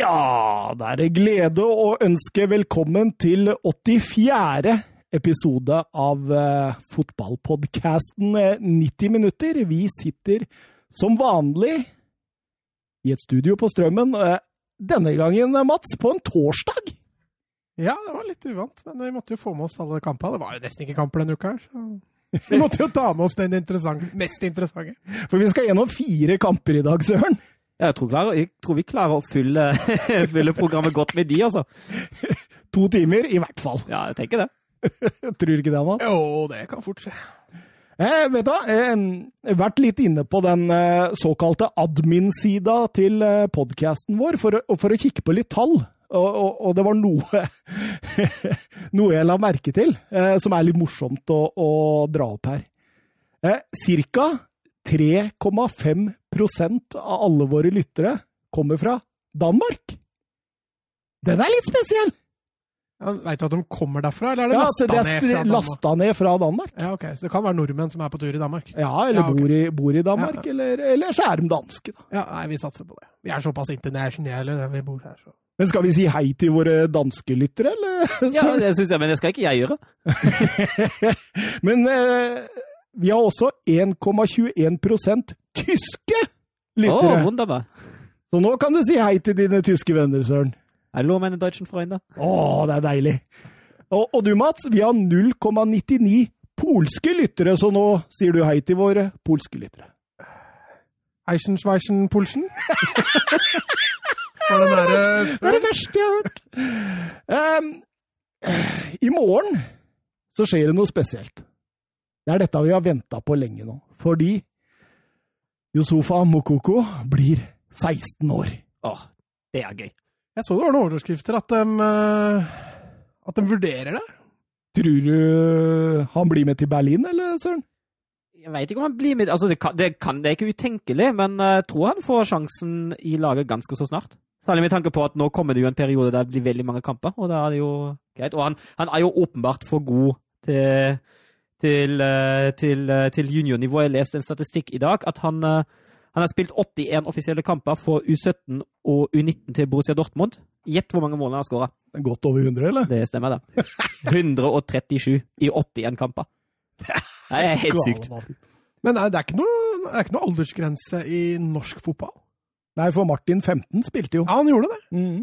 Ja, da er det glede å ønske velkommen til 84. episode av uh, fotballpodkasten 90 minutter. Vi sitter som vanlig i et studio på Strømmen. Uh, denne gangen, Mats, på en torsdag. Ja, det var litt uvant, men vi måtte jo få med oss alle kampene. Det var jo nesten ikke kamper denne uka her. så Vi måtte jo ta med oss den interessante, mest interessante. For vi skal gjennom fire kamper i dag, Søren. Jeg tror, klarer, jeg tror, vi klarer å fylle, fylle, programmet godt med de, altså. To timer, i hvert fall. Ja, jeg tenker det. tror du ikke det, Amal? Jo, det kan fort skje. Eh, vet du hva, jeg har vært litt inne på den eh, såkalte admin-sida til eh, podkasten vår for, for, å kikke på litt tall. Og, og, og det var noe, noe jeg la merke til, eh, som er litt morsomt å, å dra opp her. Eh, cirka 3,5 av alle våre lyttere kommer fra Danmark. Den er litt spesiell! Ja, Veit du at de kommer derfra, eller er det ja, lasta det ned er fra lasta ned fra Danmark. Ja, ok, Så det kan være nordmenn som er på tur i Danmark? Ja, eller Ja, okay. bor, i, bor i Danmark, Ja. eller, eller så er de danske. Da. Ja, nei, vi satser på det. Vi er såpass internasjonale, vi bor her, så Men skal vi si hei til våre danske lyttere, eller? Ja, det synes jeg, men det skal ikke jeg gjøre. Men eh, vi har også 1,21 tyske lyttere! lyttere. wunderbar. Så nå kan du si hei til dine tyske venner, Søren. Hallo, meine deutschen Freunde. Å, det er deilig. Og, og du, Mats, vi har 0,99 polske lyttere, så nå sier du hei til våre polske lyttere. Eisenschweizen-Polsen? det, derre Det er det verste jeg har hørt. Um, I morgen så skjer det noe spesielt. Det er dette vi har venta på lenge nå. Fordi Yusufa Mokoko blir 16 år. Å, det er gøy. Jeg så det var noen overskrifter at de, eh, at de vurderer det. Tror du han blir med til Berlin, eller, Søren? Jeg vet ikke om han blir med. Altså, det, kan, det, kan, det er ikke utenkelig, men jeg tror han får sjansen i laget ganske så snart. Særlig med tanke på at nå kommer det jo en periode der det blir veldig mange kamper, og da er det jo greit. Og han, han er jo åpenbart for god til, til, eh, til, eh, til juniornivå. Jeg leste en statistikk i dag at han, eh, han har spilt 81 offisielle kamper for U17 og U19 til Borussia Dortmund. Gjett hvor mange mål han har skåra. Godt over 100, eller? Det stemmer, det. 137 i 81 kamper. Det er helt sykt. Men det er ikke noe, er ikke noe aldersgrense i norsk fotball. Nei, for Martin 15 spilte jo. Ja, han gjorde det. Mm.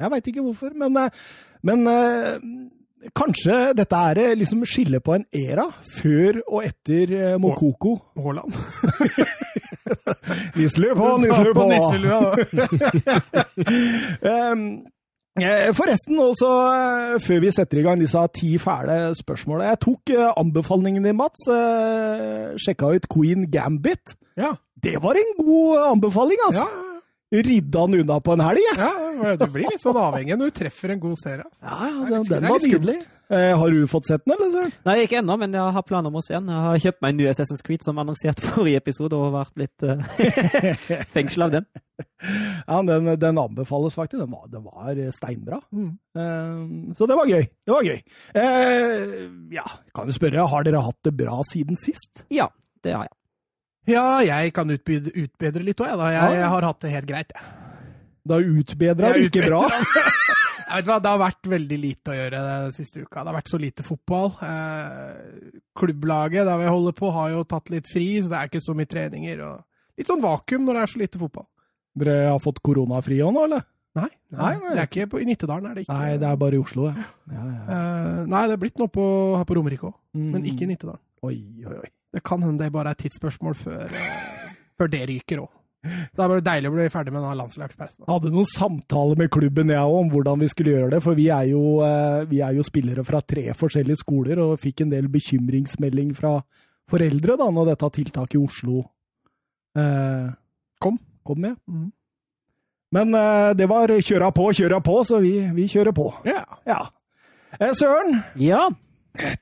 Jeg veit ikke hvorfor, men, men kanskje dette er eh, liksom skille på en era før og etter eh, Mokoko. Haaland. Nisselue på, nisselue på! Ehm, eh, Forresten, også før vi setter i gang disse ti fæle spørsmåla. Jeg tok anbefalingen din, Mats. Sjekka ut Queen Gambit. Ja. Det var en god anbefaling, altså! Ja, Rydda han unna på en helg, ja, du blir litt sånn avhengig når du treffer en god serie. Ja, ja, er den, den var nydelig. Eh, har du fått sett den, eller, Søren? Nei, ikke ennå, men jeg har planer om å se den. Jeg har kjøpt meg en ny Assassin's Creed som annonsert forrige episode, og vært litt uh, fengsel av den. Ja, den, den anbefales faktisk. Den var, den var eh, steinbra. Mm. Eh, så det var gøy. Det var gøy. Eh, ja, kan du spørre, har dere hatt det bra siden sist? Ja, det har jeg. Ja, jeg kan utbedre, utbedre litt òg, jeg, da. Jeg, jeg har hatt det helt greit, jeg. Da utbedra du ikke bra. Jeg vet hva, Det har vært veldig lite å gjøre den siste uka. Det har vært så lite fotball. Eh, klubblaget der vi holder på, har jo tatt litt fri, så det er ikke så mye treninger. og Litt sånn vakuum når det er så lite fotball. Dere har fått koronafri òg nå, eller? Nei, Nei, nei. det er ikke på, i Nittedalen. er det ikke. Nei, det er bare i Oslo, ja. ja, ja. Eh, nei, det er blitt noe på, her på Romerike òg, men Mm. ikke i Nittedalen. Oi, oi, oi. Det kan hende det bare er et tidsspørsmål før, eh, før det ryker òg. Det er bare deilig å bli ferdig med denne landslagspausen. Hadde noen samtaler med klubben jeg om hvordan vi skulle gjøre det, for vi er, jo, eh, vi er jo spillere fra tre forskjellige skoler og fikk en del bekymringsmelding fra foreldre da når dette tiltaket i Oslo eh, Kom. kom med. Mm. Men eh, det var kjøra på, kjøra på, så vi, vi kjører på. Yeah. Ja. Eh, Søren, Ja.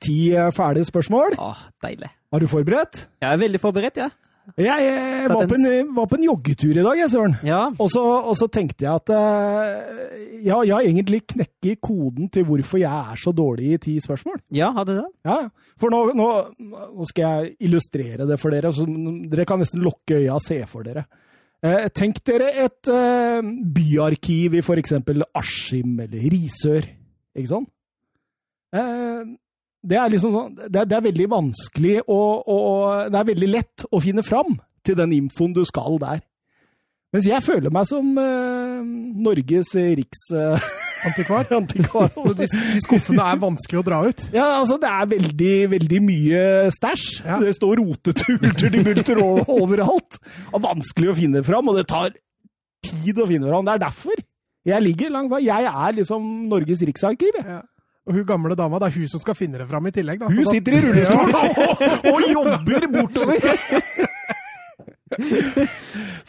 Ti eh, ferdige spørsmål. Åh, deilig. Var du forberedt? Jeg er veldig forberedt, jeg. Jeg eh, var, på en, var på en joggetur i dag, jeg, Søren. Ja. Og så, og så tenkte jeg at eh, ja, jeg har egentlig knekket koden til hvorfor jeg er så dårlig i ti spørsmål. Ja, hadde det? Ja, ja. For nå, nå, nå skal jeg illustrere det for dere. Så dere kan nesten lukke øya og se for dere. Eh, tenk dere et eh, byarkiv i f.eks. Askim eller Risør. Ikke sant? Eh, det er liksom sånn det, er- det er veldig vanskelig å, å Det er veldig lett å finne fram til den infoen du skal der. Mens jeg føler meg som uh, Norges riksantikvar. Antikvar. De, de skuffene er vanskelig å dra ut. Ja, altså det er veldig, veldig mye stæsj. Ja. Det står rotetulter til multer overalt. Og vanskelig å finne fram, og det tar tid å finne fram. Det er derfor jeg ligger langt bak. Jeg er liksom Norges riksarkiv. Ja. Og hun gamle dama, det er hun som skal finne det fram i tillegg. Da. Hun da- sitter i rullestol og, og jobber bortover!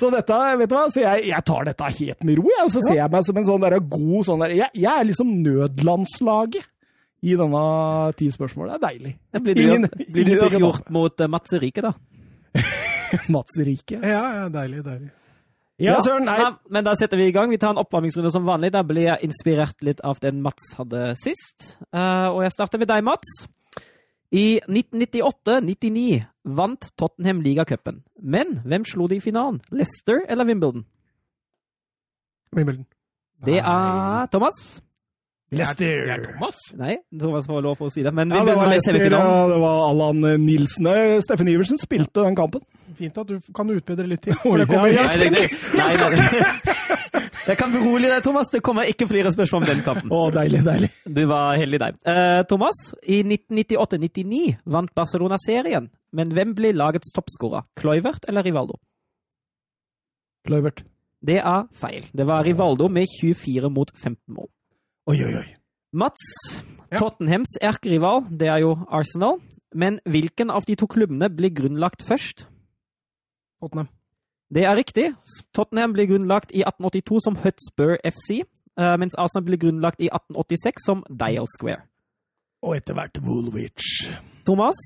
Så dette, vet du hva, så jeg, jeg tar dette helt med ro. Jeg. Så ser jeg meg som en sånn der god sånn der, jeg, jeg er liksom nødlandslaget i denne ti spørsmål. Det er deilig. Det blir du, Ingen- blir du å uavgjort mot uh, Mats Rike, da? Mats Rike. Ja, ja, deilig, deilig. Ja, Søren. Nei. Ja, men da setter vi i gang. Vi tar en oppvarmingsrunde som vanlig. Da blir jeg inspirert litt av den Mats hadde sist. Uh, og jeg starter med deg, Mats. I 1998-99 vant Tottenham ligacupen. Men hvem slo de i finalen? Leicester eller Wimbledon? Wimbledon. Det er Thomas. Leicester. Det er Thomas. Nei, Thomas får lov for å si det. Men Ja, det var var i Leicester, semifinalen. ja, det var Allan Nilsen. Steffen Iversen spilte den kampen. Fint at du kan utbedre litt til. Det kommer ja. Nei, nei, nei. Jeg kan berolige deg, Thomas. Det kommer ikke flere spørsmål om den kampen. Å, deilig, deilig. Du var heldig deg. Uh, Thomas, i 1998-99 vant Barcelona serien. Men hvem ble lagets toppskårer? Kluivert eller Rivaldo? Kluivert. Det er feil. Det var Rivaldo med 24 mot 15 mål. Oi, oi, oi. Mats, Ja. Tottenhams erkerival, det er jo Arsenal. Men hvilken av de to klubbene ble grunnlagt først? Tottenham. Det er riktig. Tottenham ble grunnlagt i 1882 som Hutspur FC, eh, mens Arsenal ble grunnlagt i 1886 som Dial Square. Og etter hvert Woolwich. Thomas,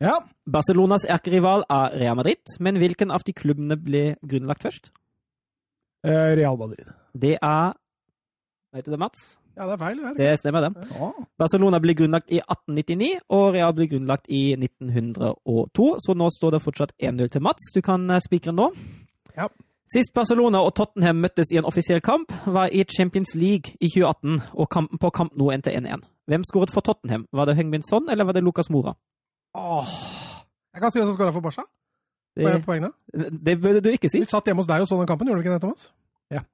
Ja. Barcelonas erkerival er Real Madrid, men hvilken av de klubbene ble grunnlagt først? Eh, Real Madrid. Det er Vet du det, Mats? Ja, det er feil. Det er. Det stemmer, det. Ja. Barcelona ble grunnlagt i 1899, og Real ble grunnlagt i 1902, så nå står det fortsatt 1-0 til Mats. Du kan eh, spikre nå. Ja. Sist Barcelona og Tottenham møttes i en offisiell kamp, var i Champions League i 2018, og kampen på kamp nå endte 1-1. Hvem skåret for Tottenham? Var det Heung-Min Son, eller var det Lucas Mora? Åh. Jeg kan si hvem som skåra for Barca. Det, poengene? det burde du ikke si. Vi satt hjemme hos deg og så den kampen, gjorde du ikke det, Thomas? Ja.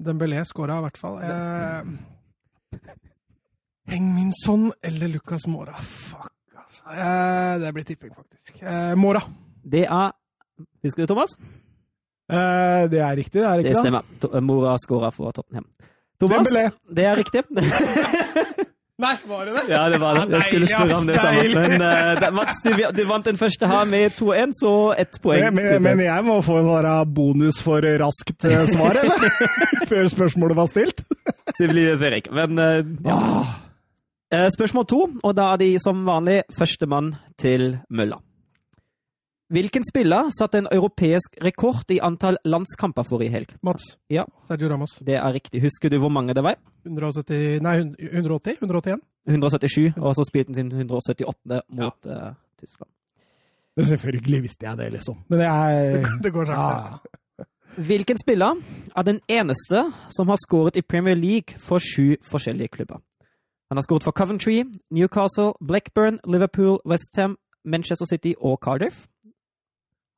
Dembélé skåra i hvert fall. Eh, Heng-Min Son eller Lucas Mora? Fuck, altså. Eh, det blir tipping, faktisk. Eh, Mora. Det er Husker du, Thomas? Eh, det er riktig, det er Det ikke det? stemmer. To- Mora scora for Tottenham. Thomas, Dembélé. det er riktig. Nei, var det det? Ja, det var det. Jeg skulle spørre om det samme. Men uh, Mats, du, du vant den første her med 2-1, så ett poeng. Men, men, men jeg må få en sånn bonus for raskt eh, svar, eller? Før spørsmålet var stilt. Det blir dessverre ikke. Men eh, ja. Eh, Spørsmål to, og da er de som vanlig førstemann til mølla. Hvilken spiller satte en europeisk rekord i antall landskamper forrige helg? Mats. Ja. Sergio Ramos. Det er riktig. Husker du hvor mange det var? 170, nei, 180? 181? 177, og så spilte han sin 178. mot eh, Tyskland. men selvfølgelig visste jeg det, liksom. Men jeg Det går sakte. ja. Hvilken spiller er den eneste som har skåret i Premier League for sju forskjellige klubber? Han har skåret for Coventry, Newcastle, Blackburn, Liverpool, Westham, Manchester City og Cardiff.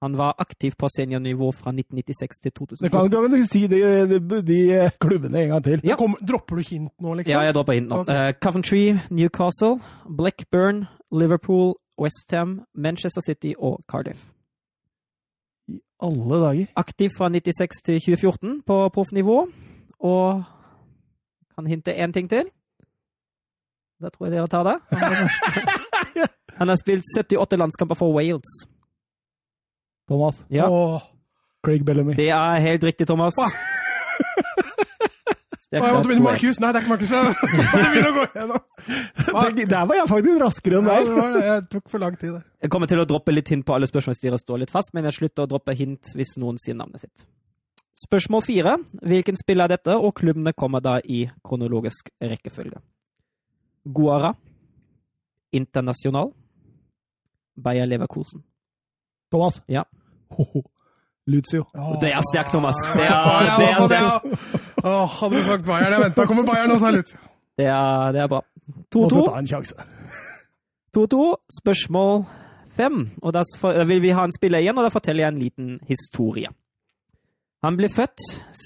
Han var aktiv på seniornivå fra 1996 til Det kan du kan ikke si de, de, de klubbene en gang til. Ja. Kom, dropper du hint nå, liksom? Ja, jeg dropper hint nå. Eh, Coventry, Newcastle, Blackburn, Liverpool, Westham, Manchester City og Cardiff. Alle dager. Aktiv fra 96 til 2014 på proffnivå. Og kan hinte én ting til. Da tror jeg dere tar det. Han har spilt 78 landskamper for Wales. Thomas. Ja, Åh. Craig Bellamy. Det er helt riktig, Thomas. Jeg måtte begynne med Markus. Nei, det er ikke Markus. Jeg måtte å gå igjennom. Der var jeg faktisk raskere enn deg. Ja, det. Jeg tok for lang tid, det. Jeg kommer til å droppe litt hint på alle spørsmål hvis dere står litt fast, men jeg slutter å droppe hint hvis noen sier navnet sitt. Spørsmål fire. Hvilken spill er dette, og klubbene kommer da i kronologisk rekkefølge. Guara. Internasjonal. Bayer Leverkosen. Thomas. Ja. Hoho. Lucio. Det er sterkt, Thomas. Det er, det er sterkt. Åh, hadde du sagt Bayern, jeg venta. Kommer Bayern og Lucio. Det er, det er bra. Måtte 2-2. ta en sjanse. 2-2. Spørsmål fem. Og da s- da vil vi ha en spiller igjen, og da forteller jeg en liten historie. Han ble født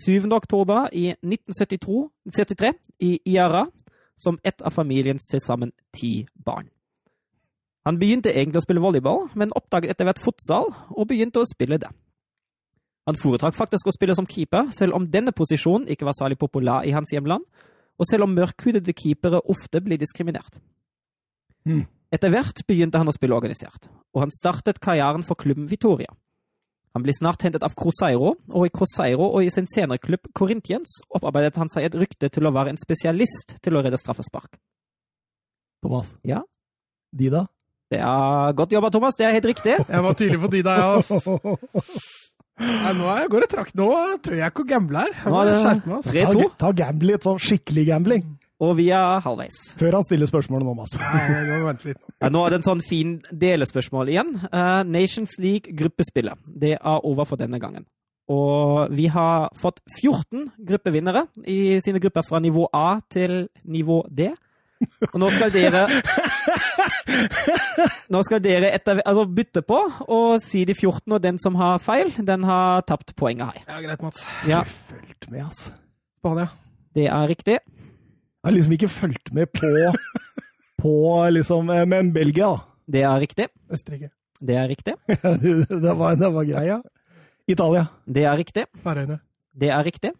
7. oktober i 1973 i Iara som ett av familiens til sammen ti barn. Han begynte egentlig å spille volleyball, men oppdaget etter hvert fotsal og begynte å spille det. Han foretrakk faktisk å spille som keeper, selv om denne posisjonen ikke var særlig populær i hans hjemland, og selv om mørkhudede keepere ofte blir diskriminert. Mm. Etter hvert begynte han å spille organisert, og han startet karrieren for klubben Vitoria. Han ble snart hentet av Cruzeiro, og i Cruzeiro og i sin senere klubb Corinthians opparbeidet han seg et rykte til å være en spesialist til å redde straffespark. Thomas. Ja. De, da? Det er godt jobba, Thomas. Det er helt riktig. Jeg var tydelig på de da, jeg, ass. Nei, nå er jeg går det trakt. Nå tør jeg ikke å gamble her. Nå er det skjerpe meg, 3-2, Ta, ta gambling, sånn skikkelig gambling. og vi er halvveis. Før han stiller spørsmålet nå, Mats. Litt. Ja, nå er det en sånn fin delespørsmål igjen. Uh, Nations League gruppespillet. Det er over for denne gangen. Og vi har fått 14 gruppevinnere i sine grupper fra nivå A til nivå D. Og nå skal dere Nå skal dere etter, altså bytte på og si de 14, og den som har feil, den har tapt poenget her. Ja, greit, Mats. Ja, Fulgt med, altså. Spania. det er riktig. Jeg har liksom ikke fulgt med på, på liksom eh, Men Belgia, da. Det er riktig. Østerrike. Det er riktig. det, var, det var greia. Italia. Det er riktig. Færøyene. Det er riktig.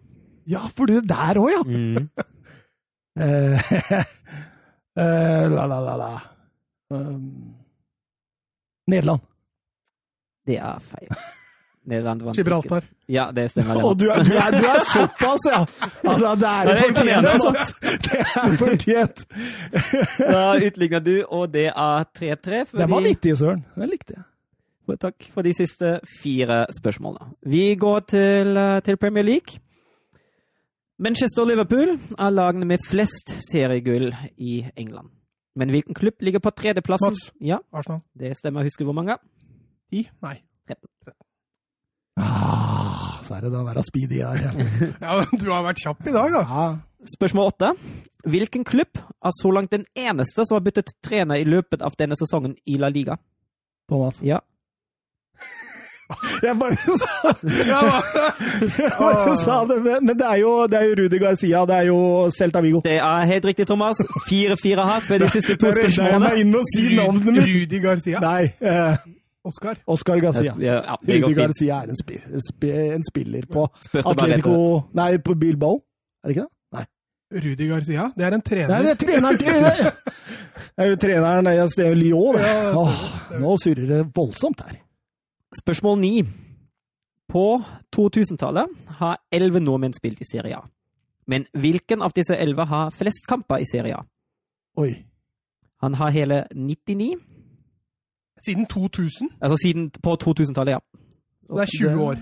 Ja, for du er der òg, ja! Mm. Eh, eh, la, la, la, la. Um, Nederland. Det er feil. Nederland. Gibraltar. Ja, det stemmer. det, Og du er, du, er, du er såpass, ja! ja det, det er Det fortjent, imponerende, Det er fortjent. Da utligner du, og det er 3-3. Det Den var vittig, Søren. Den likte jeg. Takk for de siste fire spørsmålene. Vi går til, eh, til Premier League. Manchester og Liverpool er lagene med flest seriegull i England. Men hvilken klubb ligger på tredjeplassen? Mats. Ja, Arsenal. det stemmer. Husker du hvor mange? Ti? Nei. Ah, så er det den der speedy her. Ja, du har vært kjapp i dag, da. Ja. Spørsmål åtte. Hvilken klubb er så langt den eneste som har byttet trener i løpet av denne sesongen i La Liga? Thomas. Ja, Jeg bare sa, Ja, jeg bare sa det, men men det er, jo, det er jo Rudi Garcia, det er jo Celta Vigo. det er helt riktig, Thomas. 4-4 her på de siste to spørsmålene. jeg inn og si navnet mitt. Rudi Garcia. Nei, eh, Oscar. Oscar Garcia. Ja, ja, Rudi. Garcia er en, spi, spi, en spiller på Atletico. Nei, på Bilbao. Er det ikke det? Nei. Rudi Garcia. Det er en trener. Nei, det er treneren til Det er jo treneren i Lyon, det. Åh, nå surrer det voldsomt her. Spørsmål 9. På 2000-tallet har elleve nordmenn spilt i Serie A. Men hvilken av disse elleve har flest kamper i Serie A? Oi. Han har hele 99, Siden 2000. altså siden på 2000-tallet, ja. Så det er 20 år.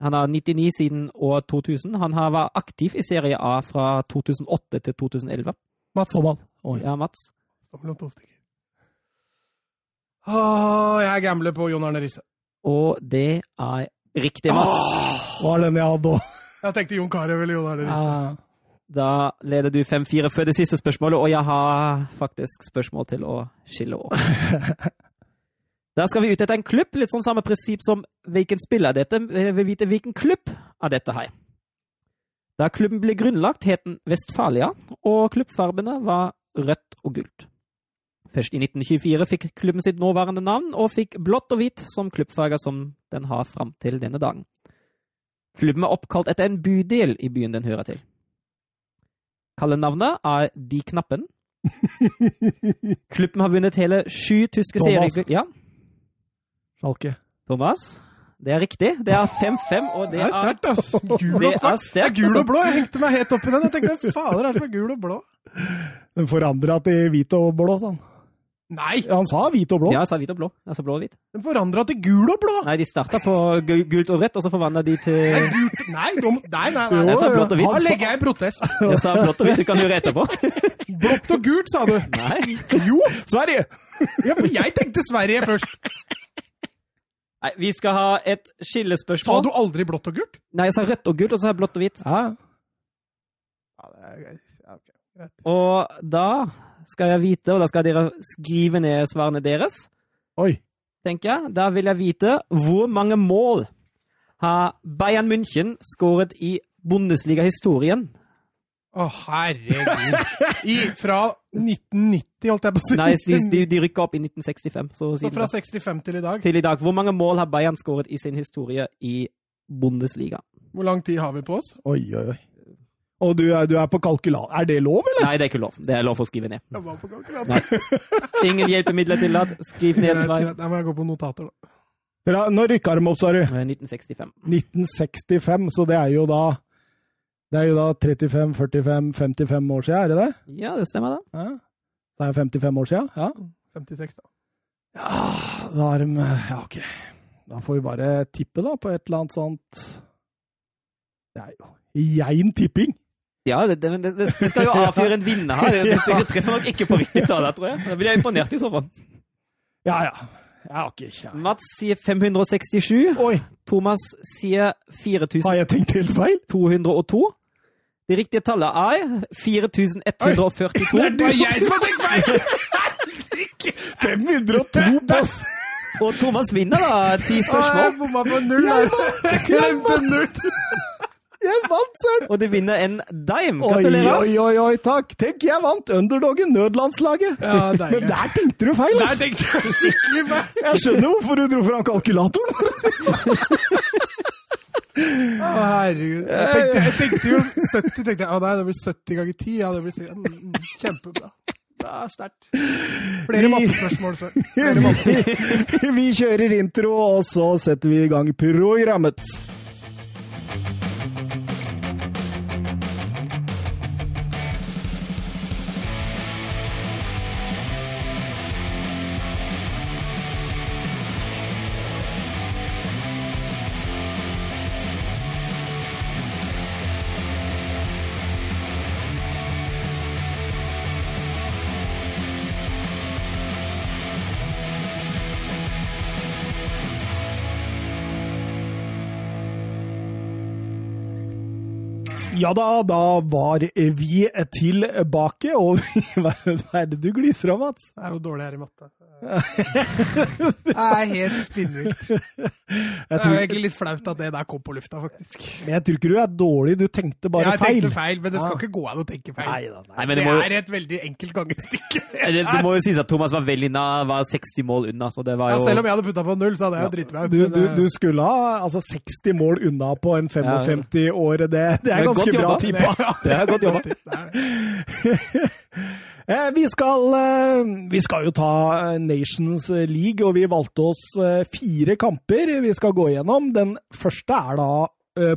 Han har 99 siden år 2000. Han har vært aktiv i Serie A fra 2008 til 2011. Mats. Thomas. Oi. Ja, Mats? Stå mellom to stykker. Åh, jeg gambler på Jon Arne Riise. Og det er riktig, Mats. Var den jeg hadde òg. Jeg tenkte Jon Carew eller Jon Arne Riise. Ja. Da leder du 5-4 før det siste spørsmålet, og jeg har faktisk spørsmål til å skille opp. Da skal vi ut etter en klubb, litt sånn samme prinsipp som hvilken spiller er dette. Jeg vil vite hvilken klubb er dette her. Da klubben ble grunnlagt, het den Vestfalia, og klubbfarbene var rødt og gult. Først i 1924 fikk klubben sitt nåværende navn, og fikk blått og hvitt som klubbfarger som den har fram til denne dagen. Klubben er oppkalt etter en bydel i byen den hører til. Kallenavnet er De Knappen. Klubben har vunnet hele sju tyske seriegull. Ja, Schalke. Thomas. Det er riktig. Det er 5-5, og Det det er er, sterkt, ass. Gul det og er svart. Det er sterkt. gul altså. og blå. Jeg hengte meg helt opp i den. Jeg tenkte, fader er det er gul og blå? Den forandra til hvit og blå, han. Nei! Han sa hvit og blå. Ja, han sa hvit og blå. Han sa blå og hvit. Den forandra til gul og blå! Nei, de starta på gult og rødt, og så forvandla de til Nei, gult. Nei, nei, nei. nei. Jeg sa blått og hvitt. Da legger jeg i protest. Jeg sa blått og hvitt, du kan gjøre etterpå. Blått og gult, sa du. Nei. Jo! Sverige! Ja, for jeg tenkte Sverige først. Nei, vi skal ha et skillespørsmål. Sa du aldri blått og gult? Nei, jeg sa rødt og gult, og så sa jeg blått og hvitt. Ja. Ja, det er greit. Ja, okay. greit. Og da skal jeg vite, og da skal dere skrive ned svarene deres, Oi. tenker jeg. Da vil jeg vite hvor mange mål har Bayern München skåret i Bundesliga-historien? Å, herregud. I, fra 1990, holdt jeg på å si. Nei, de, de, de rykka opp i 1965. Så, Så fra da. 65 til i dag. til i dag. Hvor mange mål har Bayern skåret i sin historie i Bundesliga? Hvor lang tid har vi på oss? Oi, oi, oi. Og du er, du er på kalkulat... Er det lov, eller? Nei, det er ikke lov. Det er lov å skrive ned. Jeg var på kalkulat. Ingen hjelpemidler tillatt. Skriv ned et svar. Da må jeg gå på notater, da. Bra. Når rykka de opp, sa du? Eh, 1965. 1965, så det er jo da Det er jo da 35, 45, 55 år siden, er det det? Ja, det stemmer, det. Ja. Det er 55 år siden? Ja. 56, da. Ja, da er de Ja, OK. Da får vi bare tippe, da, på et eller annet sånt Det er jo Jein tipping! Ja, det, det, det, det skal jo avgjøre en vinner her. Det, det, det treffer nok ikke på riktig tall, tror jeg. Da blir jeg imponert i så fall. Ja, ja. Jeg har ikke kjær. Mats sier 567. Oi, Thomas sier 4000. har jeg tenkt helt feil? 202. Det riktige tallet er 4142. Det er jeg som har tenkt feil! 502 pass! Og Thomas vinner da ti spørsmål. Jeg bomma på null. Jeg glemte null. Jeg vant, søren! Og du vinner en dime. Gratulerer. oi, oi, oi, takk. Tenk, jeg vant underdogen, nødlandslaget. Ja, deilig. Men der tenkte du feil, Der altså. tenkte jeg skikkelig feil. Jeg skjønner hvorfor du dro fram kalkulatoren. Å, herregud. Jeg tenkte, jeg tenkte jo 70, tenkte jeg. Å nei, det blir 70 ganger 10. Ja, det blir mm, mm, kjempebra. Det er sterkt. Flere mattespørsmål, så. Flere matte. Vi kjører intro, og så setter vi i gang programmet. Ja da, da var vi tilbake, og hva er det du gliser av, Mats? Det er jo dårlig her i matte. Det er helt spinnvilt. Jeg Det er jo egentlig litt flaut at det der kom på lufta, faktisk. men jeg tror ikke du er dårlig, du tenkte bare jeg feil. tenkte feil, men det skal Ja. ikke gå an å tenke feil. Nei da, nei. Nei, men Det det må, er et veldig enkelt gangestykke. det, det må jo sies at Thomas var vel inna, var 60 mål unna, så det var Ja, selv om jeg hadde putta på null, så hadde jeg jo driti meg ut. Du, du, eh, du skulle ha altså 60 mål unna på en 55 år. Det, det er ganske bra tippa. Det er godt jobba. Det det. Eh, Vi skal, eh, vi skal jo ta eh, Nations League, og vi valgte oss fire kamper vi skal gå gjennom. Den første er da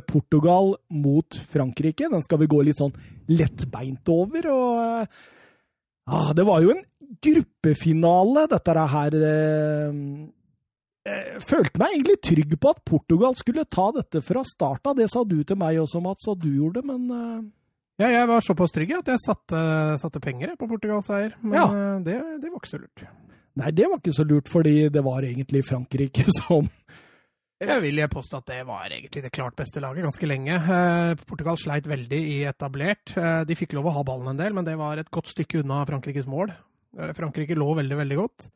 Portugal mot Frankrike. Den skal vi gå litt sånn lettbeint over. og ah, Det var jo en gruppefinale, dette her. Jeg følte meg egentlig trygg på at Portugal skulle ta dette fra starten. av. Det sa du til meg også, Mats, at du gjorde, men eh, Ja, jeg var såpass trygg at jeg satte, satte penger på Portugals seier. Men Ja. eh, det, det var ikke så lurt. Nei, det var ikke så lurt, fordi det var egentlig Frankrike som Jeg vil jeg påstå at det var egentlig det klart beste laget ganske lenge. Eh, Portugal sleit veldig i etablert. Eh, de fikk lov å ha ballen en del, men det var et godt stykke unna Frankrikes mål. Frankrike lå veldig, veldig godt.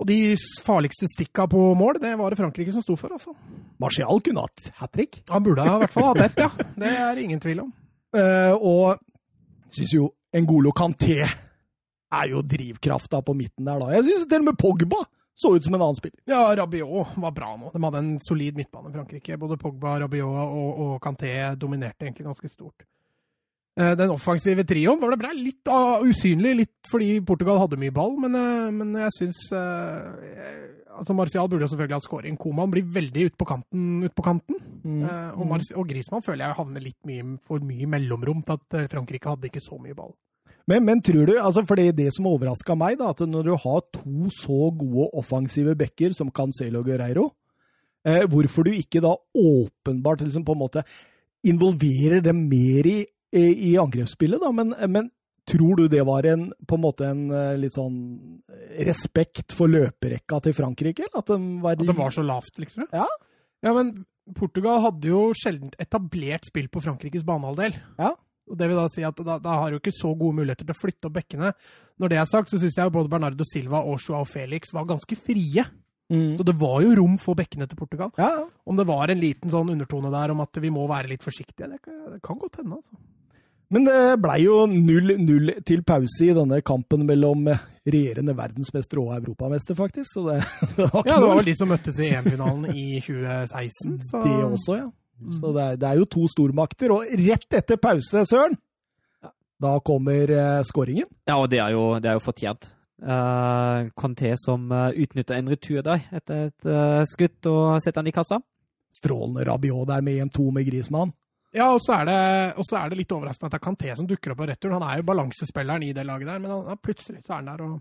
Og de farligste stikka på mål, det var det Frankrike som sto for, altså. Martial kunne hatt hat trick. Han burde i hvert fall hatt ett, ja. Det er ingen tvil om. Eh, og syns jo Ngolo Kanté er jo drivkrafta på midten der, da. Jeg syns til og med Pogba så ut som en annen spiller. Ja, Rabiot var bra nå. De hadde en solid midtbane, i Frankrike. Både Pogba, Rabiot og, og Kanté dominerte egentlig ganske stort. Eh, Den offensive trioen var det ble Litt ah, usynlig, litt fordi Portugal hadde mye ball, men, eh, men jeg syns eh, altså Martial burde jo selvfølgelig hatt scoring. Koman blir veldig ut på kanten. Ut på kanten. Eh, og, Mar og Griezmann føler jeg havner litt mye, for mye mellomrom til at Frankrike hadde ikke så mye ball. Men, men tror du, altså fordi det som overraska meg, da, at når du har to så gode offensive backer som Cancelo og Guerreiro, eh, hvorfor du ikke da åpenbart liksom på en måte involverer dem mer i, i, i angrepsspillet, da. Men, men Tror du det var en, på en måte en eh, litt sånn respekt for løperekka til Frankrike? eller At de var, At det var så lavt, liksom? Ja. Ja, men Portugal hadde jo sjelden etablert spill på Frankrikes banehalvdel. Ja. Og det vil da si at da, da har jo ikke så gode muligheter til å flytte opp bekkene. Når det er sagt, så syns jeg både Bernardo Silva og Joao Felix var ganske frie. Mm. Så det var jo rom for bekkene til Portugal. Ja, ja. Om det var en liten sånn undertone der om at vi må være litt forsiktige, det kan, det kan godt hende. altså. Men det blei jo 0-0 til pause i denne kampen mellom regjerende verdensmester og europamester, faktisk. Så det, det var ikke Ja, det var vel de som møttes i EM-finalen i 2016. Så det også, ja. Så det er, det er jo to stormakter. Og rett etter pause, Søren, da kommer uh, skåringen. Ja, og det er jo, det er jo fortjent. Uh, Conté som uh, utnytter en retur der etter et uh, skutt og setter han i kassa. Strålende Rabiot der med 1-2 med Grismann. Ja, og så er, det- så er det litt overraskende at det er Kanté som dukker opp på returen. Han er jo balansespilleren i det laget der, men han, plutselig så er han der. og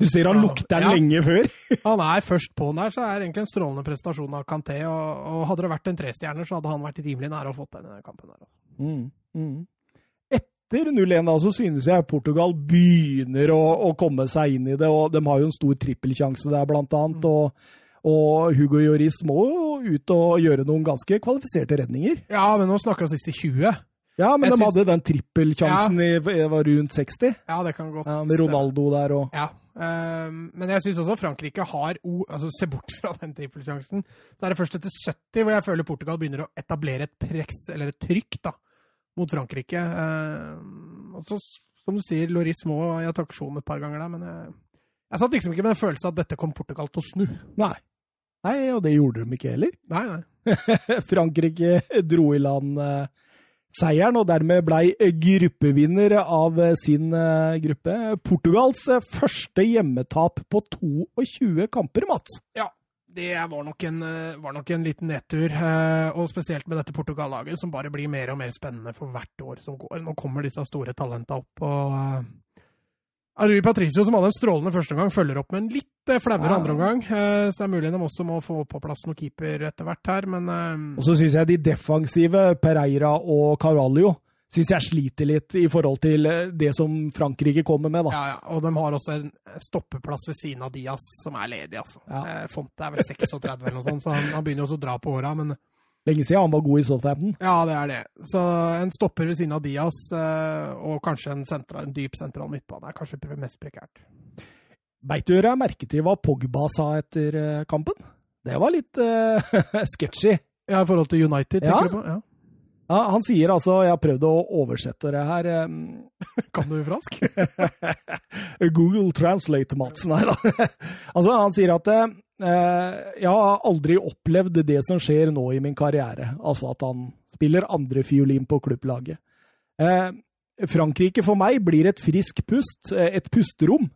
Du ser han Ja. lukter den Ja. lenge før. Han er først på den der, så er det egentlig en strålende prestasjon av Kanté. Og, og hadde det vært en trestjerner, så hadde han vært rimelig nære å fått den i kampen. der. altså. Mm, mm. Etter 0-1 da, så synes jeg Portugal begynner å, å komme seg inn i det, og de har jo en stor trippelsjanse der, blant annet. Og, og Hugo Lloris må jo ut og gjøre noen ganske kvalifiserte redninger. Ja, men nå snakker vi siste 20. Ja, men Jeg de synes- hadde den trippelsjansen ja. i- var rundt 60, Ja, det kan godt ja, med Ronaldo der og Ja, Um, men jeg syns også Frankrike har o- altså Se bort fra den trippelsjansen. Så er det først etter 70 hvor jeg føler Portugal begynner å etablere et press, eller et trykk, da, mot Frankrike. Um, og så, som du sier, Loris må Jeg tar aksjon et par ganger der, men jeg, jeg satt liksom ikke med en følelse at dette kom Portugal til å snu. Nei. Nei, og det gjorde de ikke heller. Nei, nei. Frankrike dro i land eh, seieren, og dermed blei gruppevinner av eh, sin eh, gruppe. Portugals første hjemmetap på 22 kamper, Mats. Ja, det var nok en, var nok en liten nedtur. Og spesielt med dette Portugal-laget, som bare blir mer og mer spennende for hvert år som går. Nå kommer disse store talenta opp. og Arui Patricio, som hadde en strålende førsteomgang, følger opp med en litt eh, flauere Ja. andreomgang. eh, Så det er mulig de også må få på plass noen keeper etter hvert her, men eh, Og så syns jeg de defensive, Pereira og Carvalho, synes jeg sliter litt i forhold til det som Frankrike kommer med, da. ja, ja. Og de har også en stoppeplass ved siden av Diaz som er ledig, altså. Ja. Fonte er vel 36 eller noe sånt, så han, han begynner jo også å dra på åra, men Lenge siden han var god i Southampton. Ja, det er det. Så en stopper ved siden av Diaz, eh, og kanskje en, sentral, en dyp sentral midtbane er kanskje mest prekært. Beit du deg merke til hva Pogba sa etter eh, kampen? Det var litt uh, sketchy. Ja, i forhold til United, Ja. tenker du på? Ja. Ja, han sier altså, jeg har prøvd å oversette det her Kan du fransk? Google Translate, Mats. Nei da. altså, han sier at jeg har aldri opplevd det som skjer nå i min karriere. Altså at han spiller andrefiolin på klubblaget. Eh, Frankrike for meg blir et frisk pust, eh, et pusterom.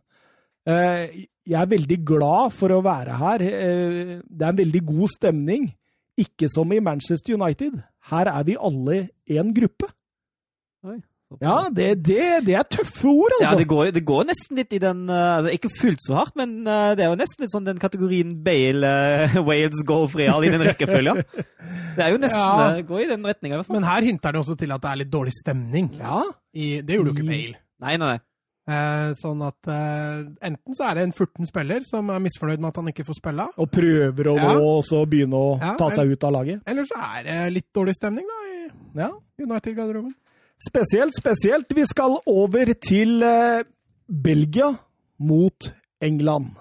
Eh, jeg er veldig glad for å være her. Eh, det er en veldig god stemning. Ikke som i Manchester United. Her er vi alle en gruppe. Ja, det, det, det er tøffe ord, altså. Ja, det går, det går nesten litt i den eh, altså Ikke fullt så hardt, men eh, det er jo nesten litt sånn den kategorien Bale, uh, Wales, Golf, Real i den rekkefølgen. Det er jo nesten Ja. eh, går i den retninga. Men her hinter det også til at det er litt dårlig stemning. Ja, I, det gjorde jo ikke Bale. Nei, nei, nei. Eh, sånn at eh, enten så er det en furten spiller som er misfornøyd med at han ikke får spille, og prøver å Ja. nå og så begynne å Ja, ta seg ut av laget. eller så er det litt dårlig stemning da i Ja. United-garderoben. Spesielt, spesielt. Vi skal over til eh, Belgia mot England.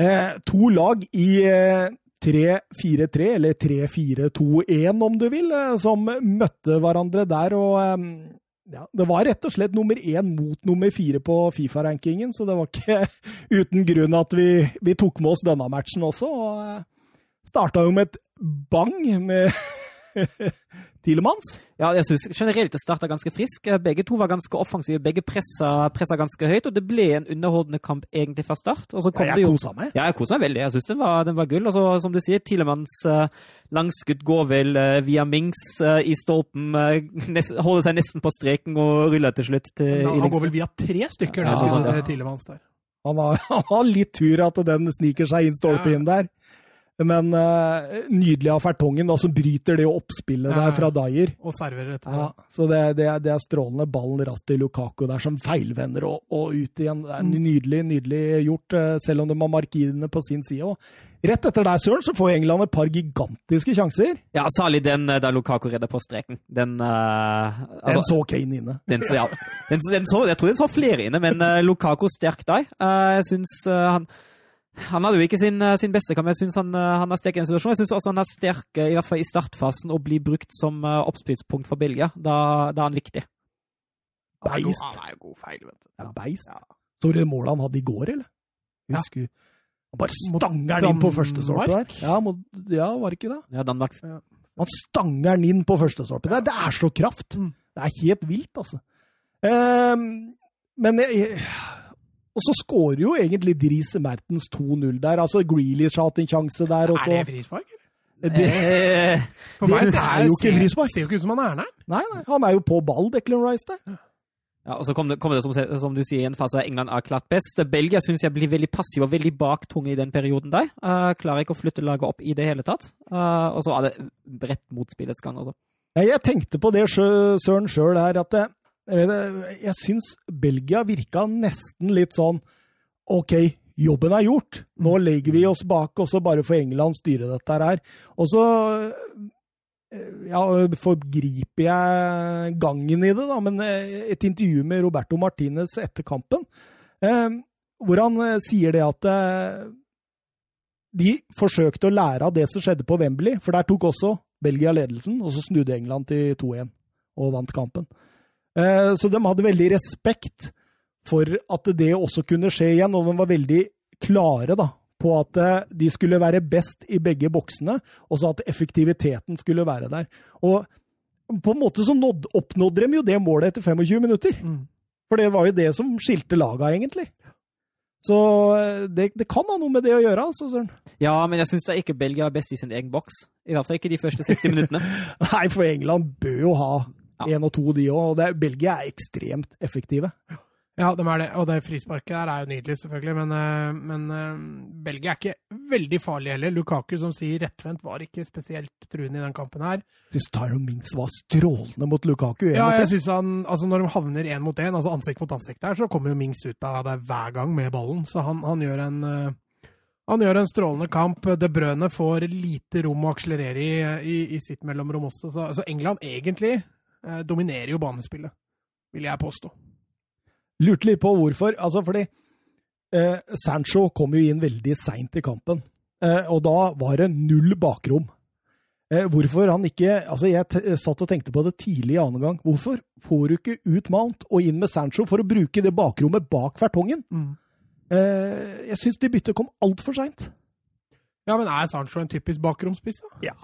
Eh, to lag i eh, 3-4-3, eller 3-4-2-1 om du vil, eh, som møtte hverandre der. og eh, ja, Det var rett og slett nummer én mot nummer fire på Fifa-rankingen, så det var ikke uten grunn at vi, vi tok med oss denne matchen også. og eh, Starta jo med et bang med Tilemanns. Ja, jeg synes generelt det starta ganske frisk. Eh, Begge to var ganske offensive, begge pressa, pressa ganske høyt, og det ble en underholdende kamp egentlig fra start. Og så kom Ja, jeg kosa meg. Ja, jeg kosa meg veldig. Jeg syns den, var- den var gull. Og så, som du sier, Tilemanns uh, langskudd går vel uh, via Mings uh, i stolpen. eh, nest, holder seg nesten på streken og ruller til slutt til Han, går vel via tre stykker, Ja, det sånn, ja. Tilemanns der. Han har, han har litt tur at den sniker seg inn stolpen Ja. der. Men uh, nydelig av Fertongen, da, som bryter det oppspillet der fra Dyer. Og serverer etterpå. Ja, så det, det, er, det er strålende. Ballen raskt til Lukaku der, som feilvender og, og ut igjen. Det er Mm. nydelig nydelig gjort, eh, selv om de har markidene på sin side. Og rett etter der, Søren, så får England et par gigantiske sjanser. Ja, særlig den eh, der Lukaku redder på streken. Den, Den altså, så Kane inne. den, så, ja, den, den så, Jeg tror den så flere inne, men uh, Lukaku sterk der. Uh, jeg syns han han hadde jo ikke sin, eh, sin beste kamp. Jeg syns han, eh, han er sterk i en situasjon. Jeg syns også han er sterk, eh, i hvert fall i startfasen, og blir brukt som oppspillspunkt for Belgia. Da, da er han viktig. Beist. Han er jo god feil, vet du. Ja, beist. Ja. Så du det målet han hadde i går, eller? Ja. Han bare stanger den inn på første stolpe der. Ja, må, ja, var det ikke det? Ja, Danmark Han stanger den inn på første stolpe. Det, det er så kraft! Mm. Det er helt vilt, altså. Um, men jeg, jeg, Og så skårer jo egentlig Dries Mertens 2-0 der. Altså Grealish har hatt en sjanse der også. Er det frispark? Det, Eh, For Det meg er jo ikke ser- frispark. Ser jo ikke ut som han er der. nei, nei, han er jo på ball, Declan Rice der. Ja, og så kommer det, kom det som, som du sier, i en fase England er klart best. Belgia syns jeg blir veldig passiv og veldig baktunge i den perioden der. Uh, klarer ikke å flytte laget opp i det hele tatt. Uh, og så er det bredt mot spillets gang også. Jeg tenkte på det, Søren, sjøl her, at jeg, vet- jeg syns Belgia virka nesten litt sånn OK, jobben er gjort. Nå legger vi oss bak, og så bare får England styre dette her. Og så eh, ja, forgriper jeg gangen i det, da, men eh, et intervju med Roberto Martinez etter kampen, eh, hvor han sier det at de forsøkte å lære av det som skjedde på Wembley, for der tok også Belgia ledelsen, og så snudde England til 2-1 og vant kampen. Eh, Så de hadde veldig respekt for at det også kunne skje igjen, og de var veldig klare da, på at eh, de skulle være best i begge boksene, og så at effektiviteten skulle være der. Og på en måte så nådd, oppnådde de jo det målet etter 25 minutter. For det var jo det som skilte laga, egentlig. Så eh, det, det kan ha noe med det å gjøre, altså, Søren. Ja, men jeg syns da ikke Belgia er best i sin egen boks. I hvert fall ikke de første 60 minuttene. Nei, for England bør jo ha Ja. og to, de òg. Og det Belgia er ekstremt effektive. Ja, de er det. Og det frisparket der er jo nydelig, selvfølgelig. Men, eh, men eh, Belgia er ikke veldig farlig heller. Lukaku, som sier rettvendt, var ikke spesielt truende i den kampen her. Syns Tyron Mings var strålende mot Lukaku. Ja, jeg synes han, altså Når de havner én mot én, altså ansikt mot ansikt der, så kommer jo Mings ut av det hver gang med ballen. Så han, han gjør en eh, han gjør en strålende kamp. De Brøne får lite rom å akselerere i, i, i sitt mellomrom også. Så altså England egentlig dominerer jo banespillet, vil jeg påstå. Lurte litt på hvorfor. Altså fordi eh, Sancho kom jo inn veldig seint i kampen, eh, og da var det null bakrom. Eh, hvorfor han ikke Altså, jeg satt og tenkte på det tidlig i annen gang. Hvorfor får du ikke ut Mount og inn med Sancho for å bruke det bakrommet bak Fertongen? Eh, jeg syns det byttet kom altfor seint. Ja, men er Sancho en typisk bakromspiss? da? Ja,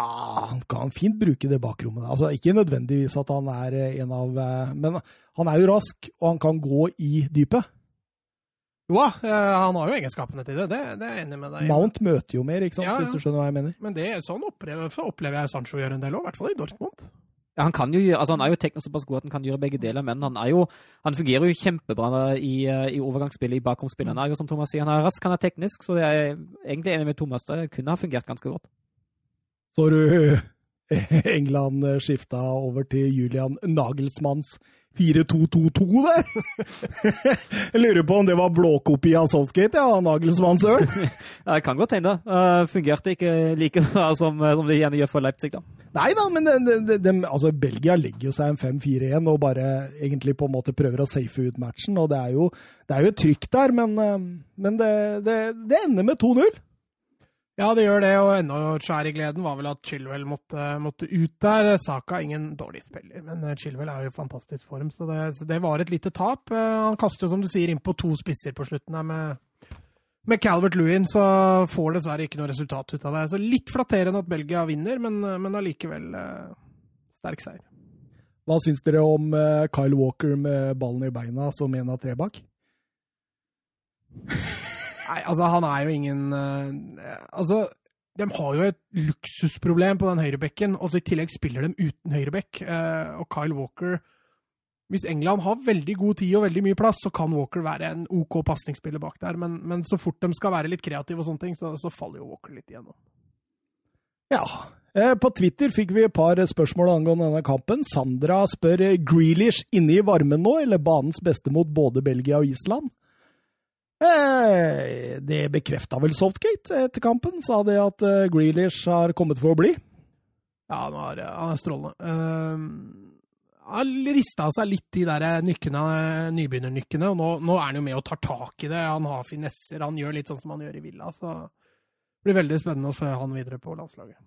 han kan fint bruke det bakrommet. Altså, ikke nødvendigvis at han er eh, en av eh, Men han er jo rask, og han kan gå i dypet. Jo da, eh, han har jo egenskapene til det. Det, det er jeg enig med deg. Mount møter jo mer, ikke sant? Ja, ja. hvis du skjønner hva jeg mener. Men det, sånn opplever, opplever jeg Sancho gjøre en del òg, i hvert fall i Dortmund. Ja, han, kan jo, altså han er jo teknisk såpass god at han kan gjøre begge deler, men han, er jo, han fungerer jo kjempebra i, i overgangsspillet, i bakromspillet. Han er jo, som Thomas sier, han er rask, han er teknisk, så jeg er egentlig enig med Thomas. Det kunne ha fungert ganske godt. Så du England skifta over til Julian Nagelsmanns 4-2-2-2 der? jeg lurer på om det var blåkopi av Saltgate, ja, Nagelsmann søren? Ja, det kan godt hende. Uh, fungerte ikke like bra som, eh, som de gjerne gjør for Leipzig, da. Nei da, men de, de, de, altså Belgia legger jo seg en 5-4-1 og bare egentlig på en måte prøver å safe ut matchen. og Det er jo, det er jo trykk der, men, eh, men det, det, det ender med 2-0. Ja, det gjør det, og enda skjær i gleden var vel at Chilwell måtte, måtte ut der. Saka ingen dårlig spiller, men Chilwell er jo i fantastisk form, så det, så det var et lite tap. Eh, Han kaster jo, som du sier, inn på to spisser på slutten her med, med Calvert Lewin, så får dessverre ikke noe resultat ut av det. Så litt flatterende at Belgia vinner, men, men allikevel eh, sterk seier. Hva syns dere om eh, Kyle Walker med ballen i beina som en av tre bak? Nei, altså, han er jo ingen eh, Altså, de har jo et luksusproblem på den høyrebekken, og så i tillegg spiller de uten høyrebekk. eh, og Kyle Walker Hvis England har veldig god tid og veldig mye plass, så kan Walker være en OK pasningsspiller bak der, men, men så fort de skal være litt kreative og sånne ting, så, så faller jo Walker litt igjennom. Ja. Eh, På Twitter fikk vi et par spørsmål angående denne kampen. Sandra spør Grealish inne i varmen nå, eller banens beste mot både Belgia og Island? Eh, det bekrefta vel Softgate etter kampen. Sa det at eh, Grealish har kommet for å bli. Ja, han, er, han er strålende. Uh, han rista seg litt i de nykkene, nybegynnernykkene, og nå, nå, er han jo med og tar tak i det. Han har finesser, han gjør litt sånn som han gjør i Villa. Så det blir veldig spennende å følge han videre på landslaget.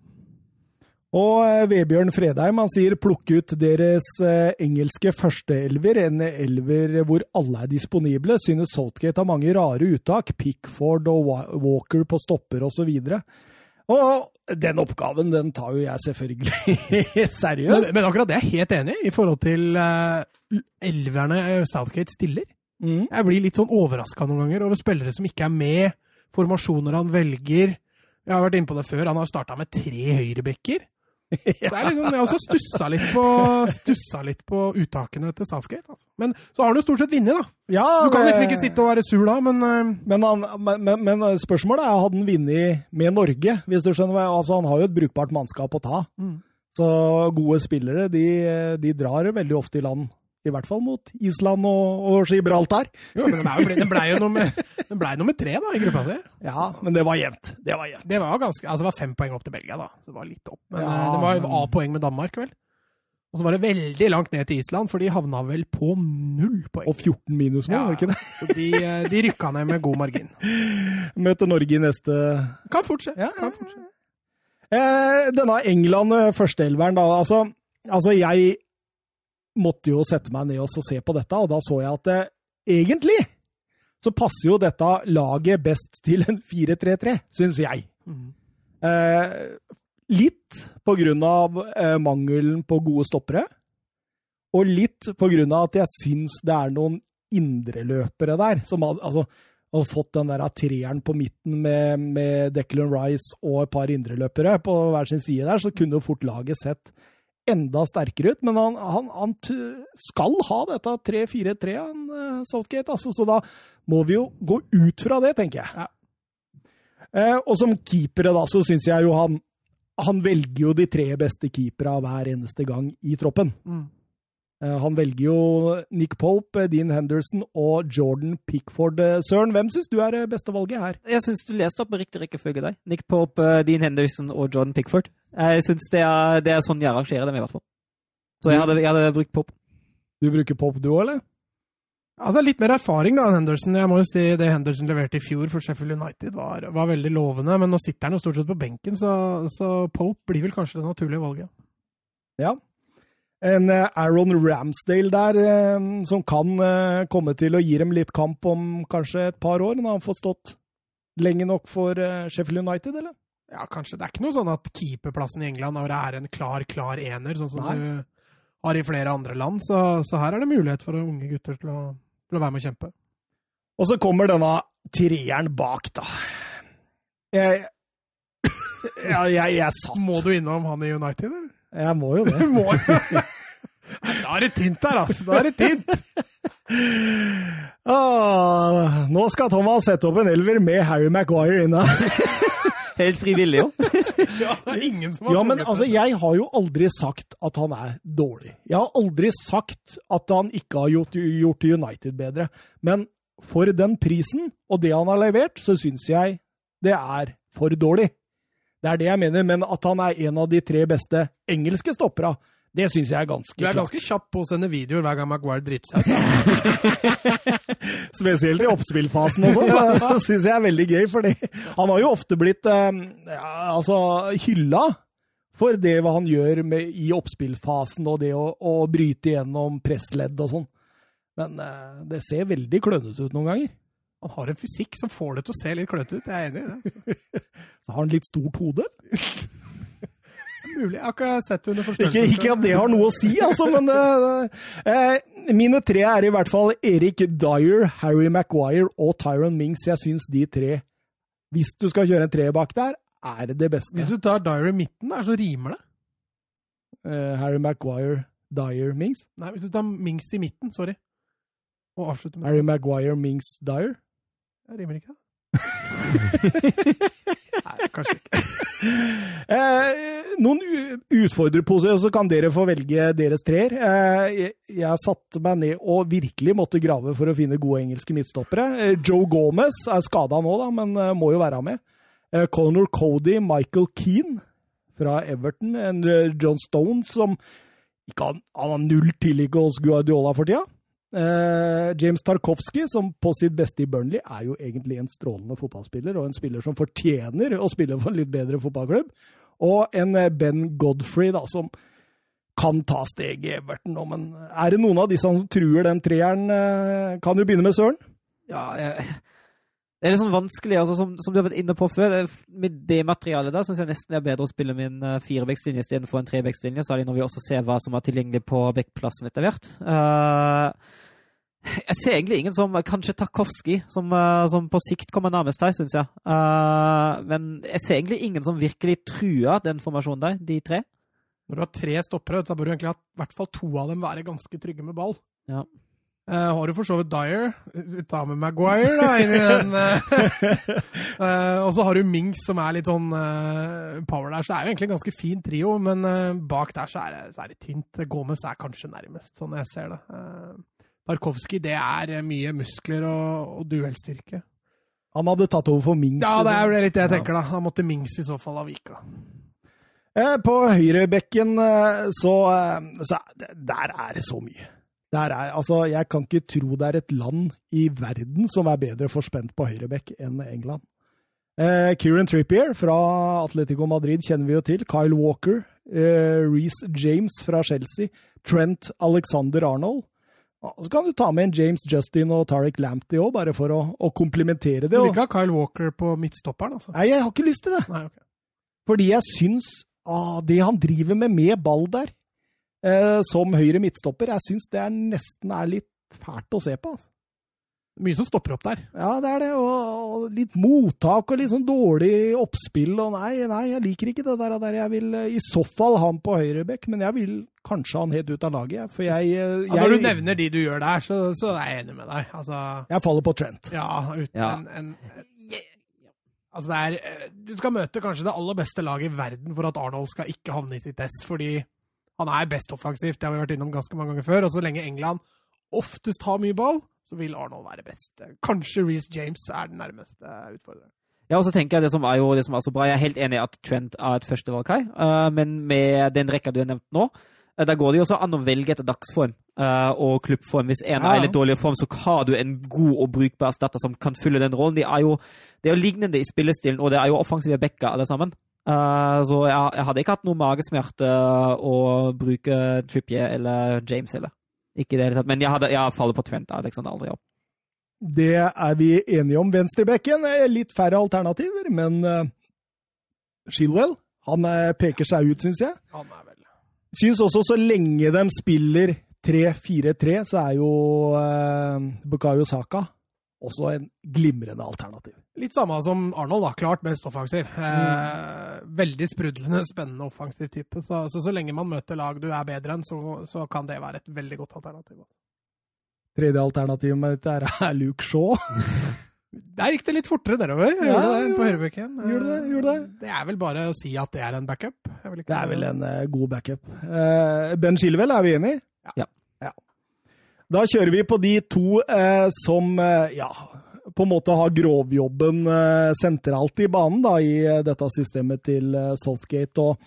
Og eh, Vebjørn Fredheim han sier plukke ut deres eh, engelske førsteelver, en elver hvor alle er disponible. Synes Saltgate har mange rare uttak, Pickford og Walker på stopper osv. Og den oppgaven den tar jo jeg selvfølgelig seriøst. Men, men, akkurat det er jeg helt enig i, i forhold til uh, elverne Southgate stiller. Mm. Jeg blir litt sånn overraska noen ganger over spillere som ikke er med, formasjoner han velger. Jeg har vært inne på det før, han har starta med tre høyrebekker. ja. Det er liksom, jeg har også stussa litt, på, stussa litt på uttakene til Southgate. Altså. Men så har han jo stort sett vunnet, da. Ja, du kan liksom ikke sitte og være sur da, men uh... men, han, men, men, spørsmålet er hadde han vunnet med Norge, hvis du skjønner. Altså, han har jo et brukbart mannskap å ta. Mm. Så gode spillere de, de drar veldig ofte i land i hvert fall mot Island og, og Gibraltar. Jo, men den ble, jo nummer, den ble nummer tre da, i gruppa si. Ja, men det var jevnt. Det var jevnt. Det var ganske, altså det var fem poeng opp til Belgia, da. Så det var litt opp. Men ja, eh, det var A-poeng med Danmark, vel. Og så var det veldig langt ned til Island, for de havna vel på null poeng. Og 14 minusmål, ja, var ikke det? De, eh, de rykka ned med god margin. Møter Norge i neste Kan fortsette. Ja, kan fortsette. Eh, denne England-førsteelveren, da. Altså, altså jeg måtte jo sette meg ned og se på dette, og da så jeg at eh, egentlig så passer jo dette laget best til en 4-3-3, syns jeg. Mm. Eh, litt på grunn av eh, mangelen på gode stoppere, og litt på grunn av at jeg syns det er noen indreløpere der som har, altså, har fått den der treeren på midten med, med Declan Rice og et par indreløpere på hver sin side der, så kunne jo fort laget sett enda sterkere ut. Men han, han, han skal ha dette 3-4-3, han uh, Southgate. Altså, så da må vi jo gå ut fra det, tenker jeg. Ja. Eh, og som keepere, da, så syns jeg jo han Han velger jo de tre beste keepera hver eneste gang i troppen. Mm. Eh, han velger jo Nick Pope, Dean Henderson og Jordan Pickford. Søren, hvem syns du er beste valget her? Jeg syns du leste opp med riktig rekkefølge der. Nick Pope, Dean Henderson og Jordan Pickford. Jeg syns det, det, er sånn jeg arrangerer dem, i hvert fall. Så jeg hadde, jeg hadde brukt pop. Du bruker pop du òg, eller? Altså Litt mer erfaring da, enn Henderson. Jeg må jo si Det Henderson leverte i fjor for Sheffield United, var, var veldig lovende. Men nå sitter han jo stort sett på benken, så, så, Pope blir vel kanskje det naturlige valget. Ja. En uh, Aaron Ramsdale der, uh, som kan komme til å gi dem litt kamp om kanskje et par år, når han får stått lenge nok for Sheffield United, eller? Ja, kanskje. Det er ikke noe sånn at keeperplassen i England er en klar, klar ener, sånn som Nei. du har i flere andre land. Så, så, her er det mulighet for unge gutter til å, til å være med og kjempe. Og så kommer denne treeren bak, da. Jeg Ja, jeg, jeg satt Må du innom han i United, eller? Jeg må jo det. må Da er det tynt her, altså. Da er det tynt. Ah, nå skal Thomas sette opp en elver med Harry Maguire inne. Helt frivillig, jo. ja, det er ingen som har ja, men altså, Jeg har jo aldri sagt at han er dårlig. Jeg har aldri sagt at han ikke har gjort, gjort United bedre. Men for den prisen og det han har levert, så syns jeg det er for dårlig. Det er det jeg mener, men at han er en av de tre beste engelske stoppera, det syns jeg er ganske klart. Du er ganske kjapp på å sende videoer hver gang Maguire driter seg Spesielt i oppspillfasen og sånn. Det syns jeg er veldig gøy, fordi han har jo ofte blitt eh, altså, hylla for det hva han gjør med, i oppspillfasen og det å, å bryte gjennom pressledd og sånn. Men eh, det ser veldig klønete ut noen ganger. Han har en fysikk som får det til å se litt klønete ut, jeg er enig i det. Så har han litt stort hode? Mulig. Jeg har ikke sett under forstørrelse. Ikke, ikke, at det har noe å si, altså, men uh, uh, Mine tre er i hvert fall Erik Dyer, Harry Maguire og Tyron Mings. Jeg syns de tre, hvis du skal kjøre en tre bak der, er det beste. Hvis du tar Dyer i midten, der, så rimer det. Uh, Harry Maguire, Dyer, Mings? Nei, hvis du tar Mings i midten, sorry. Og avslutter med Harry Maguire, Mings, Dyer? Det rimer ikke, da. Nei, kanskje ikke. Eh, noen utfordrerposer, så kan dere få velge deres treer. Eh, jeg, jeg satte meg ned og virkelig måtte grave for å finne gode engelske midtstoppere. Eh, Joe Gomez er skada nå, da, men eh, må jo være med. Eh, Conor Cody, Michael Keane fra Everton. Eh, John Stone som ikke han har null tillit hos Guardiola for tida. Eh, James Tarkovsky, som på sitt beste i Burnley, er jo egentlig en strålende fotballspiller, og en spiller som fortjener å spille for en litt bedre fotballklubb. Og en eh, Ben Godfrey, da, som kan ta steg i Everton nå, men er det noen av disse som truer den treeren? eh, Kan du begynne med Søren? Ja, jeg, det er litt sånn vanskelig, altså, som, som du har vært inne på før. eh, Med det materialet der syns jeg nesten det er bedre å spille med en uh, firebeckslinje istedenfor en trebeckslinje, særlig når vi også ser hva som er tilgjengelig på backplassen etter hvert. Uh, jeg ser egentlig ingen som Kanskje Tarkovskij, som, uh, som på sikt kommer nærmest her, syns jeg. Uh, men jeg ser egentlig ingen som virkelig truer den formasjonen der, de tre. Når du har tre stoppere, så bør du egentlig ha i hvert fall to av dem være ganske trygge med ball. Ja. Eh, har du for så vidt Dyer, ta med Maguire da, inn i den. Uh, og så har du Minks, som er litt sånn uh, power der, så det er jo egentlig en ganske fin trio, men bak der så er, det, så er det tynt. Gomez er kanskje nærmest, sånn jeg ser det. Uh, Tarkovskij, det er mye muskler og, og duellstyrke. Han hadde tatt over for Mings. Ja, det er jo litt det jeg tenker, da. Da måtte Mings i så fall ha vika. På høyrebekken så, så er Der er det så mye. Der er, altså, jeg kan ikke tro det er et land i verden som er bedre forspent på høyrebekk enn England. Eh, Kieran Trippier fra Atletico Madrid kjenner vi jo til. Kyle Walker. Eh, Reece James fra Chelsea. Trent Alexander Arnold. Så kan du ta med en James Justin og Tariq Lamptey òg, bare for å, å komplementere det. Du vil ikke ha Kyle Walker på midtstopperen, altså? nei, jeg har ikke lyst til det. Nei, okay. Fordi jeg syns ah, det han driver med med ball der, eh, som høyre midtstopper, jeg syns det er nesten er litt fælt å se på. Altså. Mye som stopper opp der. Ja, det er det. Og, og litt mottak og litt sånn dårlig oppspill. Og nei, nei, jeg liker ikke det der. der. Jeg vil eh, i så fall ha han på høyrebekk, men jeg vil kanskje ha han helt ut av laget. For jeg, jeg Ja, når du nevner de du gjør der, så, så er jeg enig med deg. Altså, jeg faller på Trent. ja, uten Ja. en, en Altså, det er eh, Du skal møte kanskje det aller beste laget i verden for at Arnold skal ikke havne i sitt ess, fordi han er best offensivt. Det har vi vært innom ganske mange ganger før. Og så lenge England oftest har mye ball, så vil Arnold være best. Kanskje Reece James er den nærmeste utfordreren. Ja, og så tenker jeg det som er jo det som er så bra. Jeg er helt enig i at Trent er et førstevalg, Kai. Eh, men med den rekka du har nevnt nå, eh, da går det jo også an å velge etter dagsform uh, og klubbform. Hvis en Ja, er i litt dårlig form, så har du en god og brukbar erstatter som kan fylle den rollen. De er jo, det er jo lignende i spillestilen, og det er jo offensive backer alle sammen. Eh, så jeg, jeg hadde ikke hatt noe magesmerte å bruke Trippier eller James heller. Ikke det hele tatt. Men jeg, hadde, jeg faller på Trent. Alexander aldri opp. Det er vi enige om. Venstrebekken er litt færre alternativer, men uh, Shilwell han eh, peker seg ut, syns jeg. Han er vel Syns også så lenge de spiller 3-4-3, så er jo uh, Bukayo Saka også en glimrende alternativ. Litt samme som Arnold, da. Klart best offensiv. Eh, veldig sprudlende, spennende offensiv type. Så, så så lenge man møter lag du er bedre enn, så, så kan det være et veldig godt alternativ. Tredje alternativet mitt er, er Luke Shaw. Der gikk det litt fortere nedover. Ja, Gjorde det på høyrebekken. Gjorde det, gjorde det. Det er vel bare å si at det er en backup. Det er vel en uh, god backup. Uh, ben Shilwell er vi enig? Ja. ja. Da kjører vi på de to eh, som eh, ja, på en måte har grovjobben eh, sentralt i banen da, i eh, dette systemet til eh, Southgate. Og,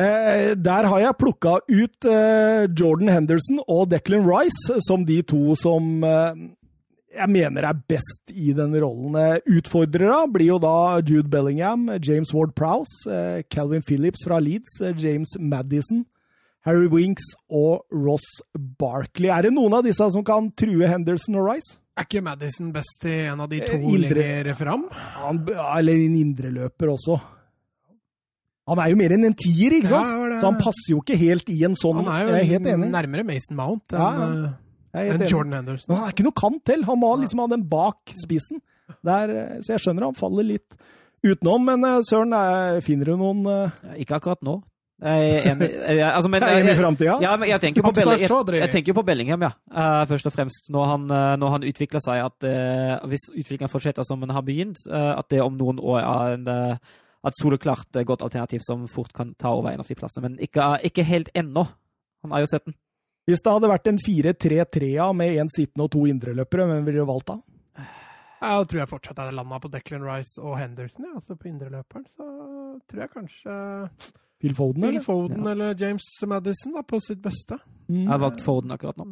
eh, der har jeg plukka ut eh, Jordan Henderson og Declan Rice som de to som eh, jeg mener er best i den rollen. Eh, Utfordrere blir jo da Jude Bellingham, James Ward-Prowse, eh, Calvin Phillips fra Leeds, James Madison, Harry Winks og Ross Barkley. Er det noen av disse som kan true Henderson og Rice? Er ikke Madison best i en av de to Eh, Indre- lenger fram? Han, eller en indreløper også. Han er jo mer enn en tier, ikke sant? Ja, det- Så han passer jo ikke helt i en sånn Han er Jeg er helt jo enig. nærmere Mason Mount enn Ja, ja. eh, er enn. Jordan Henderson. Men han er ikke noe kant til. Han må liksom ha den bak spissen. Der, eh, så jeg skjønner han faller litt utenom. Men Søren, finner du noen Ikke akkurat nå. Jeg er enig. Jeg, altså, men, jeg, tenker på Bellingham. Jeg, tenker på Bellingham, ja. Uh, først og fremst. Når han, eh, når han utvikler seg, at uh, hvis utviklingen fortsetter som den har begynt, uh, at det om noen år er en, et soleklart godt alternativ som fort kan ta over en av de plassene. Men ikke, ikke helt ennå. Han er jo 17. Hvis det hadde vært en 4-3-3-a med én sittende og to indreløpere, hvem ville du valgt da? Jeg tror jeg fortsatt hadde landa på Declan Rice og Henderson, ja, altså på indreløperen. Så tror jeg kanskje Phil Foden, eller? Foden eller James Madison da, på sitt beste. Jeg har Mm. valgt Foden akkurat nå.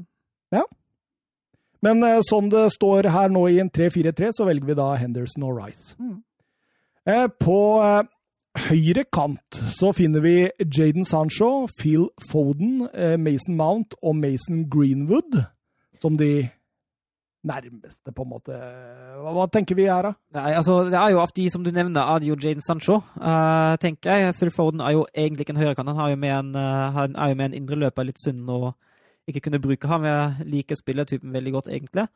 Men eh, sånn det står her nå i en 3-4-3, så velger vi da Henderson og Rice. Mm. Eh, på eh, høyre kant så finner vi Jaden Sancho, Phil Foden, eh, Mason Mount og Mason Greenwood som de nærmeste, på en måte. Hva, hva tenker vi her, da? Nei, altså, det er jo Av de som du nevner, er det jo Jaden Sancho, uh, tenker jeg. Phil Foden er jo egentlig ikke en høyrekant. Han en, eh, han er jo med en indre løper, litt sunn og ikke kunne bruke ham. Jeg liker spillertypen veldig godt, egentlig.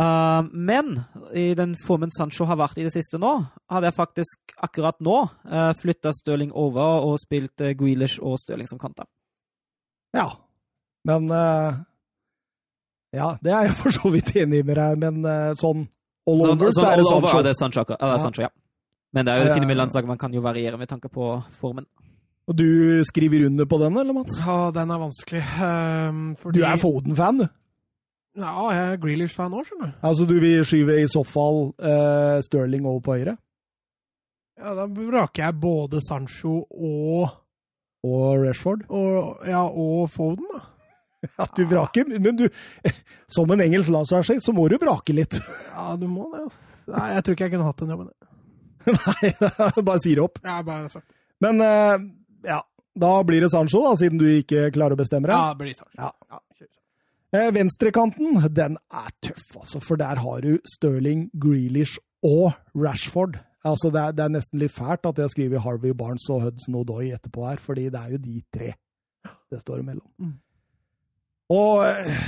Uh, men i den formen Sancho har vært i det siste nå, hadde jeg faktisk akkurat nå uh, flytta Stirling over og spilt uh, Grealish og Stirling som kanter. Ja. Men eh, Ja, det er jeg for så vidt enig med deg, men eh, sånn all over, så så er det over Sancho. er det Sancho, akkurat- ja, det Ja. Sancho, ja. Men det er jo det fine med ja. landslaget, man kan jo variere med tanke på formen. Og du skriver under på den, eller, Mats? Ja, den er vanskelig. Um, fordi Du er Foden-fan, du? Ja, jeg er Grealish-fan òg, skjønner du. Altså, du vil skyve i så fall uh, Sterling over på høyre? Ja, da vraker jeg både Sancho og, Og Rashford? og, ja, og Foden, da. Ja, du vraker, men du Som en engelsk landslagssjef, så må du vrake litt. Ja, du må det. Nei, jeg tror ikke jeg kunne hatt den jobben. Nei, bare sier opp. Ja, bare sagt. Men eh, ja, da blir det Sancho, da, siden du ikke klarer å bestemme deg. Ja, det blir Sancho. Ja. Ja. Eh, Venstrekanten, den er tøff, altså, for der har du Stirling, Grealish og Rashford. Altså, det er, det er nesten litt fælt at jeg skriver Harvey Barnes og Hudson Odoi etterpå her, fordi det er jo de tre det står imellom. Mm. Og eh,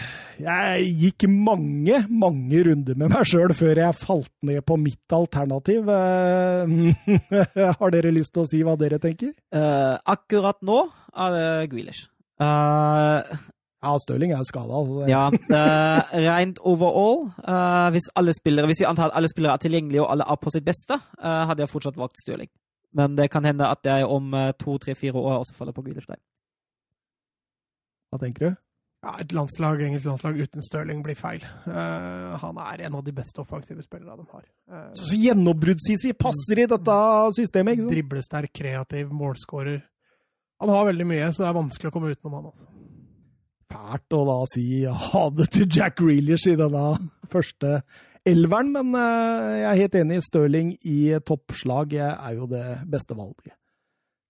jeg gikk mange, mange runder med meg sjøl før jeg falt ned på mitt alternativ. Eh, Har dere lyst til å si hva dere tenker? Uh, akkurat nå er det Grealish. Uh, Ja, Stirling er skada. Altså. ja, uh, rent overall, uh, hvis spillere, hvis vi antar at alle spillere er tilgjengelige og alle er på sitt beste, uh, hadde jeg fortsatt valgt Stirling. Men det kan hende at jeg om to, tre, fire år også faller på Grealish der. Hva tenker du? Ja, et landslag, engelsk landslag uten Stirling blir feil. Uh, han er en av de beste offensive spillerne de har. Uh, Så, så gjennombrudd-Sisi passer i dette systemet, ikke sant? Driblesterk, kreativ, målskårer. Han har veldig mye, så det er vanskelig å komme utenom han. Altså. Fælt å da si ha det til Jack Reelish i denne første elveren, men uh, jeg er helt enig. Stirling i toppslag er jo det beste valget.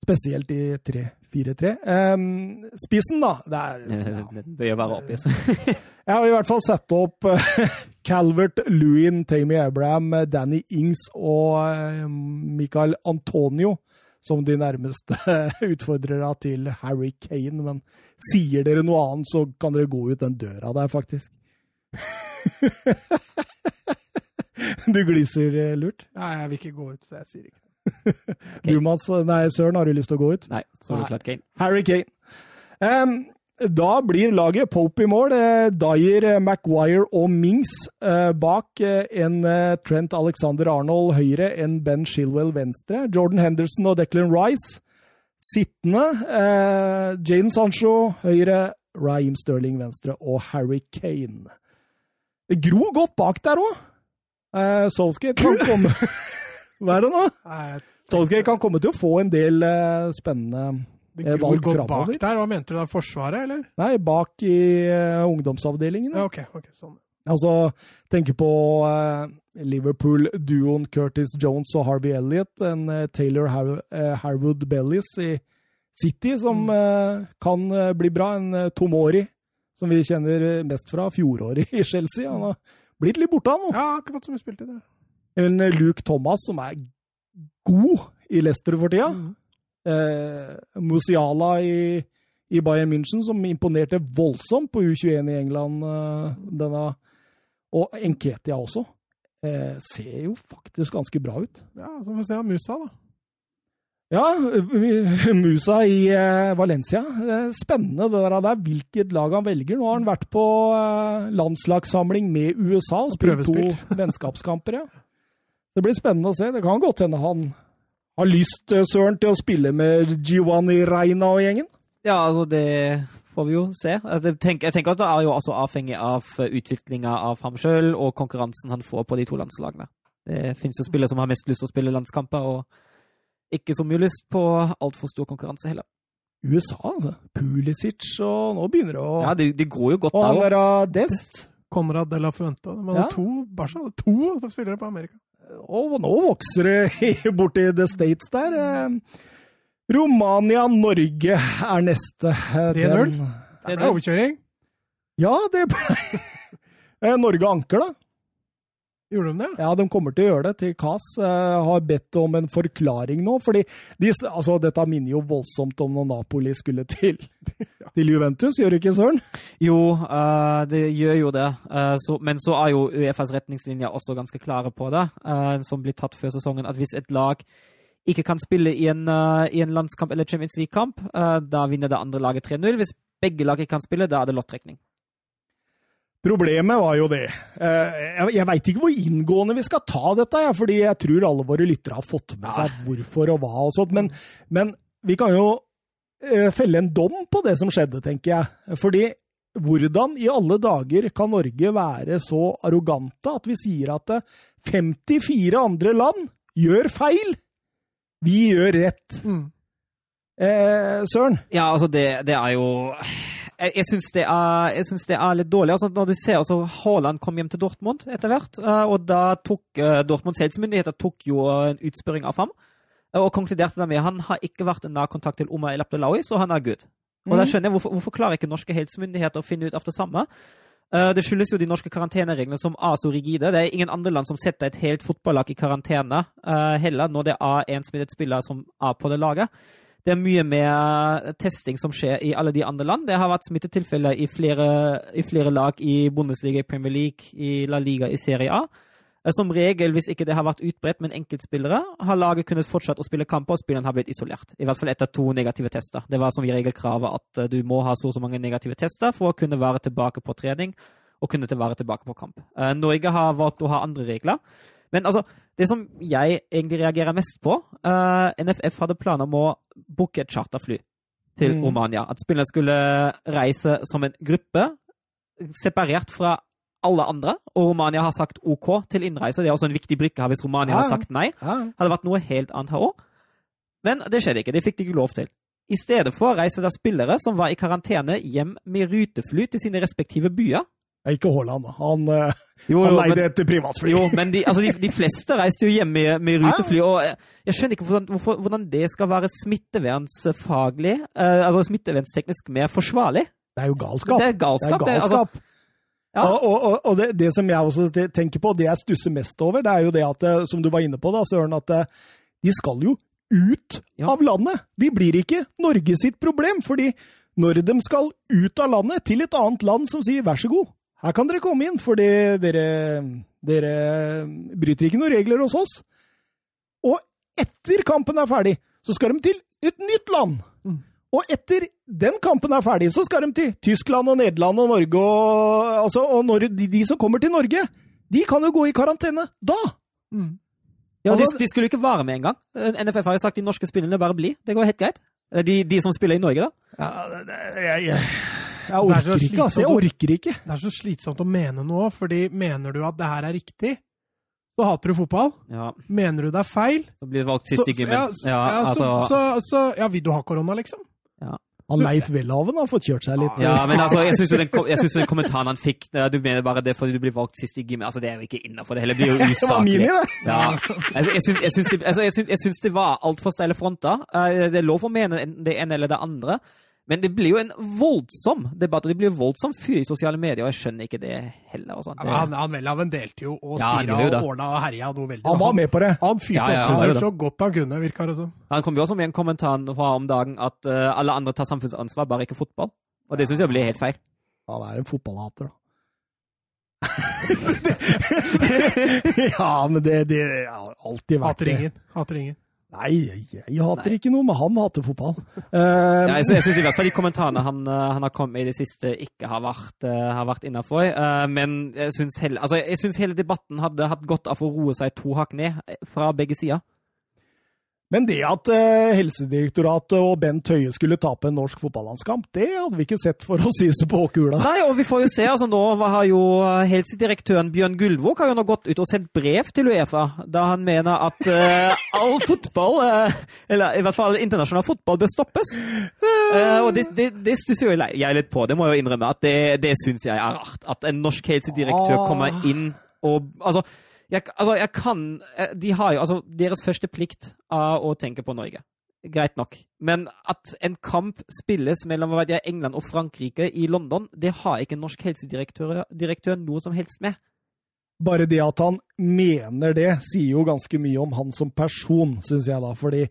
Spesielt i 3-4-3. Um, spissen, da. Det er, ja. Det jo være obvious. Jeg har i hvert fall satt opp eh, Calvert, Lewin, Tammy Abraham, eh, Danny Ings og eh, Michael Antonio som de nærmeste utfordrere til Harry Kane. Men sier dere noe annet, så kan dere gå ut den døra der, faktisk. Du gliser lurt. Nei, jeg vil ikke gå ut, så jeg sier ikke. Du, Mats, nei, Søren, har du lyst til å gå ut? Nei, så det klart Kane. Harry Kane. Um, da blir laget Pope i mål. Eh, Dyer, eh, Maguire og Mings eh, bak. Eh, en Trent Alexander Arnold høyre, en Ben Shilwell venstre. Jordan Henderson og Declan Rice sittende. Jaden Sancho høyre, Raheem Sterling venstre og Harry Kane. Det gror godt bak der òg. Southgate kan komme Hva er det nå? Solskjær kan komme til å få en del uh, spennende det Eh, valg framover. fremover. bak der. Hva mente du da? Forsvaret, eller? Nei, bak i uh, ungdomsavdelingen. Ja, ok. ok, sånn. Altså, tenker på uh, Liverpool-duoen Curtis Jones og Harvey Elliott. En uh, Taylor Har Harwood Bellis i City som Mm. kan bli bra. En Tomori, som vi kjenner mest fra fjoråret i Chelsea. Han har blitt litt borte, han nå. Ja, akkurat som vi spilte i det. En eh, Luke Thomas som er god i Leicester for tida. Mm. eh, Musiala i, i Bayern München, som imponerte voldsomt på U21 i England. Eh, denne, og Enketia også. Eh, ser jo faktisk ganske bra ut. Ja, så får vi se Musa, da. Ja, Musa i eh, Valencia. Eh, spennende det der, der, hvilket lag han velger. Nå har han vært på landslagssamling med USA og spilt to vennskapskamper. Ja. Det blir spennende å se. Det kan godt hende han har lyst, eh, Søren, til å spille med Giovanni Reina og gjengen? Ja, altså det får vi jo se. Jeg tenker, jeg tenker at det er jo altså avhengig av utviklinga av ham sjøl og konkurransen han får på de to landslagene. Det finnes jo spillere som har mest lyst til å spille landskamper, og ikke så mye lyst på altfor stor konkurranse heller. USA, altså. Pulisic og Nå begynner det å Ja, det, det går jo godt Og der han der av Dest. Conrad de la Fuente. De hadde Ja. to Barca hadde to spillere på Amerika. Og nå vokser det borti The States der. Eh, Romania-Norge er neste. Eh, 3-0. Det er overkjøring. Ja, det ble Eh, Norge anker, da. Gjorde de det? Ja, de kommer til å gjøre det til CAS. eh, har bedt om en forklaring nå. fordi de, altså, Dette minner jo voldsomt om når Napoli skulle til, til Juventus, gjør det ikke, Søren? Jo, eh, det gjør jo det. Eh, så, men så er jo Uefas retningslinjer også ganske klare på det, eh, som blir tatt før sesongen. At hvis et lag ikke kan spille i en, uh, i en landskamp eller Champions League-kamp, eh, da vinner det andre laget 3-0. Hvis begge lag ikke kan spille, da er det lottrekning. Problemet var jo det. Eh, Jeg, veit ikke hvor inngående vi skal ta dette, fordi jeg tror alle våre lyttere har fått med seg hvorfor og hva og sånt. Men, men vi kan jo eh, felle en dom på det som skjedde, tenker jeg. Fordi hvordan i alle dager kan Norge være så arrogante at vi sier at eh, 54 andre land gjør feil? Vi gjør rett. Mm. Eh, Søren? Ja, altså, det, det er jo Jeg, jeg syns det, det er litt dårlig. Altså, når du ser altså, Haaland kom hjem til Dortmund etter hvert, eh, og da tok uh, Dortmunds helsemyndigheter tok jo eh, en utspørring av ham. eh, Og konkluderte da med han har ikke vært en nær kontakt til Omar El Abdelawi, så han er good. Og da skjønner jeg hvorfor, hvorfor klarer ikke norske helsemyndigheter å finne ut av det samme. Eh, Det skyldes jo de norske karantenereglene som er så rigide. Det er ingen andre land som setter et helt fotballag i karantene eh, heller, når det er en smittet spiller som er på det laget. Det er mye mer testing som skjer i alle de andre land. Det har vært smittetilfeller i flere, i flere lag i Bundesliga, i Premier League, i La Liga, i Serie A. Eh, Som regel, hvis ikke det har vært utbredt med enkeltspillere, har laget kunnet fortsatt å spille kamper, og spilleren har blitt isolert. I hvert fall etter to negative tester. Det var som i regel kravet at eh, du må ha så og så mange negative tester for å kunne være tilbake på trening og kunne være tilbake på kamp. Eh, Norge har valgt å ha andre regler. Men altså, det som jeg egentlig reagerer mest på uh, NFF hadde planer om å booke et charterfly til Mm. Romania. At spillerne skulle reise som en gruppe, separert fra alle andre. Og Romania har sagt OK til innreise. Det er også en viktig brikke her hvis Romania Ja, har sagt nei. Ja. Hadde vært noe helt annet her òg. Men det skjedde ikke. Det fikk de ikke lov til. I stedet for reiser da spillere som var i karantene, hjem med rutefly til sine respektive byer. Ikke Haaland. Han, eh, Jo, han leide men- et privatfly. Jo, men de, altså de, de fleste reiste jo hjem med, med rutefly, og jeg, jeg skjønner ikke hvordan, hvorfor, hvordan det skal være smittevernsfaglig, eh, altså smittevernsteknisk mer forsvarlig. Det er jo galskap. Det er galskap. Det er det, altså. Ja. Og, og, og, det, det som jeg også tenker på, det jeg stusser mest over, det er jo det at, eh, som du var inne på, da, Søren, at eh, de skal jo ut Ja. av landet. De blir ikke Norge sitt problem, fordi når de skal ut av landet til et annet land som sier vær så god, her kan dere komme inn, fordi dere, dere bryter ikke noen regler hos oss. Og etter kampen er ferdig, så skal de til et nytt land. Mm. Og etter den kampen er ferdig, så skal de til Tyskland og Nederland og Norge. Og, altså, og når de, de som kommer til Norge, de kan jo gå i karantene da. Mm. ja, de, altså- de skulle ikke være med engang. Eh, NFF har jo sagt de norske spillerne bare bli. Det går helt greit. De, de som spiller i Norge, da. Ja, jeg, jeg, jeg er orker ikke, altså. Jeg orker ikke. Det er så slitsomt å mene noe, fordi mener du at det her er riktig, så hater du fotball. Ja, Mener du det er feil, Så blir du valgt sist i gymmen. ja, så, Ja, ja, altså, så, så, så Ja, vil du ha korona, liksom? Han Leif Welhaven har fått kjørt seg litt. ja, men altså, jeg syns jo den, den kommentaren han fikk eh, Du mener bare det fordi du blir valgt sist i gymmen. Altså, det er jo ikke innafor. Det hele blir jo Det usaklig. Ja. Altså, jeg syns, det, altså, det var altfor steile fronter. Eh, Det er lov å mene det ene eller det andre. Men det blir jo en voldsom debatt, og det blir jo voldsom fyr i sosiale medier, og jeg skjønner ikke det heller. Altså. Ja, Det, han, han Welhaven delte jo og styra ja, og ordna og herja noe veldig. Han var med på det. Han fyrte Ja, ja, opp under det. så godt han kunne, virka det som. han kom jo også med en kommentar fra om dagen at uh, alle andre tar samfunnsansvar, bare ikke fotball. Og det syns jeg blir helt feil. Han er en fotballhater, da. ja, men det, det har alltid vært Hater ingen. Hater ingen. Nei, jeg, hater ikke noe, men han hater fotball. Uh, Ja, jeg, jeg syns i hvert fall de kommentarene han, eh, han har kommet med i det siste, ikke har vært, uh, vært innafor. Uh, men jeg syns hele, altså, hele debatten hadde hatt godt av å roe seg to hakk ned fra begge sider. Men det at eh, Helsedirektoratet og Bent Høie skulle tape en norsk fotballandskamp, det hadde vi ikke sett, for å sise på åkula. Nei, og vi får jo se. altså Nå har jo helsedirektøren Bjørn Gullvåg har jo nå gått ut og sendt brev til Uefa, da han mener at uh, all fotball, uh, eller i hvert fall internasjonal fotball, bør stoppes. Uh, og det, det, det stusser jo jeg litt på, det må jeg jo innrømme. at Det, det syns jeg er rart. At en norsk helsedirektør Ah. kommer inn og Altså, jeg, altså, jeg kan eh, De har jo altså deres første plikt av å tenke på Norge. Greit nok. Men at en kamp spilles mellom jeg, England og Frankrike i London, det har ikke norsk helsedirektør direktør noe som helst med. Bare det at han mener det, sier jo ganske mye om han som person, syns jeg da. Fordi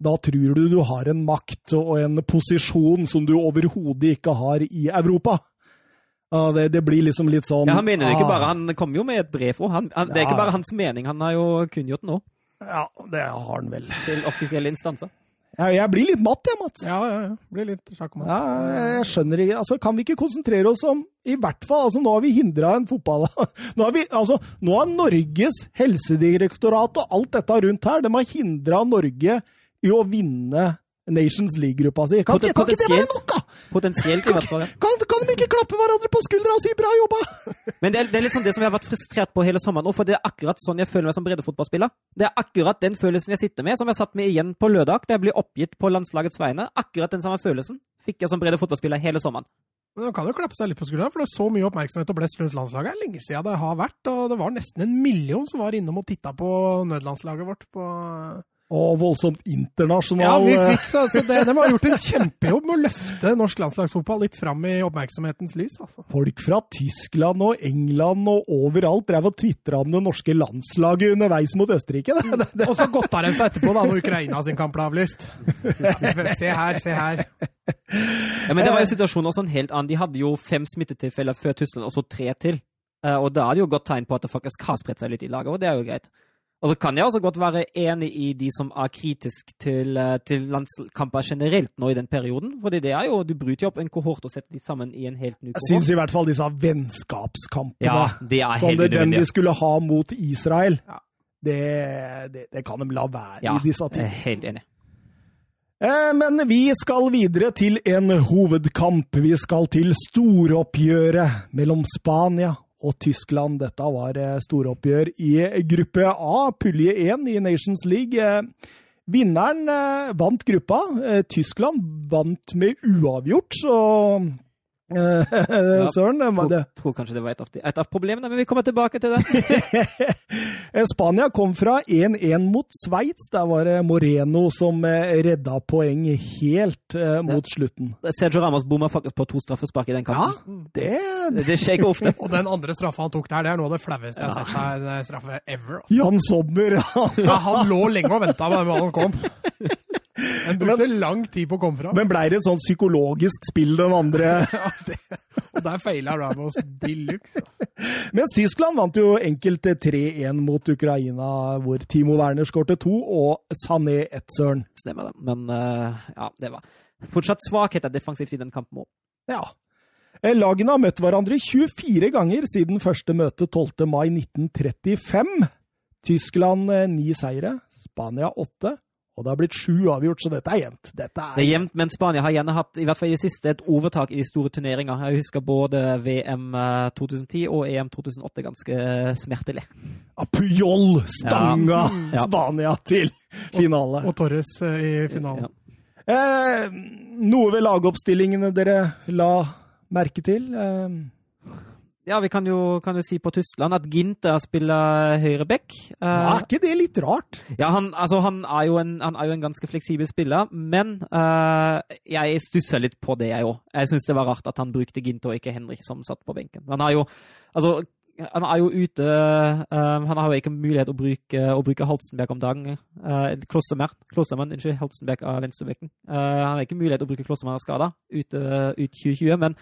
da tror du du har en makt og en posisjon som du overhodet ikke har i Europa. Ja, det, det blir liksom litt sånn Ja, Han mener det ikke ah, bare, han kom jo med et brev òg. Det er ikke bare hans mening, han har jo kunngjort nå Ja, det har han vel. til offisielle instanser. Jeg, jeg blir litt matt, jeg, Mats. Ja, ja, ja. Blir litt sjakk. Ja, jeg, jeg skjønner ikke altså, Kan vi ikke konsentrere oss om I hvert fall, altså Nå har vi hindra en fotball Nå har vi, altså, nå har Norges helsedirektorat og alt dette rundt her De har hindra Norge i å vinne Nations League-gruppa si. Kan, kan ikke det være nok, da?! Potensielt, i hvert fall. Kan, kan de ikke klappe hverandre på skuldra og si 'bra jobba'? Men det er, det er sånn det som jeg har vært frustrert på hele sommeren nå, for det er akkurat sånn jeg føler meg som breddefotballspiller. Det er akkurat den følelsen jeg sitter med, som jeg satt med igjen på lørdag, da jeg ble oppgitt på landslagets vegne. Akkurat den samme følelsen fikk jeg som breddefotballspiller hele sommeren. Men Man kan jo klappe seg litt på skuldra, for det er så mye oppmerksomhet og blest rundt landslaget. Det er lenge siden det har vært, og det var nesten en million som var innom og titta på nødlandslaget vårt på Og voldsomt Ja, vi eh, fikk det, så det, De har gjort en kjempejobb med å løfte norsk landslagsfotball litt fram i oppmerksomhetens lys. altså. Folk fra Tyskland og England og overalt drev og tvitra om det norske landslaget underveis mot Østerrike. Det, det, det. Og så godta de seg etterpå, da, når Ukraina sin kamp ble avlyst. Se her, se her. Ja, men det var jo situasjonen også en helt annen. De hadde jo fem smittetilfeller før Tyskland, og så tre til. Eh, og da er det jo godt tegn på at det faktisk har spredt seg litt i laget, og det er jo greit. Og så kan jeg også godt være enig i de som er kritisk til, eh, til landskamper generelt nå i den perioden. Fordi det er jo, du bryter jo opp en kohort og setter de sammen i en helt ny kohort. Jeg syns i hvert fall disse vennskapskampene Ja, det er Sånn helt det, den unødvendig. de skulle ha mot Israel, Ja. det, det, det kan de la være Ja, i disse er tider. helt enig. Eh, Men vi skal videre til en hovedkamp. Vi skal til storoppgjøret mellom Spania og Tyskland. Dette var eh, storoppgjør i gruppe A, pulje 1 i Nations League. Eh, Vinneren eh, vant gruppa. Eh, Tyskland vant med uavgjort, så eh, Søren, det var det. Jeg tror kanskje det var et av, et av problemene, men vi kommer tilbake til det. Eh, Spania kom fra 1-1 mot Sveits. Der var det Moreno som eh, redda poeng helt eh, mot slutten. Sergio Ramos bomma faktisk på to straffespark i den Ja, kampen. det, Det, det skjer ikke ofte. Og den andre straffa han tok der, det er noe av det flaueste jeg har sett av en eh, straffe ever. altså. Jan Sommer han- Ja, han lå lenge og venta på den ballen kom. Den brukte lang tid på å komme fra. Men blei det et sånn psykologisk spill, den andre? Ja, det, og der feila Ramos de luxe. Mens Tyskland vant jo enkelt 3-1 mot Ukraina, hvor Timo Werner skårte to og Sané ett søren. Stemmer det. Men eh, ja, det var fortsatt svakheter defensivt i den kampen òg. Ja. Eh, Lagene har møtt hverandre 24 ganger siden første møte 12. mai 1935. Tyskland eh, ni seire, Spania åtte, og det har blitt sju avgjort, så dette er jevnt. Dette Det er jevnt, men Spania har gjerne hatt i hvert fall i det siste, et overtak i de store turneringer. Jeg husker både VM eh, 2010 og EM 2008 ganske eh, smertelig. Apuyol stanga Ja. Spania til finale. Og Torres eh, i finalen. Ja. Eh, noe ved lagoppstillingene dere la merke til? Eh, Ja, vi kan jo, kan jo si på Tyskland at Ginter spiller høyre back. Eh, er ikke det litt rart? Ja, han, altså, han, er jo en, han er jo en ganske fleksibel spiller, men uh, jeg stusser litt på det, jeg òg. Jeg syns det var rart at han brukte Ginter og ikke Henrik, som satt på benken. Han har jo Altså, han er jo ute uh, Han har jo ikke mulighet å bruke, å bruke Halstenberg om dagen. Uh, Klostermann, unnskyld, Halstenberg av venstrebekken. Han har ikke mulighet å bruke Klostermann av skada ut, ut 2020, men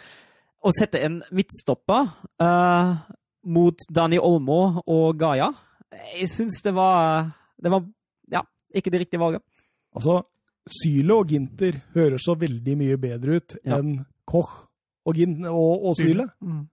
å sette en midtstopper uh, mot Dani Olmo og Gaia Jeg syns det var Det var ja, ikke det riktige valget. Altså, Syle og Ginter hører så veldig mye bedre ut Ja. enn Koch og, Gin og, og Syle. Mm.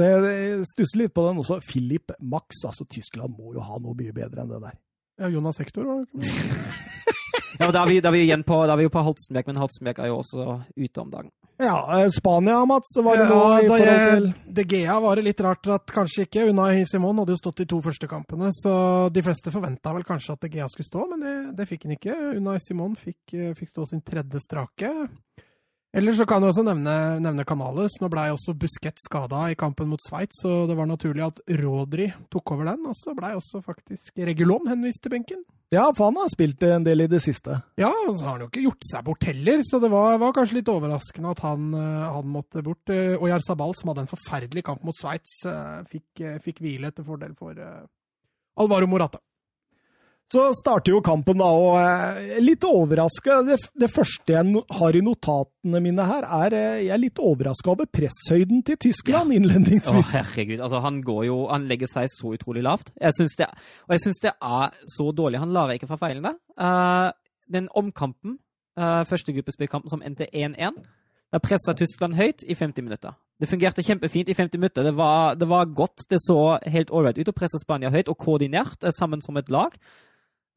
Det, det stusser litt på den også. Philip Max, altså Tyskland må jo ha noe mye bedre enn det der. Ja, Jonas Hector var Ja, da er vi, da er vi igjen på, da er vi jo på Halstenberg, men Halstenberg er jo også ute om dagen. Ja, eh, Spania, Mats, var det noe i forhold til De Gea var det litt rart at kanskje ikke. Unai Simon hadde jo stått de to første kampene, så de fleste forventa vel kanskje at De Gea skulle stå, men det, det fikk han ikke. Unai Simon fikk, eh, fikk stå sin tredje strake. Eller så kan du også nevne, nevne Canales. Nå blei også Busquets skada i kampen mot Sveits, så det var naturlig at Rodri tok over den. Og så blei også faktisk Regulon henvist til benken. Ja, for han har spilt en del i det siste. Ja, og så har han jo ikke gjort seg bort heller, så det var, var kanskje litt overraskende at han, eh, han måtte bort. Eh, Og Jarzabal, som hadde en forferdelig kamp mot Sveits, eh, fikk, fikk hvile til fordel for Alvaro Morata. Så starter jo kampen, da, og eh, litt overraska. Det, det første jeg har i notatene mine her, er eh, jeg er litt overraska over presshøyden til Tyskland ja. innledningsvis. herregud. Altså, han går jo Han legger seg så utrolig lavt. Jeg synes det, og jeg syns det er så dårlig. Han lar ikke fra feilene. Uh, den omkampen, uh, første gruppespillkampen som endte 1-1, da pressa Tyskland høyt i 50 minutter. Det fungerte kjempefint i 50 minutter. Det var, det var godt. Det så helt ålreit ut å presse Spania høyt og koordinert eh, sammen som et lag.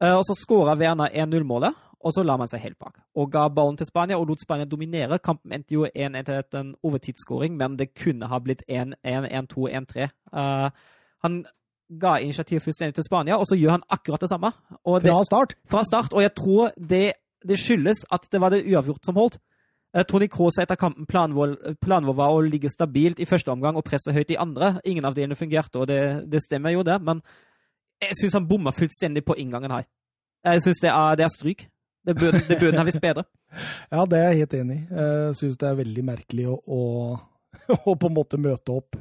Eh, og så skåra Werner 1-0-målet, og så la man seg helt bak. Og ga ballen til Spania og lot Spania dominere. Kampen endte jo 1-1 etter en overtidsskåring, men det kunne ha blitt 1-1, 1-2, 1-3. Uh, han ga initiativ fullstendig til Spania, og så gjør han akkurat det samme. Og det, Fra start. fra start, og jeg tror det, det skyldes at det var det uavgjort som holdt. Eh, Tony Kroos etter kampen planvår var å ligge stabilt i første omgang og presse høyt i andre. Ingen av delene fungerte, og det, det stemmer jo det, men jeg syns han bomma fullstendig på inngangen her. Jeg syns det, er- det er stryk. Det burde, det burde han visst bedre. Ja, det er jeg helt enig i. Jeg syns det er veldig merkelig å, å, å på en måte møte opp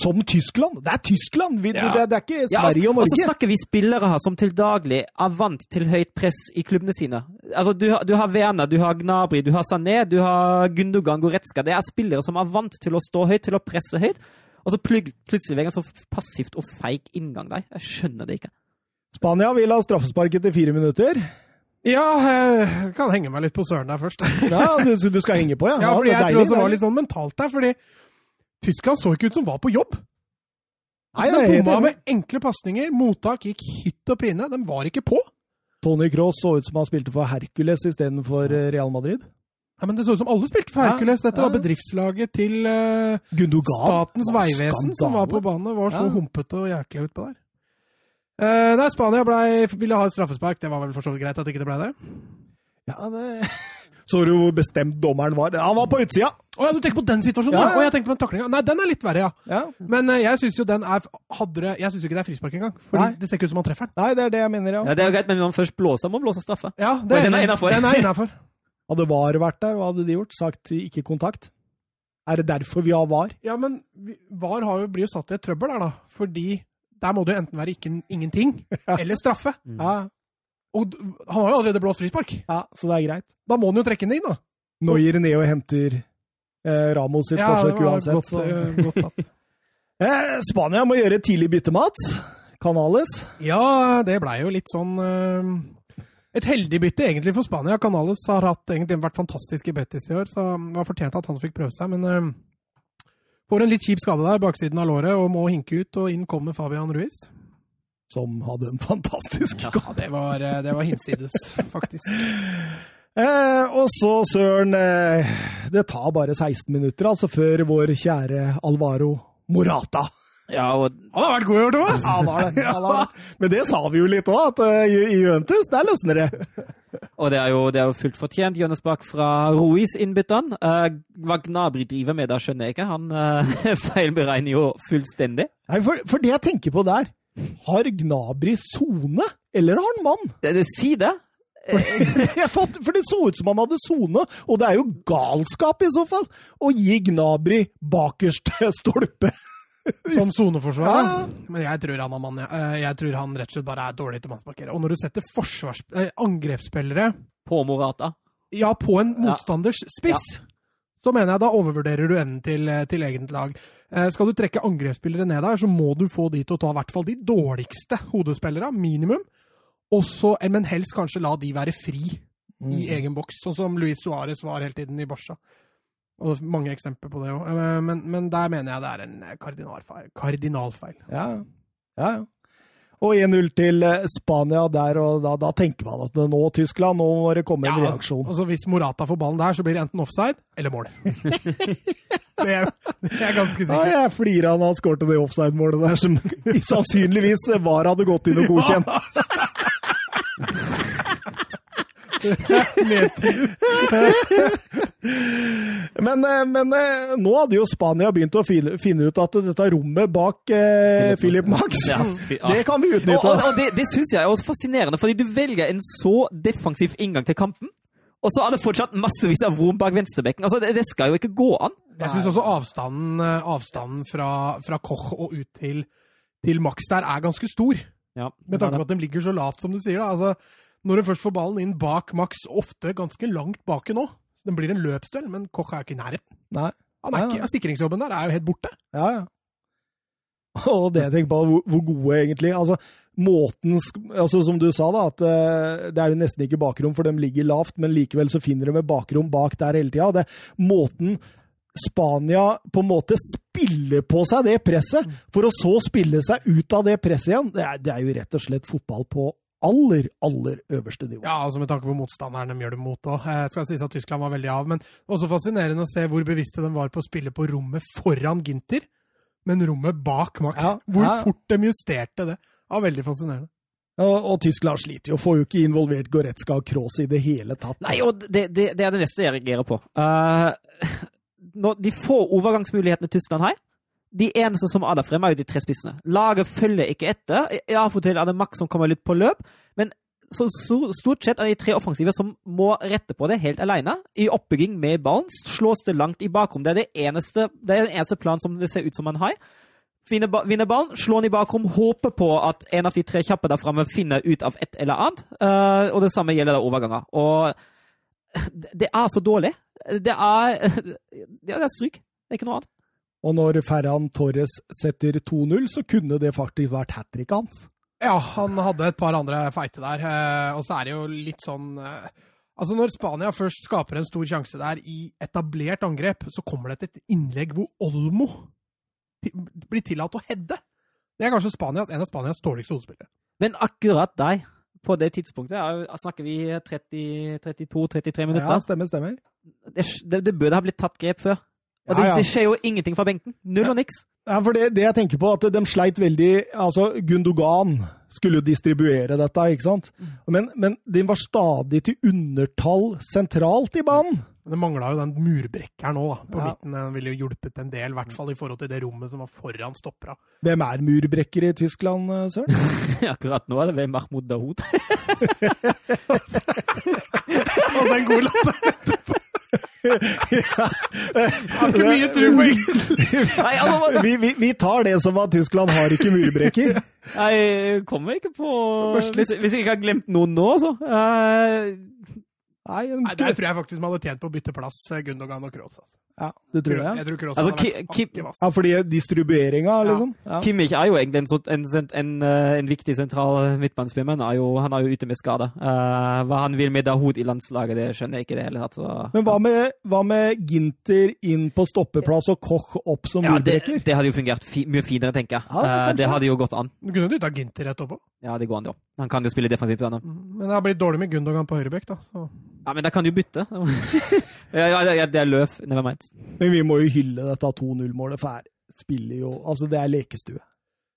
som Tyskland. Det er Tyskland! Vi, Ja. det, det er ikke Ja, og Sverige og og så snakker vi spillere her som til daglig er vant til høyt press i klubbene sine. Altså, du, du har Werner, du har Gnabry, du har Sané, du har Gundogan, Goretzka. Det er spillere som er vant til å stå høyt, til å presse høyt. Og så plutselig en så passivt og feig inngang der. Jeg skjønner det ikke. Spania vil ha straffespark etter fire minutter. Ja, jeg kan henge meg litt på Søren der først. Ja, du, du skal henge på, ja? Ja, fordi jeg tror deilig, også det var litt sånn mentalt der, fordi Tyskland så ikke ut som var på jobb. Nei, Altså, de bomma med enkle pasninger, mottak gikk hytt og pine. De var ikke på. Tony Cross så ut som han spilte for Hercules istedenfor eh, Real Madrid. Ja, men Det så ut som alle spilte for Hercules. Dette ja. var bedriftslaget til uh, Gundogan. Statens vegvesen som var på banen. Var så Ja. humpete og jæklig utpå der. Uh, nei, Spania ble, ville ha et straffespark. Det var vel for så vidt greit at ikke det ble det. Ja, det... Så du hvor bestemt dommeren var? Han var på utsida! Å ja, du tenker på den situasjonen? Ja, Ja. Jeg tenkte på den taklinga. Nei, den er litt verre, ja. Ja. Men uh, jeg syns jo den er hadde det, Jeg syns jo ikke det er frispark engang. Fordi Nei. det ser ikke ut som han treffer den. Nei, det er det jeg mener, ja. Ja, det er greit, men når han først blåser, må han blåse straffe. Ja, den er. Den er innafor. Hadde VAR vært der, hva hadde de gjort? Sagt ikke kontakt? Er det derfor vi har VAR? Ja, men VAR har jo, blir jo satt i et trøbbel der, da. Fordi der må det jo enten være ikke, ingenting eller straffe. Ja, Og han har jo allerede blåst frispark. ja, så det er greit. Da må han jo trekke den inn, da. Nå gir ned og henter eh, Ramos sitt forsøk uansett. godt, så. eh, godt tatt. Eh, Spania må gjøre tidlig byttemat. Canales. Ja, det blei jo litt sånn eh, Et heldig bytte egentlig for Spania. Canales har hatt, egentlig vært fantastisk i Betis i år, så det var fortjent at han fikk prøve seg. Men eh, får en litt kjip skade der, baksiden av låret, og må hinke ut. Og inn kommer Fabian Ruiz. Som hadde en fantastisk Ja, det var, eh, det var hinsides, faktisk. Eh, og så, Søren eh, Det tar bare 16 minutter altså før vår kjære Alvaro Morata Ja, og Han har vært god i år, Thomas! Ja, han har det. Han har det. Men det sa vi jo litt òg, at uh, i Juventus, der løsner det. Og det er jo, det er jo fullt fortjent. Jonas Bach fra Ruiz innbytteren. Uh, hva Gnabry driver med, da skjønner jeg ikke. Han uh, feilberegner jo fullstendig. Nei, for, for det jeg tenker på der Har Gnabry sone, eller har han mann? Det, det, si det! Jeg for det så ut som han hadde sone, og det er jo galskap i så fall å gi Gnabry bakerste stolpe. Som soneforsvar. Ja. ja. Men jeg tror han mann. ja. Eh, Jeg tror han rett og slett bare er dårlig til mannsmarkere. Og når du setter forsvars... eh, angrepsspillere På Morata. ja, på en Ja. motstanders spiss, så mener jeg da overvurderer du evnen til, eh, til eget lag. Eh, Skal du trekke angrepsspillere ned der, så må du få de til å ta i hvert fall de dårligste hodespillere, minimum. Også, men helst kanskje la de være fri i egen boks, sånn som Luis Suárez var hele tiden i Barca. Og mange eksempler på det òg. Men, men der mener jeg det er en kardinalfeil. kardinalfeil. Ja, ja. ja. Og 1-0 til eh, Spania der, og da, da, tenker man at nå, Tyskland, nå må det komme en reaksjon. Og så Hvis Morata får ballen der, så blir det enten offside eller mål. det, er, det er ganske sikkert. Ja, jeg flirer av at han skårte det offside-målet der, som sannsynligvis var hadde gått inn og godkjent. men, eh, men, eh, nå hadde jo Spania begynt å finne ut at dette rommet bak eh, Philip Max, ja, det kan vi utnytte. Og, og, og det, det syns jeg er også fascinerende, fordi du velger en så defensiv inngang til kampen. Og så er det fortsatt massevis av rom bak venstrebekken. Altså, det, det, skal jo ikke gå an. Jeg syns også avstanden, eh, avstanden fra, fra, Koch og ut til, til Max der er ganske stor. Ja, med tanke på at de ligger så lavt, som du sier. da. Altså, når du først får ballen inn bak Max, ofte ganske langt baki nå Den blir en løpsduell, men Koch er jo ikke i nærheten. Nei. Han er ikke, Sikringsjobben der er jo helt borte. Ja, ja. Og det jeg tenker på, hvor, hvor gode egentlig altså, måten altså Som du sa, da, at uh, det er jo nesten ikke bakrom, for de ligger lavt, men likevel så finner de bakrom bak der hele tida. Måten Spania på en måte spiller på seg det presset, for å så spille seg ut av det presset igjen, det er, det er jo rett og slett fotball på aller, aller øverste nivå. Ja, altså med tanke på motstanderen de gjør det mot òg. Jeg skal sies at Tyskland var veldig av, men også fascinerende å se hvor bevisste de var på å spille på rommet foran Ginter, men rommet bak Max. Ja, hvor ja. fort de justerte det. Ja, veldig fascinerende. Ja, og, Tyskland sliter jo, får jo ikke involvert Goretzka og Kroos i det hele tatt. Nei, og det, det, det er det neste jeg reagerer på. Uh, når de få overgangsmulighetene Tyskland har, de eneste som der fremme, er jo de tre spissene. Laget følger ikke etter. Av og til er det Max som kommer litt på løp, men så stort sett er de tre offensive som må rette på det helt alene. I oppbygging med ballen slås det langt i bakrom. Det er det eneste, det er den eneste planen som det ser ut som man har. Vinner ballen, slår den i bakrom, håper på at en av de tre kjappe der framme finner ut av et eller annet. Uh, og det samme gjelder da overganger. Og det er så dårlig. Det er, ja, det er stryk. Det er ikke noe annet. Og når Ferran Torres setter 2-0, så kunne det faktisk vært hat tricket hans. Ja, han hadde et par andre feite der. Eh, og så er det jo litt sånn eh, Altså, når Spania først skaper en stor sjanse der i etablert angrep, så kommer det et innlegg hvor Olmo blir tillatt å heade. Det er kanskje Spanias, en av Spanias dårligste hodespillere. Men akkurat deg, på det tidspunktet, er, snakker vi 32-33 minutter? Ja, stemmer, stemmer. Det, det, det burde ha blitt tatt grep før. Og det, ja, ja. det, skjer jo ingenting fra benken. Null og niks. Ja, for det, det, jeg tenker på, at de sleit veldig Altså, Gundogan skulle jo distribuere dette, ikke sant? Mm. Men, men de var stadig til undertall sentralt i banen. Men det mangla jo den murbrekkeren òg, på ja. midten. Den ville jo hjulpet en del, i hvert fall i forhold til det rommet som var foran stoppera. Hvem er murbrekker i Tyskland, eh, Søren? Akkurat nå er det ved Mahmoud Dahoud. Og den gode latteren har ikke mye tro på altså, vi, vi, vi, tar det som at Tyskland har ikke murbrekker. Nei, kommer ikke på Hvis, hvis jeg ikke har glemt noen nå, altså. Uh, Nei, Nei, Der tror jeg faktisk man hadde tjent på å bytte plass eh, Gundogan og Kroos. Altså. Ja, du tror det? Jeg tror Kroos altså, hadde vært Ja, fordi distribueringa, liksom? Ja. Kimmich er jo egentlig en, en, en, eh, en viktig sentral midtbanespiller, men er jo, han er jo ute med skade. Uh, hva han vil med Dahoud i landslaget, det skjønner jeg ikke i det hele tatt. Så, men hva med, hva med, Ginter inn på stoppeplass og Koch opp som ja? Det, det, hadde jo fungert fi, mye finere, tenker jeg. Ja, uh, det hadde jo gått an. Du kunne dytta Ginter rett oppå? Ja, det går an, jo. Han kan jo spille defensivt. Mm, men det har blitt dårlig med Gundogan på høyrebekk, da. Så. Ja, men da kan du bytte. ja, ja, det er løv. Never mind. Men vi må jo hylle dette 2-0-målet, for her spiller jo Altså, det er lekestue.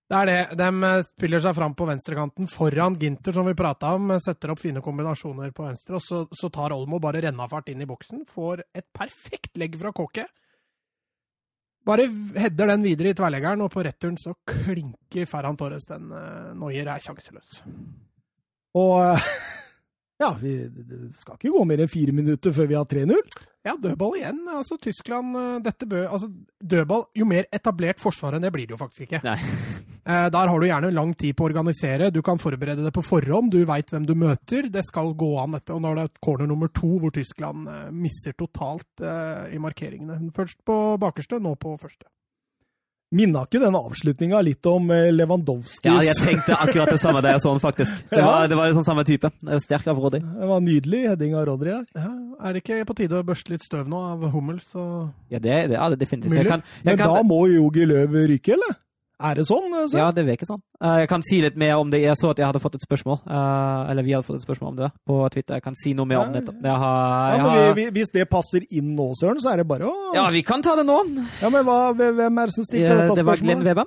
Det er det. De eh, spiller seg fram på venstrekanten foran Ginter, som vi prata om. Setter opp fine kombinasjoner på venstre, og så, så tar Olmo bare rennafart inn i boksen. Får et perfekt legg fra Kåke. Bare header den videre i tverrleggeren, og på returen så klinker Ferran Torres den. Uh, Noyer er sjanseløs. Og uh, ja, vi, skal ikke gå mer enn fire minutter før vi har 3-0. Ja, dødball igjen. Altså, Tyskland uh, dette bø, altså, Dødball Jo mer etablert forsvar enn det blir det jo faktisk ikke. Nei. Eh, der har du gjerne lang tid på å organisere. Du kan forberede det på forhånd. Du veit hvem du møter. Det skal gå an, dette. Og nå er det corner nummer to hvor Tyskland eh, misser totalt eh, i markeringene. Først på bakerste, nå på første. Minna ikke den avslutninga litt om Lewandowskis Ja, jeg tenkte akkurat det samme da jeg så den, faktisk. Det var, ja. det var liksom samme type. Sterk av Rodri. Det var nydelig heading av Rodri her. Ja, er det ikke på tide å børste litt støv nå av Hummels og Ja, det, det er det definitivt. Jeg kan, jeg Men kan... da må Jogi Løv ryke, eller? Er det sånn? Så? Ja, det virker sånn. Eh, Jeg kan si litt mer om det. Jeg så at jeg hadde fått et spørsmål, eh, eller vi hadde fått et spørsmål om det på Twitter. Jeg kan si noe mer om Ja, dette. Jeg har, Ja, jeg har, vi, vi, Hvis det passer inn nå, Søren, så er det bare å ja, vi kan ta det nå. Ja, men hva, hvem er det som stilte Eh, dette Det var Glenn Webben.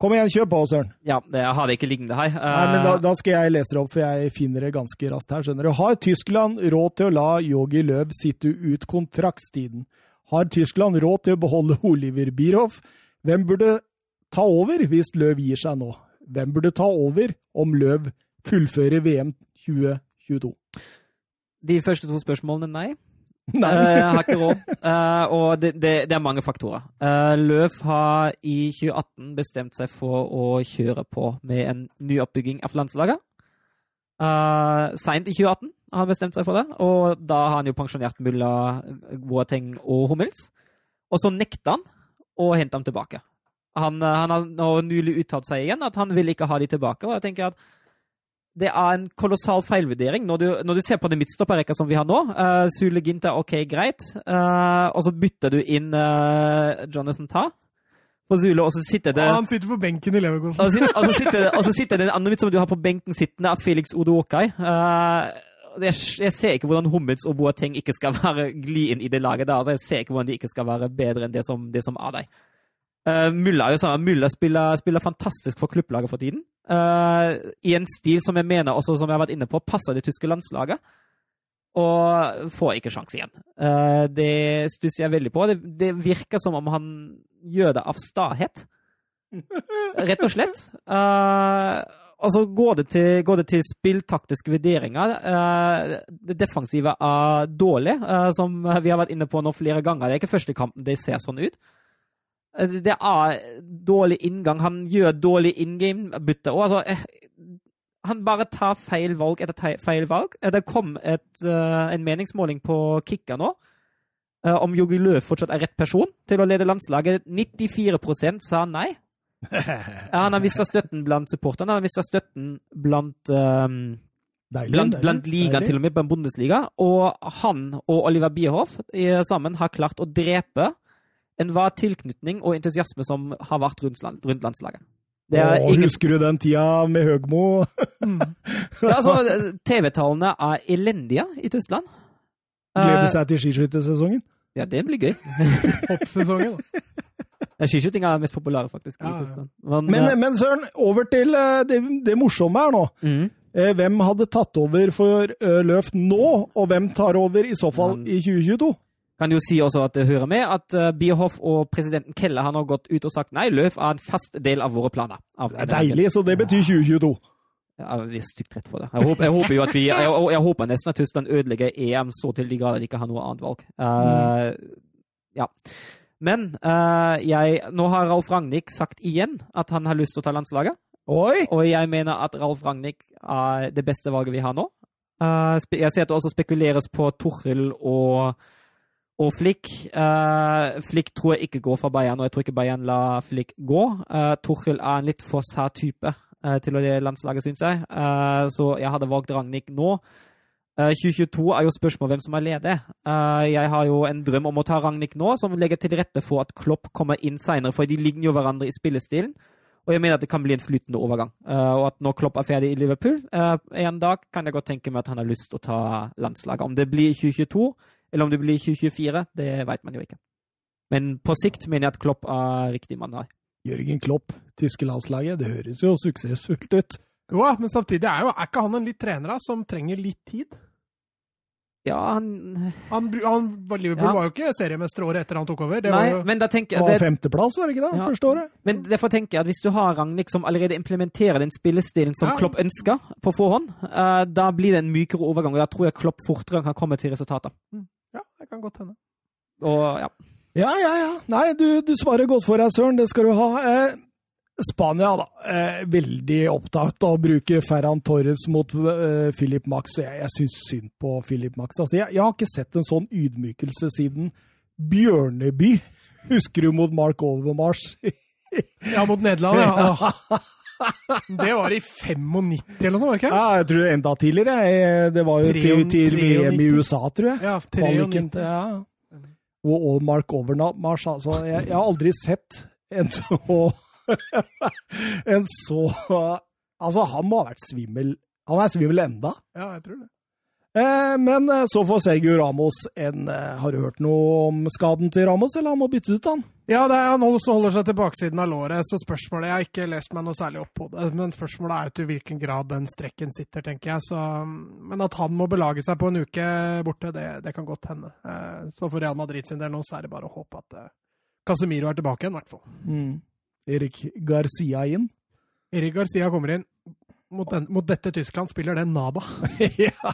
Kom igjen, kjør på, Søren. Ja, jeg har det ikke liggende her. Nei, men da, Eh, da skal jeg lese det opp, for jeg finner det ganske raskt her. skjønner du. Har Tyskland råd til å la Yogi Løv sitte ut kontraktstiden? Har Tyskland råd til å beholde Oliver Bierhoff? Hvem burde ta over hvis Løv gir seg nå? Hvem burde ta over om Løv fullfører VM 2022? De første to spørsmålene, nei. Nei. Eh, Jeg har ikke råd. Eh, og det, det, det er mange faktorer. Eh, Løv har i 2018 bestemt seg for å kjøre på med en ny oppbygging av landslaget. Uh, Seint i 2018 har han bestemt seg for det, og da har han jo pensjonert Mulla, Boateng og Hummels. Og så nekter han å hente ham tilbake. Han, eh, han har nå nylig uttalt seg igjen at han vil ikke ha de tilbake. og jeg tenker at det er en kolossal feilvurdering når du, når du ser på den midtstopperrekka som vi har nå. Uh, Sule Gint er OK, greit. Uh, og så bytter du inn uh, Jonathan Ta på Zule, og så sitter det han sitter på benken i Leverkosen. og så sitter, og så sitter, og så sitter den andre som du har på benken sittende, er Felix Odokai. Uh, jeg, jeg ser ikke hvordan Hummels og Boateng ikke skal være gli inn i det laget der. Altså, jeg ser ikke hvordan de ikke skal være bedre enn det som, det som er der. Uh, Mulla er jo sånn, Mulla spiller, spiller fantastisk for klubblaget for tiden. Uh, I en stil som jeg mener, også som jeg har vært inne på, passer det tyske landslaget. Og får ikke sjanse igjen. Uh, det stusser jeg veldig på. Det, det virker som om han gjør det av stahet. Rett og slett. Og så går det til, går det til spilltaktiske vurderinger. Det defensive er dårlig, som vi har vært inne på nå flere ganger. Det er ikke første kampen det ser sånn ut. Uh, det er dårlig inngang. Han gjør dårlig in game-bytte. Og altså eh, Han bare tar feil valg etter feil valg. Eh, Det kom et, en meningsmåling på Kikka nå om Jogi Løv fortsatt er rett person til å lede landslaget. 94 sa nei. Han har mista støtten blant supporterne. Han har mista støtten blant, um, Deilig. blant, blant ligaen, til og med på en bondesliga. Og han og Oliver Bierhoff eh, sammen har klart å drepe enhver tilknytning og entusiasme som har vært rundt, rundt landslaget. Det er Åh, ingen, Husker du den tida med Høgmo? Mm. ja, altså, TV-tallene er elendige i Tyskland. Gleder Eh, seg til skiskyttersesongen? ja, det blir gøy. Hoppsesongen. da. Ja, Skiskyting er mest populære, faktisk. Ja, ja. Men, Men, eh, men Søren, over til eh, det, det morsomme her nå. Eh, Hvem hadde tatt over for Løft nå, og hvem tar over i så fall i 2022? Kan jo si også at det hører med at uh, Bierhoff og presidenten Kelle har nå gått ut og sagt nei, Løf er en fast del av våre planer. Av, Det er deilig, så det betyr 2022. Ja, vi er stygt rett for det. Jeg håper, jeg håper jo at vi, jeg, jeg, håper nesten at Tyskland ødelegger EM så til de grader de ikke har noe annet valg. Eh, Ja. Men uh, jeg, nå har Ralf Ragnhild sagt igjen at han har lyst til å ta landslaget. Oi! Og jeg mener at Ralf Ragnhild er det beste valget vi har nå. Uh, jeg ser at det også spekuleres på Torhild og, og Flick. Eh, Flick tror jeg ikke går fra Bayern, og jeg tror ikke Bayern lar Flick gå. Uh, Torhild er en litt for sær type eh, til å lede landslaget, syns jeg. Eh, så jeg hadde valgt Ragnhild nå. Eh, 2022 er jo spørsmål hvem som er ledig. Eh, jeg har jo en drøm om å ta Ragnhild nå, som legger til rette for at Klopp kommer inn seinere, for de ligner jo hverandre i spillestilen. Og jeg mener at det kan bli en flytende overgang. Eh, og at når Klopp er ferdig i Liverpool eh, en dag, kan jeg godt tenke meg at han har lyst til å ta landslaget. Om det blir i 2022 eller om det blir 2024, det vet man jo ikke. Men på sikt mener jeg at Klopp er riktig mann her. Jørgen Klopp, tyske landslaget. Det høres jo suksessfullt ut. Jo, men samtidig er, jo, er ikke han en litt trener da, som trenger litt tid? Ja, han Han, han, Liverpool Ja. var jo ikke seriemester året etter han tok over. Det var jo, men da tenker Det var femteplass, var det ikke det? Ja. Første året? Men derfor tenker jeg at hvis du har Ragnhild som allerede implementerer den spillestilen som Ja. Klopp ønsker på forhånd, uh, da blir det en mykere overgang, og da tror jeg Klopp fortere kan komme til resultater. ja, det kan godt hende. Og ja. Ja, ja, ja. Nei, du, du svarer godt for deg, Søren. Det skal du ha. Eh, Spania, da. Eh, veldig opptatt av å bruke Ferran Torres mot eh, Philip Max. Jeg, jeg syns synd på Philip Max. Altså, jeg, jeg har ikke sett en sånn ydmykelse siden Bjørneby. Husker du mot Mark Overmars? Ja, mot Nederland, ja. Det var i 95 eller noe sånt, var det ikke? Ja, jeg tror enda tidligere. Jeg- Det var jo til, til VM i USA, tror jeg. Ja, 93. Ja. Og, og Mark Overmars, altså. Jeg, jeg har aldri sett en så en så Altså, han må ha vært svimmel. Han er svimmel enda. Ja, jeg tror det. Eh, men eh, så får Sergio Ramos en eh, Har du hørt noe om skaden til Ramos, eller han må bytte ut han? Ja, det er, han holder seg til baksiden av låret, så spørsmålet Jeg har ikke lest meg noe særlig opp på det, men spørsmålet er til hvilken grad den strekken sitter, tenker jeg. Så, men at han må belage seg på en uke borte, det, det kan godt hende. Så for Real Madrid sin del nå, så er det bare å håpe at Casemiro er tilbake igjen, i hvert fall. Mm. Erik Garcia inn. Erik Garcia kommer inn. Mot, den, mot dette Tyskland spiller det nada. ja.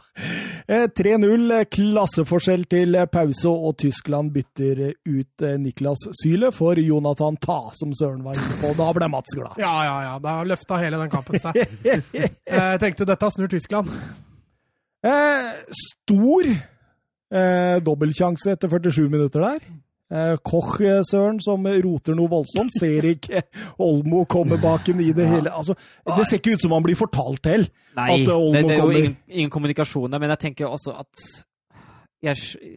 Eh, 3-0, klasseforskjell til pause, og Tyskland bytter ut eh, Niklas Syle for Jonathan Ta, som Søren var inne på. Da ble Mats glad. Ja, ja, ja. Da løfta hele den kampen seg. Jeg tenkte dette snur Tyskland. Eh, stor eh, dobbeltsjanse etter 47 minutter der. Eh, Koch, eh, Søren, som roter noe voldsomt. Ser ikke Olmo komme baken i det hele. Altså, det ser ikke ut som han blir fortalt til. Nei, eh, Olmo det, det er jo ingen, ingen kommunikasjon der, men jeg tenker også at jeg,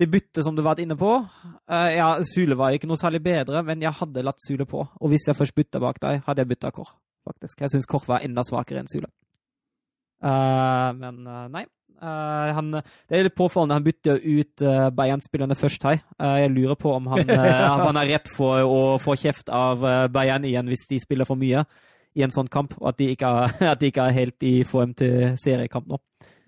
Det byttet som du var inne på ja, Sule var ikke noe særlig bedre, men jeg hadde latt Sule på. Og hvis jeg først bytta bak deg, hadde jeg bytta Koch, faktisk. Jeg syns Koch var enda svakere enn Sule. Eh, men uh, nei. Uh, han, det er litt påfallende. Han bytter ut uh, Bayern-spillerne først her. Jeg lurer på om han, om han er redd for å få kjeft av Bayern igjen hvis de spiller for mye i en sånn kamp, og at de ikke er, at de ikke er helt i form til seriekamp nå.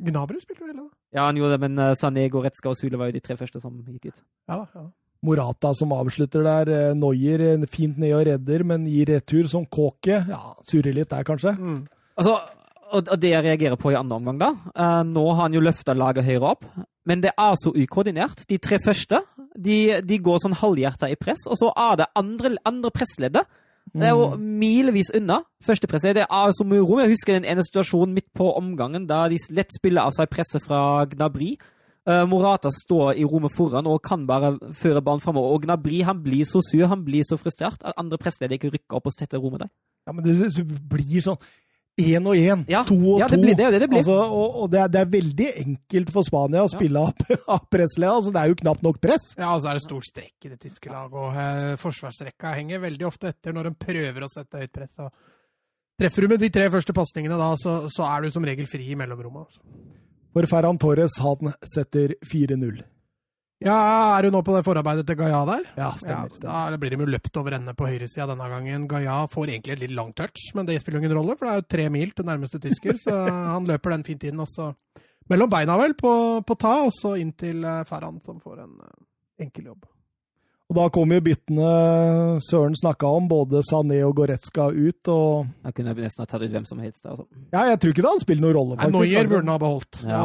Gnabry spilte jo hele, da. Ja, han gjorde det, men uh, Sané, Goretzka og Sule var jo de tre første som gikk ut. Ja. Ja. Morata som avslutter der. Noyer fint ned og redder, men gir retur som Kåke. Ja, surrer litt der, kanskje. Mm. Altså, og, og det jeg reagerer på i andre omgang, da uh, Nå har han jo løfta laget høyere opp, men det er så ukoordinert. De tre første de, de går sånn halvhjerta i press, og så er det andre, andre pressleddet. Det er jo milevis unna førstepresset. Det er så mye rom. Jeg husker den ene situasjonen midt på omgangen da de lett spiller av seg presset fra Gnabry. Uh, Morata står i rommet foran og kan bare føre ballen framover. Og Gnabry han blir så sur, han blir så frustrert at andre pressleddet ikke rykker opp og tetter rommet der. Ja, men det blir sånn én og én, Ja, to og ja, to. det blir det, det, det blir. Altså, og og det, er, det er veldig enkelt for Spania å spille av, av pressledd. Altså, det er jo knapt nok press. Ja, og så er det stor strekk i det tyske laget, og eh, forsvarsrekka henger veldig ofte etter når de prøver å sette høyt press. Og treffer du med de tre første pasningene da, så, så er du som regel fri i mellomrommet. Altså. For Ferran Torres, han setter 4-0. Ja, er du nå på det forarbeidet til Gaia der? Ja, stemmer. Ja, da blir de jo løpt over ende på høyresida denne gangen. Gaia får egentlig et litt langt touch, men det spiller ingen rolle, for det er jo tre mil til nærmeste tysker, så han løper den fint inn. Og så mellom beina, vel, på, på ta, og så inn til eh, Ferran, som får en eh, enkel jobb. Og da kom jo byttene Søren snakka om, både Sané og Goretzka ut. og Han kunne nesten ha tatt ut hvem som helst. Altså. Ja, jeg tror ikke det hadde spilt noen rolle, faktisk. Noyer burde han ha beholdt. Ja.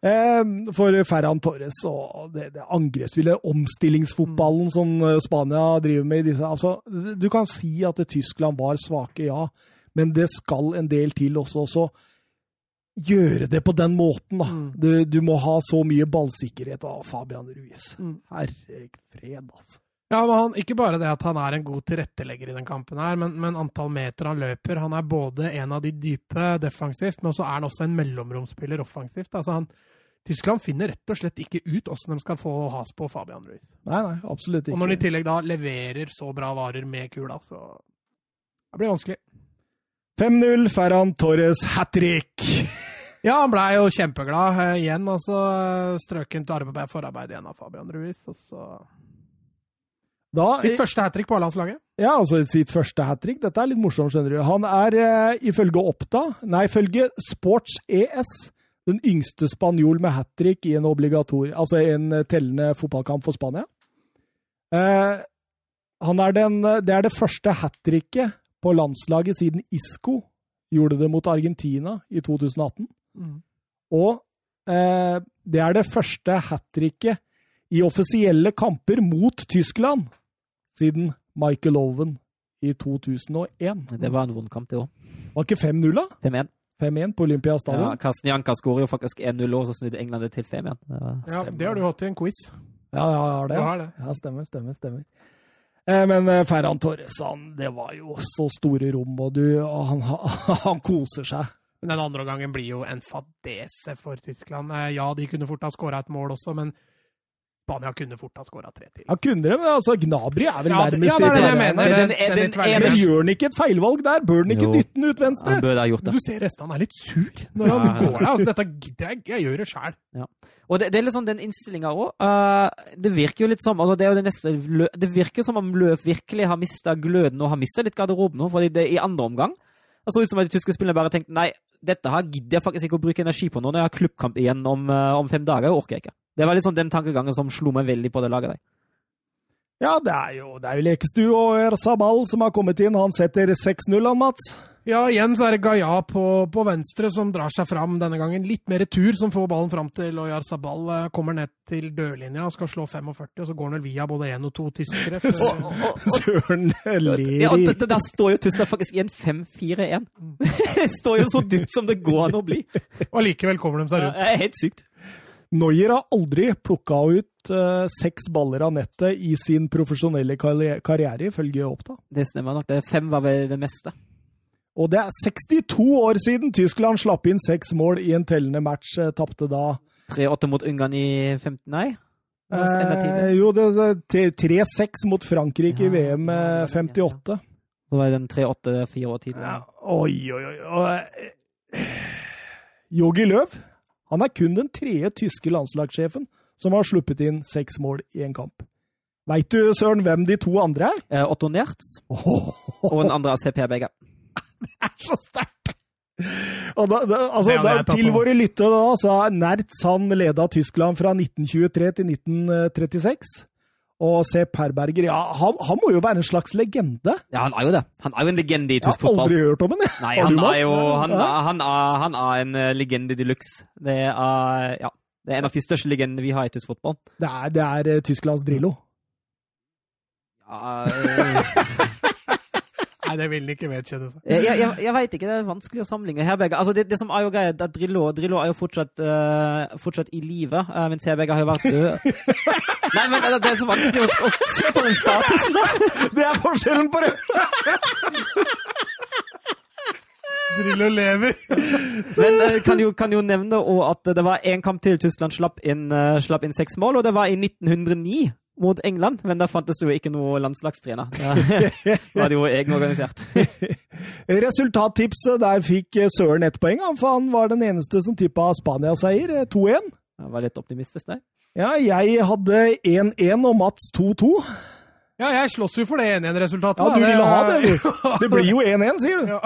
Ja. For Ferran Torres og det, det angrepsspillet, omstillingsfotballen som eh, Spania driver med i disse altså, Du kan si at Tyskland var svake, ja, men det skal en del til også. Så gjøre det på den måten, da. Mm. Du, du må ha så mye ballsikkerhet. av Fabian Ruiz. Mm. Herregfred, altså. Ja, men han, Ikke bare det at han er en god tilrettelegger i den kampen, her, men, men antall meter han løper. Han er både en av de dype defensivt, men så er han også en mellomromsspiller offensivt. Altså han, Tyskland finner rett og slett ikke ut hvordan de skal få has på Fabian Ruiz. Nei, nei, absolutt ikke. Og når de i tillegg da leverer så bra varer med kula, så det blir vanskelig. 5-0, Ferran Torres hat trick! Ja, han blei jo kjempeglad uh, igjen. altså Strøkent arbeid, forarbeid igjen av Fabian Ruiz. Og så Da, Sitt første hat trick på A-landslaget. Ja, altså sitt første hat trick. Dette er litt morsomt, skjønner du. Han er uh, ifølge Oppda, nei, ifølge Sports ES, den yngste spanjol med hat trick i en obligator, altså en eh, tellende fotballkamp for Spania. Uh, han er den, det er det første hat tricket på landslaget siden Isco gjorde det mot Argentina i 2018. Og eh, det er det første hat tricket i offisielle kamper mot Tyskland siden Michael Owen i 2001. Det var en vond kamp, det òg. Var ikke 5-0, da? 5-1. 5-1 på Ja, Olympiastadion? Karsten Janka skårer jo faktisk 1-0, og så snudde England det til 5-1. Det Ja, det har du hatt i en quiz. Ja, ja, ja, det. Ja, har det. Ja, stemmer, stemmer, stemmer. Eh, men eh, Ferran Torres, han, det var jo så store rom, og, du, han, han koser seg. Men den andre gangen blir jo en fadese for Tyskland. Eh, Ja, de kunne fort ha skåra et mål også, men Spania kunne fort ha skåra tre til. Ja, kunne det, men altså, Gnabry er vel Ja, nærmest ja, det det, det jeg mener. Den- Den- den den. Men gjør han ikke et feilvalg der? Bør han ikke Jo. dytte den ut venstre? Han burde ha gjort det. Du ser resten, han er litt sur når han Ja. går der. Altså, dette gidder jeg, jeg gjør det sjæl. Og det, det er litt sånn den innstillinga òg. det virker jo litt som altså det, er jo det, neste, det virker som om Løv virkelig har mista gløden og har mista litt garderoben nå. fordi det i andre omgang det så ut som at de tyske spillerne bare tenkte nei, dette her gidder jeg faktisk ikke å bruke energi på nå når jeg har klubbkamp igjen om, eh, om fem dager. Orker jeg ikke. Det var sånn den tankegangen som slo meg veldig på det laget der. Ja, det er jo, det jo Lekestue og Erzabal som har kommet inn. Han setter 6-0, han Mats. Ja, igjen så er det Gaia på, på venstre som drar seg fram denne gangen. Litt mer retur som får ballen fram til Oyar Sabal. eh, Kommer ned til dørlinja og skal slå 45, og så går han vel via både én og to tyskere. Søren ler Ja, og i det, det der står jo Tyskland faktisk i en 5-4-1. Det står jo så dypt som det går an å bli. Og likevel kommer de seg Det rundt. er helt sykt. Neuer har aldri plukka ut uh, seks baller av nettet i sin profesjonelle karri- karriere, ifølge Oppda. Det stemmer nok. Det fem var vel det meste. Og det er 62 år siden Tyskland slapp inn seks mål i en tellende match. eh, Tapte da 3-8 mot Ungarn i 15, nei? Eh. Jo, det, det 3-6 mot Frankrike i VM ja, ja, 58. Så var det den 3-8 fire år tidligere. Ja, oi, oi, oi. Eh, Jogi Løv han er kun den tredje tyske landslagssjefen som har sluppet inn seks mål i en kamp. Veit du, Søren, hvem de to andre er? Eh, Otto Nertz Oh. og den andre er CP begge. Det er så sterkt! Og da, da, altså, da, til på. våre lyttere, da, så er Nertz han leda Tyskland fra 1923 til 1936. Og Se Perberger, ja, han, han må jo være en slags legende. Ja, han er jo det. Han er jo en legende i Jeg tysk har fotball. aldri hørt om ham, jeg. Nei, han er jo han, Ja. er- han, er, han er en eh, legende de luxe. Det er ja, det er en av de største legendene vi har i tysk fotball. Det er, det er eh, Tysklands Drillo. Ja, eh, Nei, det vil ikke vedkjenne seg. jeg jeg, jeg, jeg veit ikke, det er vanskelig å sammenligne. Herberger altså det, det som er jo greia, at Drillo, Drillo er jo fortsatt, uh, fortsatt i live, uh, mens Herberger har jo vært død. Nei, men det, det er så vanskelig å, se på den statusen da! Det er forskjellen på det! Drillo lever. Men uh, kan, jo, kan jo nevne at det var én kamp til Tyskland slapp inn, uh, slapp inn seks mål, og det var i 1909 mot England, men der fantes det jo ikke noe landslagstrener. Da var det jo egenorganisert. Resultattipset, der fikk eh, Søren ett poeng, for han var den eneste som tippa Spania-seier. eh, 2-1. Jeg var litt optimistisk der. Ja, jeg hadde 1-1 og Mats 2-2. Ja, jeg slåss jo for det 1-1-resultatet. Ja, du ville ha det, du. Det blir jo 1-1, sier du. Ja.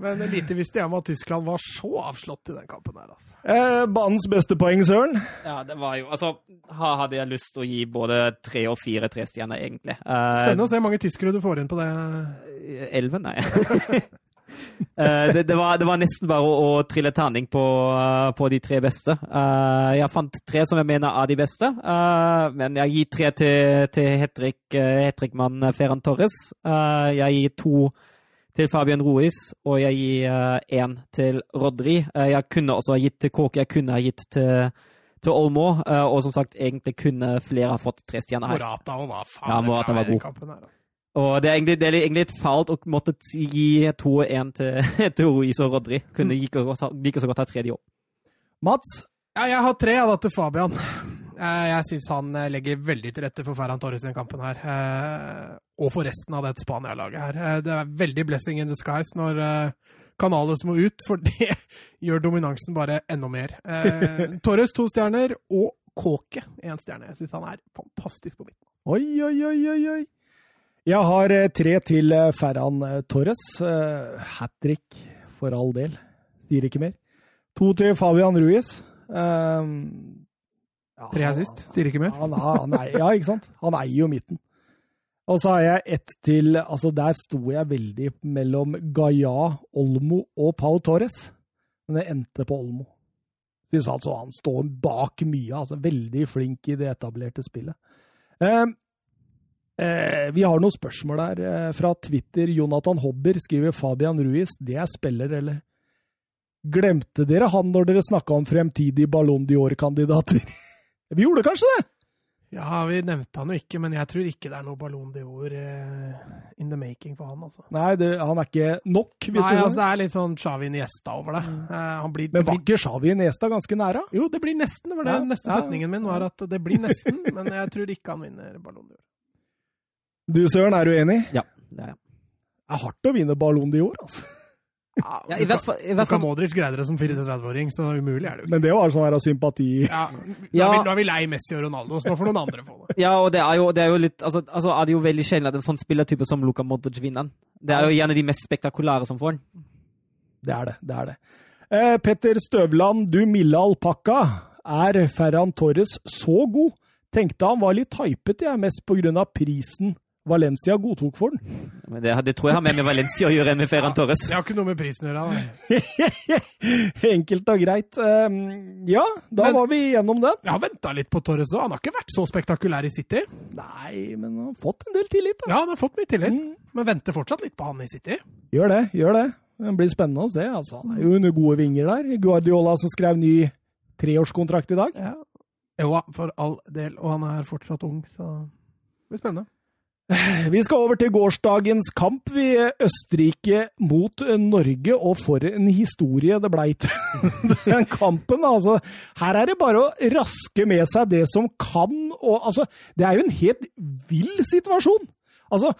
Men lite visste jeg om at Tyskland var så avslått i den kampen her. Altså. Eh, banens beste poeng, Søren. Ja, det var jo Altså, her hadde jeg lyst til å gi både tre og fire trestjerner, egentlig. Eh, Spennende å se hvor mange tyskere du får inn på det. Elleve, nei. Eh, det, det, var, det var nesten bare å, å trille terning på, eh, på de tre beste. Uh, jeg fant tre som jeg mener er de beste, eh, men jeg gir tre til, til Hetrik, uh, Ferran Torres. Eh, jeg gir to til Fabian Ruiz, og jeg gir én til Rodri. Uh, jeg kunne også ha gitt til Kåke, jeg kunne ha gitt til, til Olmo, uh, og som sagt, egentlig kunne flere ha fått tre stjerner her. Morata og hva faen Ja, Morata var i god. kampen her. da. Og det er egentlig, det er egentlig litt fælt å måtte gi to og én til, til Ruiz og Rodri. Kunne like godt, ha- like så godt ha tredje òg. Mats? Ja, jeg har tre av da til Fabian. Eh, Jeg syns han eh, legger veldig til rette for Ferran Torres i den kampen her. Og for resten av dette Spania-laget her. Eh, Det er veldig blessing in the skies når eh, Canales må ut, for det gjør dominansen bare enda mer. Eh, Torres to stjerner, og Kåke én stjerne. Jeg syns han er fantastisk på midten. Oi, oi, oi, oi, oi. Jeg har tre til Ferran Torres. Hat trick, for all del. Sier ikke mer. To til Fabian Ruiz. Um, ja, Tre han- sist, sier ikke mer. Han, er- han er, ja, ikke sant? Han eier jo midten. Og så har jeg ett til altså Der sto jeg veldig mellom Gaia, Olmo og Pau Torres. Men det endte på Olmo. Synes altså han står bak mye. altså Veldig flink i det etablerte spillet. Eh, eh, vi har noen spørsmål der eh, fra Twitter. Jonathan Hobber skriver Fabian Ruiz. Det er spiller, eller? Glemte dere han når dere snakka om fremtidige Ballon d'Or-kandidater? vi gjorde kanskje det? Ja, vi nevnte han jo ikke, men jeg tror ikke det er noe Ballon d'Or uh, in the making for han, altså. Nei, det, han er ikke nok, Vet Nei, du altså det er litt sånn Xavi Niesta over det. Eh, han blir, Men var ikke Xavi Niesta ganske nære? jo, det blir nesten. Det var det Ja, neste ja. setningen min var at det blir nesten, men jeg tror ikke han vinner Ballon d'Or. Du Søren, er du enig? Ja, det er jeg. Det er hardt å vinne Ballon d'Or, altså. Ja, i hvert fall, i hvert Luka fall Modric greide det som 34-åring, så umulig er det jo ikke. Men det var sånn her av sympati. Ja, nå, er vi, nå er vi lei Messi og Ronaldo, så nå får noen andre få det. Ja, og det er jo, det er jo litt altså, altså er det jo veldig sjelden at en sånn spillertype som Luka Modric vinner den. Det er jo gjerne de mest spektakulære som får den. Det er det. det er det. Eh, Petter Støvland, du milde alpakka. Er Ferran Torres så god? Tenkte han var litt hypet, jeg, mest av prisen Valencia godtok for den. Men det, det tror jeg har mer med Valencia å gjøre enn med Ferran Torres. Det har ikke noe med prisen å gjøre. Enkelt og greit. Eh, ja, da Men- var vi gjennom den. Jeg har venta litt på Torres òg. Han har ikke vært så spektakulær i City. Nei, men han har fått en del tillit, da. Ja, han har fått mye tillit, Mm. men venter fortsatt litt på han i City. Gjør det, gjør det. Det blir spennende å se. Altså. Han er jo under gode vinger der. Guardiola som skrev ny treårskontrakt i dag. Ja. Jo, for all del. Og han er fortsatt ung, så det blir spennende. Vi skal over til gårsdagens kamp. Vi Østerrike mot Norge, og for en historie det blei til den kampen. Altså, her er det bare å raske med seg det som kan. Og, altså, det er jo en helt vill situasjon. Altså,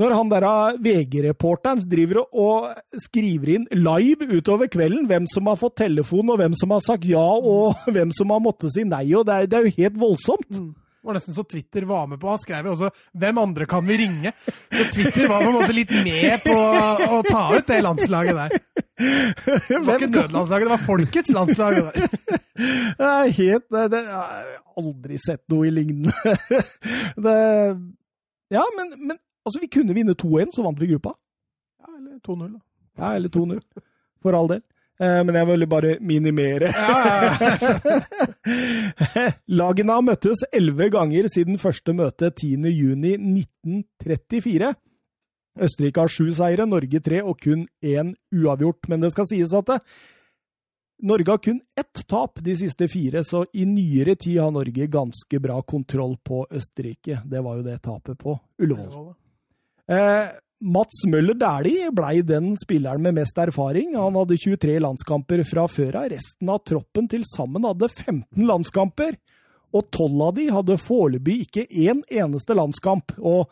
når han der VG-reporteren driver og- skriver inn live utover kvelden hvem som har fått telefon, og hvem som har sagt ja, og hvem som har måttet si nei, og det er, det er jo helt voldsomt. Det var nesten så Twitter var med på. Han skrev jo også 'Hvem andre kan vi ringe?' Så Twitter var på en måte litt med på å ta ut det landslaget der. Det var ikke nødlandslaget, det var folkets landslag. det der. Det er helt det, Jeg har aldri sett noe i lignende. Det, ja, men, men altså, vi kunne vinne 2-1, så vant vi gruppa. Ja, eller 2-0. da. Ja, eller 2-0. For all del. Eh, Men jeg ville bare minimere. Ja, ja, ja. Lagene har møttes elleve ganger siden første møte 10.6.1934. Østerrike har sju seire, Norge tre og kun én uavgjort. Men det skal sies at det, Norge har kun ett tap de siste fire, så i nyere tid har Norge ganske bra kontroll på Østerrike. Det var jo det tapet på Ullevål. Eh, Mats Møller Dæhlie blei den spilleren med mest erfaring. Han hadde 23 landskamper fra før av. Resten av troppen til sammen hadde 15 landskamper. Og 12 av de hadde foreløpig ikke én eneste landskamp. Og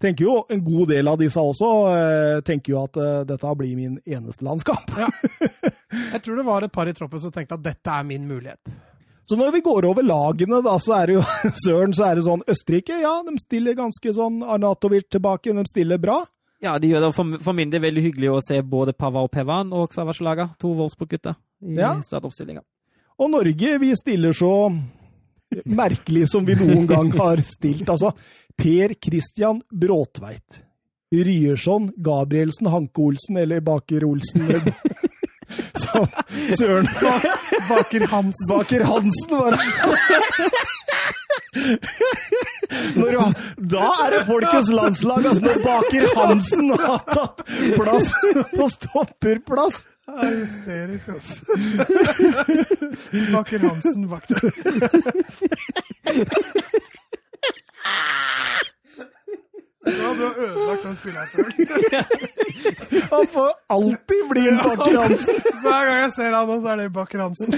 tenker jo en god del av disse også eh, tenker jo at eh, dette blir min eneste landskamp. Jeg tror det var et par i troppen som tenkte at dette er min mulighet. Så når vi går over lagene, da, så er det jo Søren, så er det sånn Østerrike, ja, de stiller ganske sånn Arnatovic tilbake, de stiller bra. Ja, de gjør det for, for min del veldig hyggelig å se både Pava og Pevan og Xavaslaga, to Wolfsburg-gutter, i Ja. startoppstillinga. Og Norge, vi stiller så merkelig som vi noen gang har stilt. Altså, Per Christian Bråtveit. Ryerson, Gabrielsen, Hanke Olsen eller Baker Olsen. Så, Søren Baker Hansen. Baker Hansen var det. Når da er det folkets landslag, altså når Baker Hansen har tatt plass på stopperplass. Det er hysterisk, altså. Baker Hansen bak der. Ja, du har ødelagt den spilleren. Han får alltid bli en Baker Hansen. Hver gang jeg ser han nå, så er det Baker Hansen.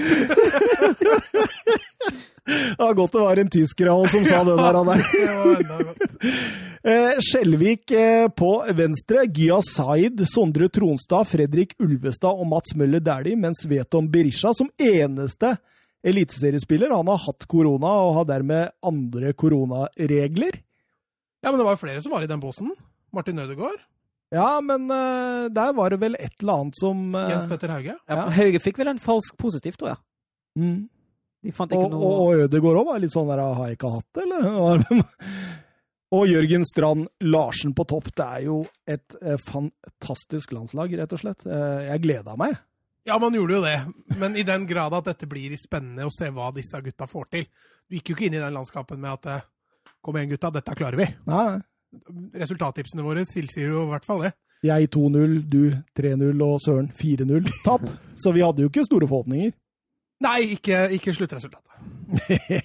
Det var godt det var en tysker som sa det der. Han der. Eh, Skjelvik eh, på venstre, Gya Zaid, Sondre Tronstad, Fredrik Ulvestad og Mats Møller Dæhlie, mens Veton Berisha som eneste eliteseriespiller. Han har hatt korona og har dermed andre koronaregler. Ja, men det var jo flere som var i den båsen. Martin Ødegaard, Ja, men uh, der var det vel et eller annet som uh, Jens Petter Hauge. Ja, Ja. Hauge fikk vel en falsk positiv, tror jeg. mm. De fant Og, ikke og, noe og Ødegaard òg var litt sånn der Har jeg ikke hatt det, eller? og Jørgen Strand Larsen på topp. Det er jo et eh, fantastisk landslag, rett og slett. Eh, jeg gleda meg. Ja, man gjorde jo det, men i den grad at dette blir spennende å se hva disse gutta får til. Du gikk jo ikke inn i den landskapen med at eh, Kom igjen, gutta, dette klarer vi. Nei, Resultattipsene våre tilsier jo i hvert fall det. jeg 2-0, du 3-0 og Søren 4-0 tap. Så vi hadde jo ikke store forhåpninger. Nei, ikke, ikke sluttresultatet.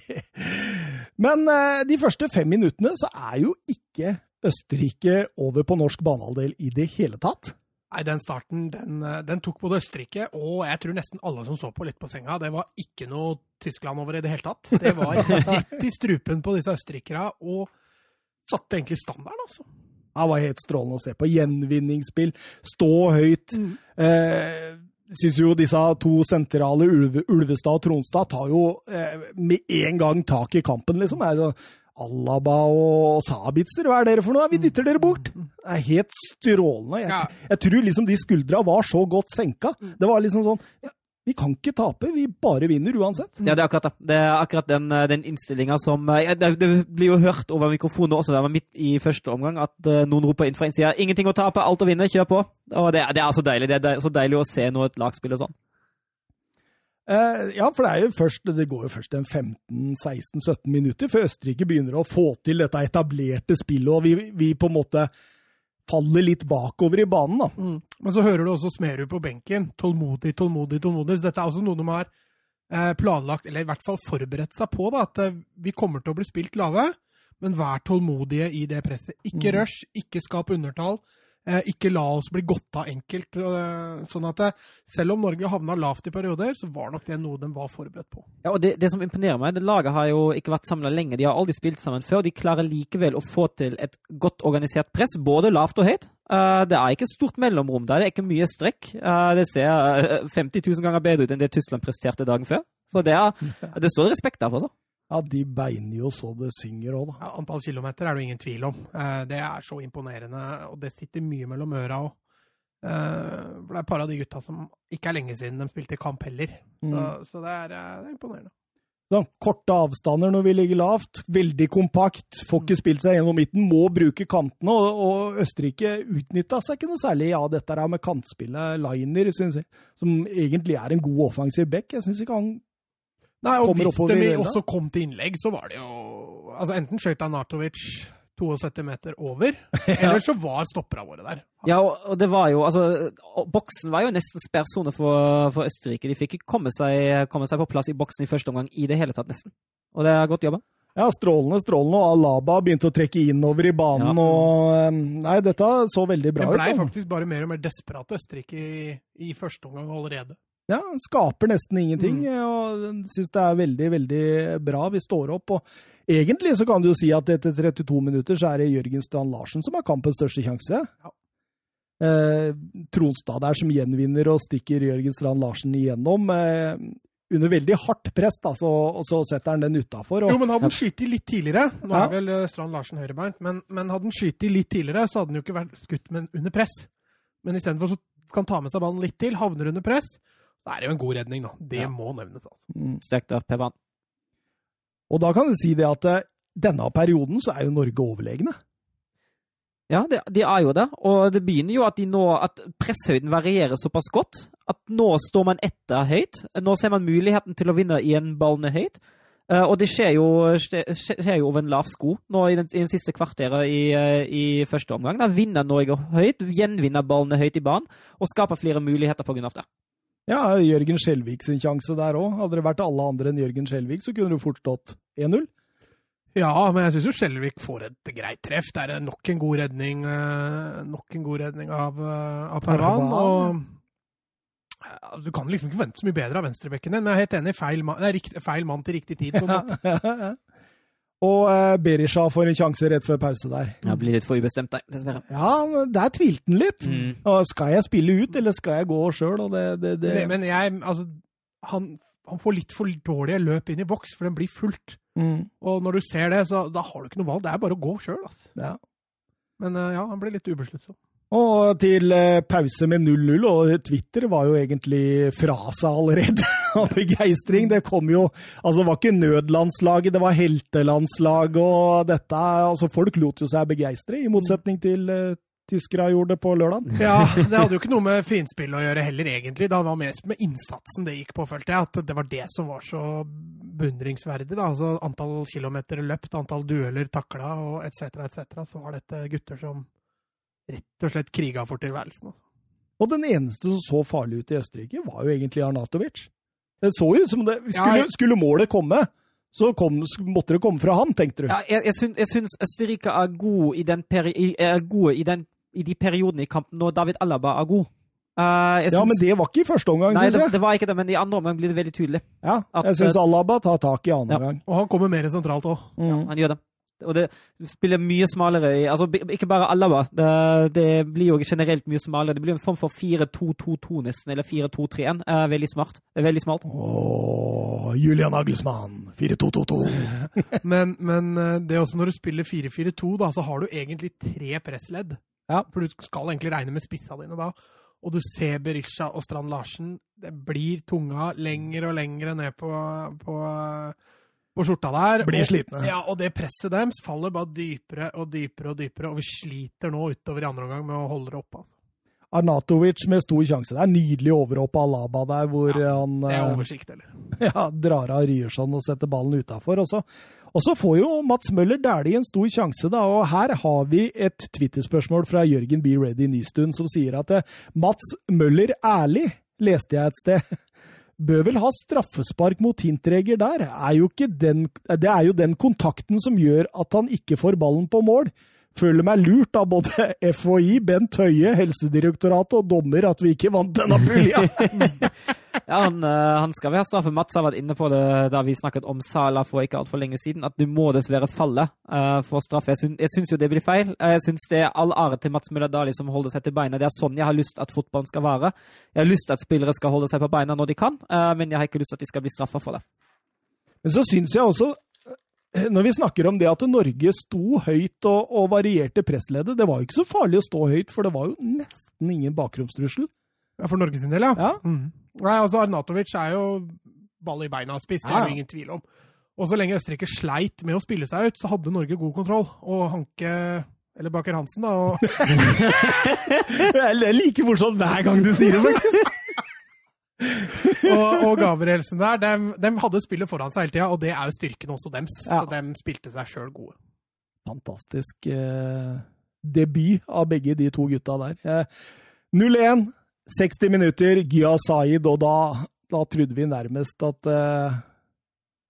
Men eh, de første fem minuttene så er jo ikke Østerrike over på norsk banehalvdel i det hele tatt. Nei, den starten den, eh, den tok både Østerrike og jeg tror nesten alle som så på, litt på senga. Det var ikke noe Tyskland over i det hele tatt. Det var rett i strupen på disse østerrikerne og satte egentlig standarden, altså. Det var helt strålende å se på. Gjenvinningsspill, stå høyt. Mm. Eh, syns jo disse to sentrale, Ulve, Ulvestad og Tronstad, tar jo eh, med en gang tak i kampen, liksom. Det er så, Alaba og Sabitzer, hva er dere for noe? Vi dytter dere bort! Det er helt strålende. Jeg, jeg tror liksom de skuldra var så godt senka. Det var liksom sånn Vi kan ikke tape, vi bare vinner uansett. Ja, det er akkurat det. Det er akkurat den, eh, den innstillinga som eh, det, blir jo hørt over mikrofonen også, det var midt i første omgang, at eh, noen roper inn fra innsida 'ingenting å tape, alt å vinne, kjør på'. Og det, det er så deilig. Det er så deilig å se noe et lag spiller sånn. Uh, ja, for det, er jo først, det går jo først en 15-16-17 minutter før Østerrike begynner å få til dette etablerte spillet, og vi, vi på en måte faller litt bakover i banen. da. Mm. Men så hører du også Smerud på benken. Tålmodig, tålmodig, tålmodig. Så dette er også noe de har eh, planlagt, eller i hvert fall forberedt seg på. da, At eh, vi kommer til å bli spilt lave, men vær tålmodige i det presset. Ikke Mm. rush, ikke skap undertall. Eh, ikke la oss bli godta enkelt. eh, sånn at eh, selv om Norge havna lavt i perioder, så var nok det noe de var forberedt på. Ja, og det, det som imponerer meg, det laget har jo ikke vært samla lenge. De har aldri spilt sammen før. De klarer likevel å få til et godt organisert press, både lavt og høyt. Eh, det er ikke stort mellomrom der, det er ikke mye strekk. Eh, det ser eh, 50 000 ganger bedre ut enn det Tyskland presterte dagen før. Så det, er, det står respekt av, altså. Ja, de beiner jo så det synger òg, da. Ja, antall kilometer er det jo ingen tvil om. Eh, det er så imponerende, og det sitter mye mellom øra òg. for det er et par av de gutta som ikke er lenge siden de spilte kamp heller. Så, Mm. så det, er, eh, det er imponerende. Da, korte avstander når vi ligger lavt, veldig kompakt, får ikke spilt seg gjennom midten, må bruke kantene, og, og Østerrike utnytta seg ikke noe særlig av dette her med kantspillet Liner, synes jeg, som egentlig er en god offensiv back. Jeg syns ikke han Nei, og Kommer hvis de også kom til innlegg, så var det jo altså Enten skøyt Arnatovic 72 meter over, eller så var stopperne våre der. Ja, og, det var jo Altså, boksen var jo nesten sperrsone for, for Østerrike. De fikk ikke komme komme seg på plass i boksen i første omgang i det hele tatt, nesten. Og det er godt jobba. Ja, strålende, strålende, og Alaba begynte å trekke innover i banen, Ja. og eh, Nei, dette så veldig bra Det ut. blei da. faktisk bare mer og mer desperat Østerrike i, i første omgang allerede. Ja, skaper nesten ingenting, Mm. og syns det er veldig, veldig bra. Vi står opp, og egentlig så kan du jo si at etter 32 minutter så er det Jørgen Strand Larsen som har kampens største sjanse. Ja. Eh, Tronstad der som gjenvinner og stikker Jørgen Strand Larsen igjennom. Eh, under veldig hardt press, da, så, og så setter han den utafor. Jo, men hadde han skutt litt tidligere Nå er vel eh, Strand Larsen høyrebeint, men, men hadde han skutt litt tidligere, så hadde han jo ikke vært skutt men under press. Men istedenfor så skal han ta med seg ballen litt til, havner under press. Så er det jo en god redning, da. Det Ja. må nevnes, altså. Mm. Sterkt av Pevan. Og da kan du si det at eh, denne perioden så er jo Norge overlegne. Ja, det, de er jo det. Og det begynner jo at, de nå, at presshøyden varierer såpass godt at nå står man etter høyt. Nå ser man muligheten til å vinne i en ballende høyt. Eh, og det skjer jo, skje- skjer jo over en lav sko nå i den, i den siste kvarteret i, eh, i første omgang. Da vinner Norge høyt, gjenvinner ballene høyt i banen og skaper flere muligheter på grunn av det. Ja, Jørgen Skjelvik sin sjanse der òg. Hadde det vært alle andre enn Jørgen Skjelvik, så kunne det fort stått 1-0. Ja, men jeg syns jo Skjelvik får et greit treff. Det er nok en god redning, eh, nok en god redning av, eh, av Pervan. Pervan, Og ja, du kan liksom ikke vente så mye bedre av venstrebekken din. Jeg er helt enig. Feil, man, det er riktig, feil mann til riktig tid. på en måte. Og eh, Berisha får en sjanse rett før pause der. Jeg blir litt for ubestemt der, dessverre. Ja, der tvilte han litt. Mm. Og skal jeg spille ut, eller skal jeg gå sjøl? Det, det, det, Men, jeg, altså, han, han får litt for dårlige løp inn i boks, for den blir fullt. Mm, Og når du ser det, så da har du ikke noe valg. Det er bare å gå sjøl. Altså. ja. Men eh, ja, han ble litt ubesluttsom. Og til eh, pause med 0-0, og Twitter var jo egentlig fra seg allerede av begeistring. Det kom jo Altså, det var ikke nødlandslaget, det var heltelandslaget, og dette Altså, folk lot jo seg begeistre, i motsetning til uh, tyskere gjorde det på lørdag. Ja, det hadde jo ikke noe med finspill å gjøre heller, egentlig. Det var mest med innsatsen det gikk på, følte jeg. At det var det som var så beundringsverdig. da, altså Antall kilometer løpt, antall dueller takla og etc., etc. Så var dette gutter som rett og slett kriga for tilværelsen. Altså. Og den eneste som så farlig ut i Østerrike, var jo egentlig Arnatovic. Det så jo ut som det Ja, Skulle, jeg- skulle målet komme, så kom, måtte det komme fra han, tenkte du? Ja, jeg, jeg, syns, jeg syns Østerrike er god i, den peri er gode i, den, i de periodene i kampen når David Alaba er god. Uh, ja, men det var ikke i første omgang, syns jeg. Det, det, var ikke det, men i andre omgang blir det veldig tydelig. Ja, jeg syns Alaba tar tak i andre ja. gang. Og han kommer mer sentralt òg. Mm. Ja, han gjør det. Og det spiller mye smalere i altså Ikke bare Alaba, det, det, blir jo generelt mye smalere. Det blir en form for 4-2-2-2 nesten, eller 4-2-3-1. Uh, veldig smart. Det er veldig smalt. Åh, Julian Agelsmann, 4-2-2-2. men, men eh, det er også når du spiller 4-4-2, da, så har du egentlig tre pressledd. Ja. For du skal egentlig regne med spissa dine da og du ser Berisha og Strand Larsen Det blir tunga lenger og lenger ned på, på, på skjorta der. Blir slitne. Ja, og det presset deres faller bare dypere og dypere og dypere, og vi sliter nå utover i andre omgang med å holde det oppe. Altså. Arnatovic med stor sjanse. Det er nydelig overhopp av Alaba der, hvor ja, han Det er oversikt, eller? Ja, drar av Ryerson og setter ballen utafor. Og og så får jo Mats Møller Dæhlie en stor sjanse, da. Og her har vi et Twitter-spørsmål fra Jørgen B. Ready Nystuen som sier at Mats Møller ærlig, leste jeg et sted, bør vel ha straffespark mot Hintreger der. Er den, det er jo den kontakten som gjør at han ikke får ballen på mål. Føler meg lurt av både FHI, Bent Høie, Helsedirektoratet og dommer at vi ikke vant denne pulja. ja, han, eh, han, skal vi ha straffe. Mats har vært inne på det da vi snakket om Sala for ikke altfor lenge siden, at du må dessverre falle uh, for straffe. Jeg, jeg syns jo det blir feil. Jeg syns det er all ære til Mats Møller Dali som holder seg til beina. Det er sånn jeg har lyst at fotballen skal være. Jeg har lyst at spillere skal holde seg på beina når de kan, uh, men jeg har ikke lyst at de skal bli straffa for det. Men så syns jeg også når vi snakker om det at Norge sto høyt og, og, varierte pressleddet, det var jo ikke så farlig å stå høyt, for det var jo nesten ingen bakromstrussel. Ja, For Norge sin del, ja. ja. Mm. Nei, altså Arnatovic er jo ball i beina-spiss, det er jo ingen tvil om. Og så lenge Østerrike sleit med å spille seg ut, så hadde Norge god kontroll. Og Hanke eller Baker Hansen, da. Og... det er like morsomt hver gang du sier det, faktisk og, og Gabrielsen der, de, de, hadde spillet foran seg hele tida, og det er jo styrken også dems. Ja. Så de spilte seg sjøl gode. Fantastisk eh, debut av begge de to gutta der. Eh, 0-1, 60 minutter, Gya Said, og da, da trodde vi nærmest at eh,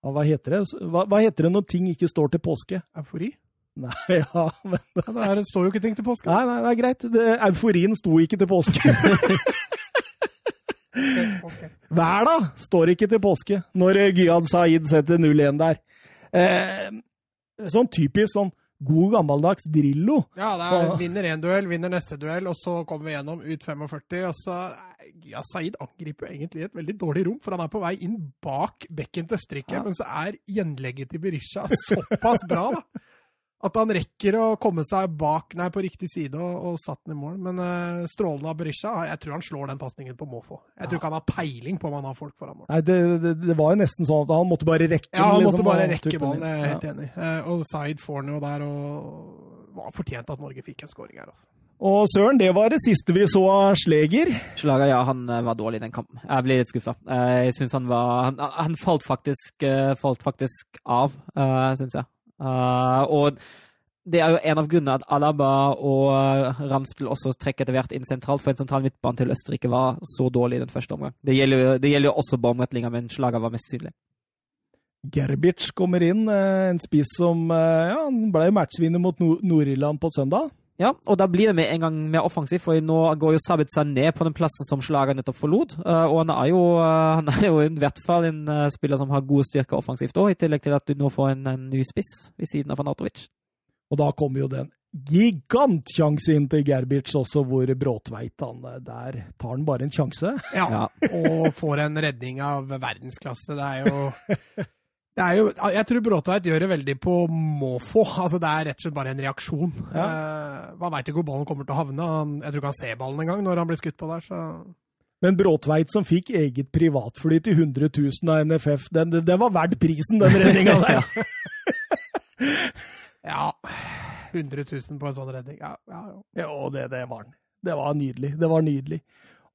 Hva heter det hva, hva, heter det når ting ikke står til påske? Eufori? Nei, ja, men ja, Det står jo ikke ting til påske. Nei, nei, det er greit. Det, euforien sto ikke til påske. Okay. Vær da står ikke til påske når Gyad Saeed setter 0-1 der. Eh, sånn typisk sånn god gammeldags Drillo. Ja, det er vinner én duell, vinner neste duell, og så kommer vi gjennom ut 45. Og så Ja, Saeed angriper egentlig et veldig dårlig rom, for han er på vei inn bak bekken til Østerrike. Ja. Men så er gjenlegget til Berisha såpass bra, da at han rekker å komme seg bak, nei, på riktig side og, og satt den i mål. Men uh, strålende av Berisha, jeg tror han slår den pasningen på måfå. Jeg tror ikke han har peiling på om han har folk foran mål. Nei, det, det, det, var jo nesten sånn at han måtte bare rekke Ja, han liksom, måtte bare rekke ballen, jeg er helt enig. Uh, og Zaid får den jo der, og var fortjent at Norge fikk en skåring her. Også. Og Søren, det var det siste vi så av Sleger. Slager, ja, han eh, var dårlig i den kampen. Jeg ble litt skuffa. Jeg syns han var Han, han falt, faktisk, falt, faktisk, av, syns jeg. Uh, og det er jo en av grunnene at Alaba og Ramstel også trekker etter hvert inn sentralt, for en sentral midtbane til Østerrike var så dårlig i den første omgang. Det gjelder, det gjelder jo også Baumrettlinga, men slaget var mest synlig. Gerbic kommer inn, eh, en spiss som ja, han ble matchvinner mot Nord-Irland på søndag. Ja, og da blir det med en gang mer offensivt, for nå går jo Sabitzer ned på den plassen som slaget nettopp forlot. Og han er jo, han er jo i hvert fall en spiller som har gode styrker offensivt òg, i tillegg til at du nå får en, en ny spiss ved siden av Fanatovic. Og da kommer jo den gigantsjanse inn til Gerbic også, hvor Bråtveit han, Der tar han bare en sjanse. Ja, ja. og får en redning av verdensklasse. Det er jo jo, jeg tror Bråtveit gjør det veldig på måfå. Altså, det er rett og slett bare en reaksjon. Ja. Uh, man veit ikke hvor ballen kommer til å havne. Han, jeg tror ikke han ser ballen engang når han blir skutt på der. så... Men Bråtveit som fikk eget privatfly til 100 000 av NFF, den, den var verdt prisen, den redninga der! ja 100 000 på en sånn redning. Ja, ja, ja. Jo, det, det var den. Det var nydelig. Det var nydelig.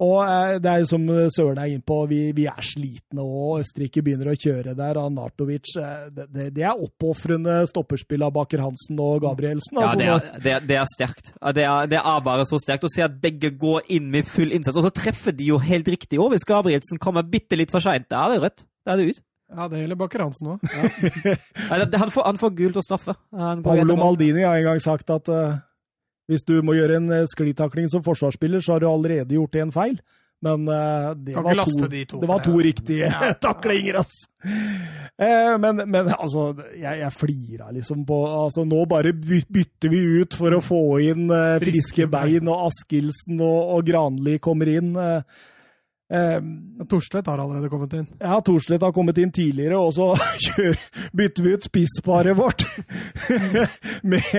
Og eh, det er jo som Søren er inne på, vi, vi, er slitne og Østerrike begynner å kjøre der. Arnatovic Nartovic, det, det, det er oppofrende stopperspill av Baker Hansen og Gabrielsen. Altså, ja, det er, det, det er sterkt. Det er, det er, bare så sterkt å se at begge går inn med full innsats. Og så treffer de jo helt riktig òg. Hvis Gabrielsen kommer bitte litt for seint, da er det rødt. Da er det ut. Ja, det gjelder Bakker Hansen òg. Ja. Han får, han får gult og straffe. Paolo Maldini har en gang sagt at eh, hvis du må gjøre en eh, sklitakling som forsvarsspiller, så har du allerede gjort en feil. Men uh, det, var to, de to det var to riktige Ja. taklinger, altså. Eh, men, men altså, jeg, jeg flira liksom på altså, Nå bare bytter vi ut for å få inn uh, friske bein. og Askildsen og, og Granli kommer inn. eh, eh, Torstvedt har allerede kommet inn. ja, Thorstvedt har kommet inn tidligere, og så kjør, bytter vi ut spissparet vårt med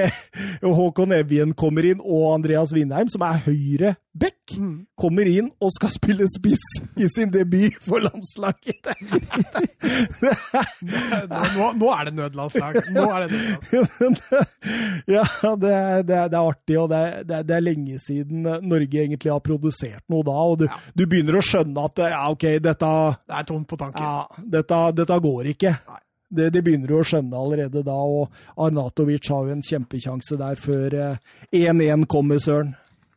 Håkon Evjen kommer inn, og Andreas Vindheim, som er høyre back, kommer inn og skal spille spiss i sin debut for landslaget. Nå, nå, er det nødlandslag. Nå er det nødlandslag. ja, det det, det er artig, og det det, er, lenge siden Norge egentlig har produsert noe da, og du, du begynner å skjønne at ja, OK, dette Det er tomt på tanken. Ja, dette, dette går ikke. Nei. Det, det begynner du å skjønne allerede da, og Arnatovic har jo en kjempekjanse der før eh, 1-1 kommer, Søren.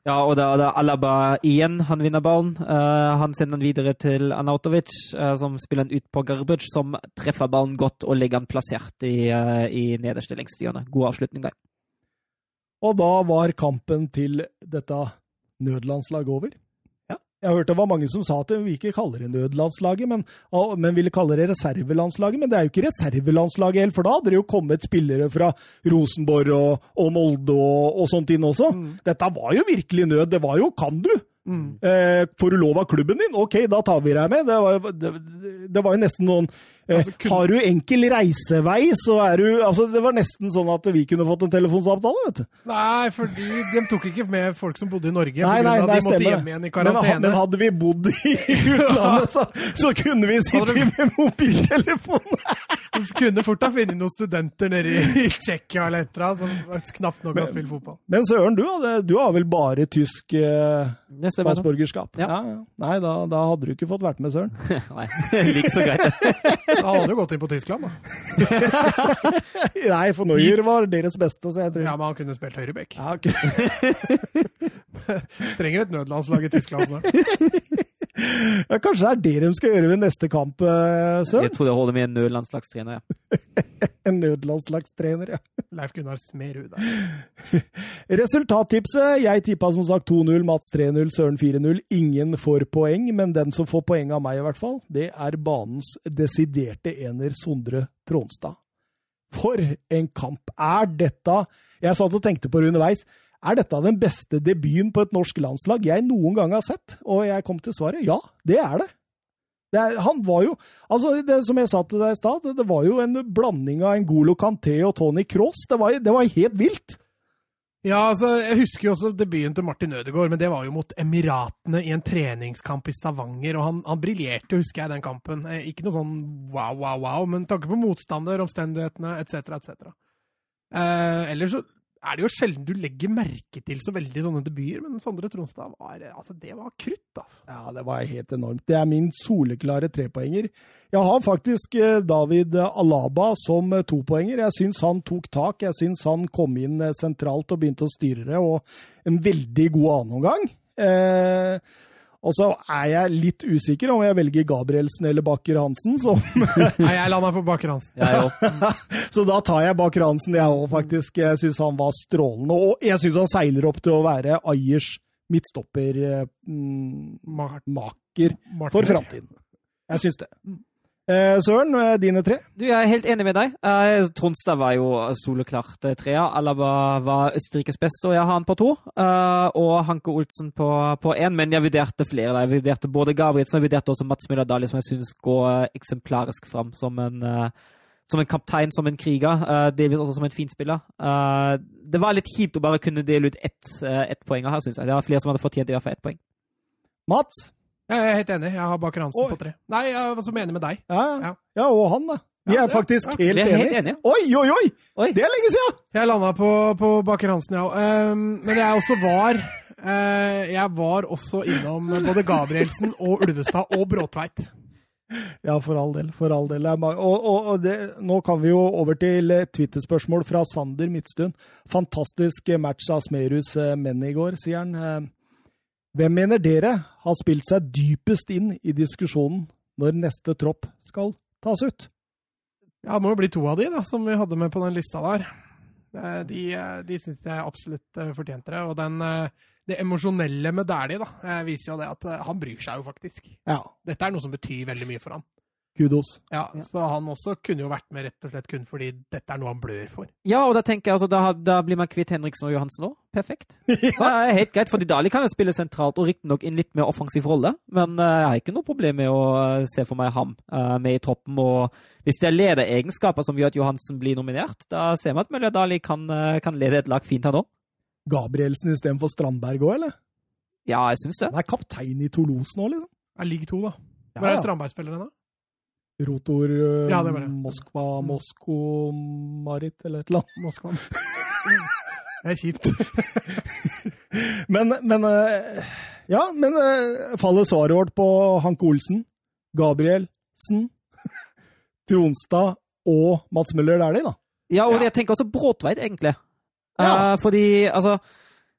Ja, og da er det Alaba igjen. Han vinner ballen. Uh, han sender den videre til Anautovic, uh, som spiller den ut på Garbuc, som treffer ballen godt og legger den plassert i, uh, i nederste lengsthjørne. God avslutning der. Og da var kampen til dette nødlandslaget over. Jeg har hørt det var mange som sa at vi ikke kaller det nødlandslaget, men, men ville kalle det reservelandslaget. Men det er jo ikke reservelandslaget helt, for da hadde det jo kommet spillere fra Rosenborg og, og Molde og, og sånt inn også. Mm. Dette var jo virkelig nød. Det var jo kan du! Mm. Eh, får du lov av klubben din? OK, da tar vi deg med. Det var, det, det var jo nesten noen Altså, kun- Har du enkel reisevei, så er du Altså, det var nesten sånn at vi kunne fått en telefonsamtale, vet du. Nei, fordi de tok ikke med folk som bodde i Norge. Nei, nei, nei, de måtte stemmer hjem igjen i karantene. men hadde vi bodd i utlandet, så, så kunne vi sittet du... med mobiltelefon. Du kunne fort ha funnet noen studenter nede i, i Tsjekkia eller et eller annet som knapt nok har spilt fotball. Men Søren, du, du har vel bare tysk eh, statsborgerskap? Ja. ja. Nei, da, da hadde du ikke fått vært med, Søren. Nei, like så greit. Da hadde du gått inn på Tyskland, da. Nei, for Neuer var deres beste, så jeg tror Ja, men han kunne spilt høyreback. Ja, ok. Trenger et nødlandslag i Tyskland snart. Ja, kanskje det er det de skal gjøre ved neste kamp, eh, Søren? Jeg tror det holder med en nødlandslagstrener. Ja. En nødlandslagstrener, ja. Leif Gunnar Smerud. Resultattipset. Jeg tippa som sagt 2-0, Mats 3-0, Søren 4-0. Ingen får poeng, men den som får poeng av meg, i hvert fall, det er banens desiderte ener, Sondre Tronstad. For en kamp! Er dette Jeg satt og tenkte på det underveis. Er dette den beste debuten på et norsk landslag jeg noen gang har sett? Og jeg kom til svaret ja, det er det. Er, han var jo altså det Som jeg sa til deg i stad, det, det var jo en blanding av Ngolo Kanté og Tony Cross. Det var, det var helt vilt. Ja, altså, Jeg husker jo også debuten til Martin Ødegaard, men det var jo mot Emiratene i en treningskamp i Stavanger. og Han, han briljerte, husker jeg, den kampen. Eh, ikke noe sånn wow, wow, wow, men tanke på motstander, omstendighetene etc., etc. Eh, ellers så er det jo sjelden du legger merke til så veldig sånne debuter, men Sondre Tronstad var altså, det var krutt, altså. Ja, det var helt enormt. Det er min soleklare trepoenger. Jeg har faktisk eh, David Alaba som eh, topoenger. Jeg syns han tok tak. Jeg syns han kom inn eh, sentralt og begynte å styre det, og en veldig god annenomgang. Eh, og så er jeg litt usikker om jeg velger Gabrielsen eller Bakker Hansen, som Nei, jeg landa på Baker Hansen. Jeg. Så da tar jeg Bakker Hansen, jeg òg, faktisk. Jeg syns han var strålende. Og jeg syns han seiler opp til å være Ayers midtstoppermaker Mar- for framtiden. Jeg syns det. Eh, Søren, eh, dine tre? Du, jeg er helt enig med deg. Eh, Tronstad var jo soleklart trea. Alaba var Østerrikes beste, og jeg har han på to. Eh, og Hanke Olsen på, på én, men jeg vurderte flere. Jeg vurderte både Gabrielsen og jeg vurderte også Mats Müller Dali, som jeg syns går eh, eksemplarisk fram som en, eh, som en kaptein, som en kriger. Delvis også som en finspiller. Det var litt kjipt å bare kunne dele ut ett, ett poeng her, syns jeg. Det var flere som hadde fortjent i hvert fall ett poeng. Mats? Jeg er helt enig. Jeg har Baker Hansen på tre. Nei, jeg er også enig med deg. Ja, Ja. ja og han, da. Vi er faktisk ja. helt er helt enige. enige. Oi, oi, oi! Oi. Det er lenge siden! Jeg landa på, på Baker Hansen, ja. Um, men jeg også var uh, Jeg var også innom både Gabrielsen og Ulvestad og Bråtveit. Ja, for all del. For all del. Og, og, og det, nå kan vi jo over til eh, Twitter-spørsmål fra Sander Midtstuen. Fantastisk match av Smerus eh, menn i går, sier han. Hvem mener dere har spilt seg dypest inn i diskusjonen når neste tropp skal tas ut? Ja, det må jo bli to av de, da, som vi hadde med på den lista der. Eh, De, eh, de syns jeg absolutt eh, fortjente det. Og den, det emosjonelle med Dæhlie viser jo det at han bryr seg jo faktisk. Ja. Dette er noe som betyr veldig mye for han. Kudos. Ja, Så han også kunne jo vært med rett og slett kun fordi dette er noe han blør for. Ja, og da tenker jeg altså, da, da blir man kvitt Henriksen og Johansen òg. Perfekt. Det er helt greit, for Dali kan jo spille sentralt, og riktignok i en litt mer offensiv rolle. Men eh, jeg har ikke noe problem med å eh, se for meg ham eh, med i troppen. Og hvis det er lederegenskaper som gjør at Johansen blir nominert, da ser vi at Møller Dali kan, kan lede et lag fint, han òg. Gabrielsen istedenfor Strandberg òg, eller? Ja, jeg syns det. Han er kaptein i Toulouse nå, liksom. Er ligger to, da. Hva er ja. Strandberg-spilleren, da? Rotor øh, Ja, det det. Moskva, Mosko, Marit eller et eller annet. Moskva. Det er kjipt. Men, men øh, Ja, men øh, faller svaret vårt på Hanke Olsen, Gabrielsen, Tronstad og Mats Møller Dæhlie, da? Ja, og Ja. jeg tenker også Bråtveit, egentlig. Ja. Eh, fordi, altså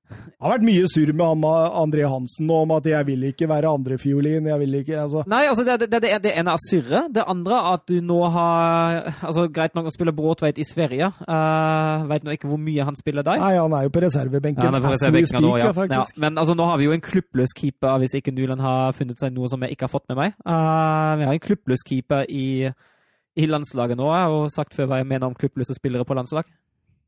Det har vært mye surr med han, André Hansen om at jeg vil ikke være andrefiolin. Jeg vil ikke altså. Nei, altså det, det, det, det ene er surret. Det andre er at du nå har altså Greit nok å spille Bråtveit i Sverige. Uh, Veit nå ikke hvor mye han spiller der. Nei, han er jo på reservebenken. Ja, han er på reservebenken nå, ja. ja, men altså, nå har vi jo en klubbløs keeper, hvis ikke Nuland har funnet seg noe som jeg ikke har fått med meg. Uh, vi har en klubbløs keeper i, i landslaget nå, og sagt før hva jeg mener om klubbløse spillere på landslag.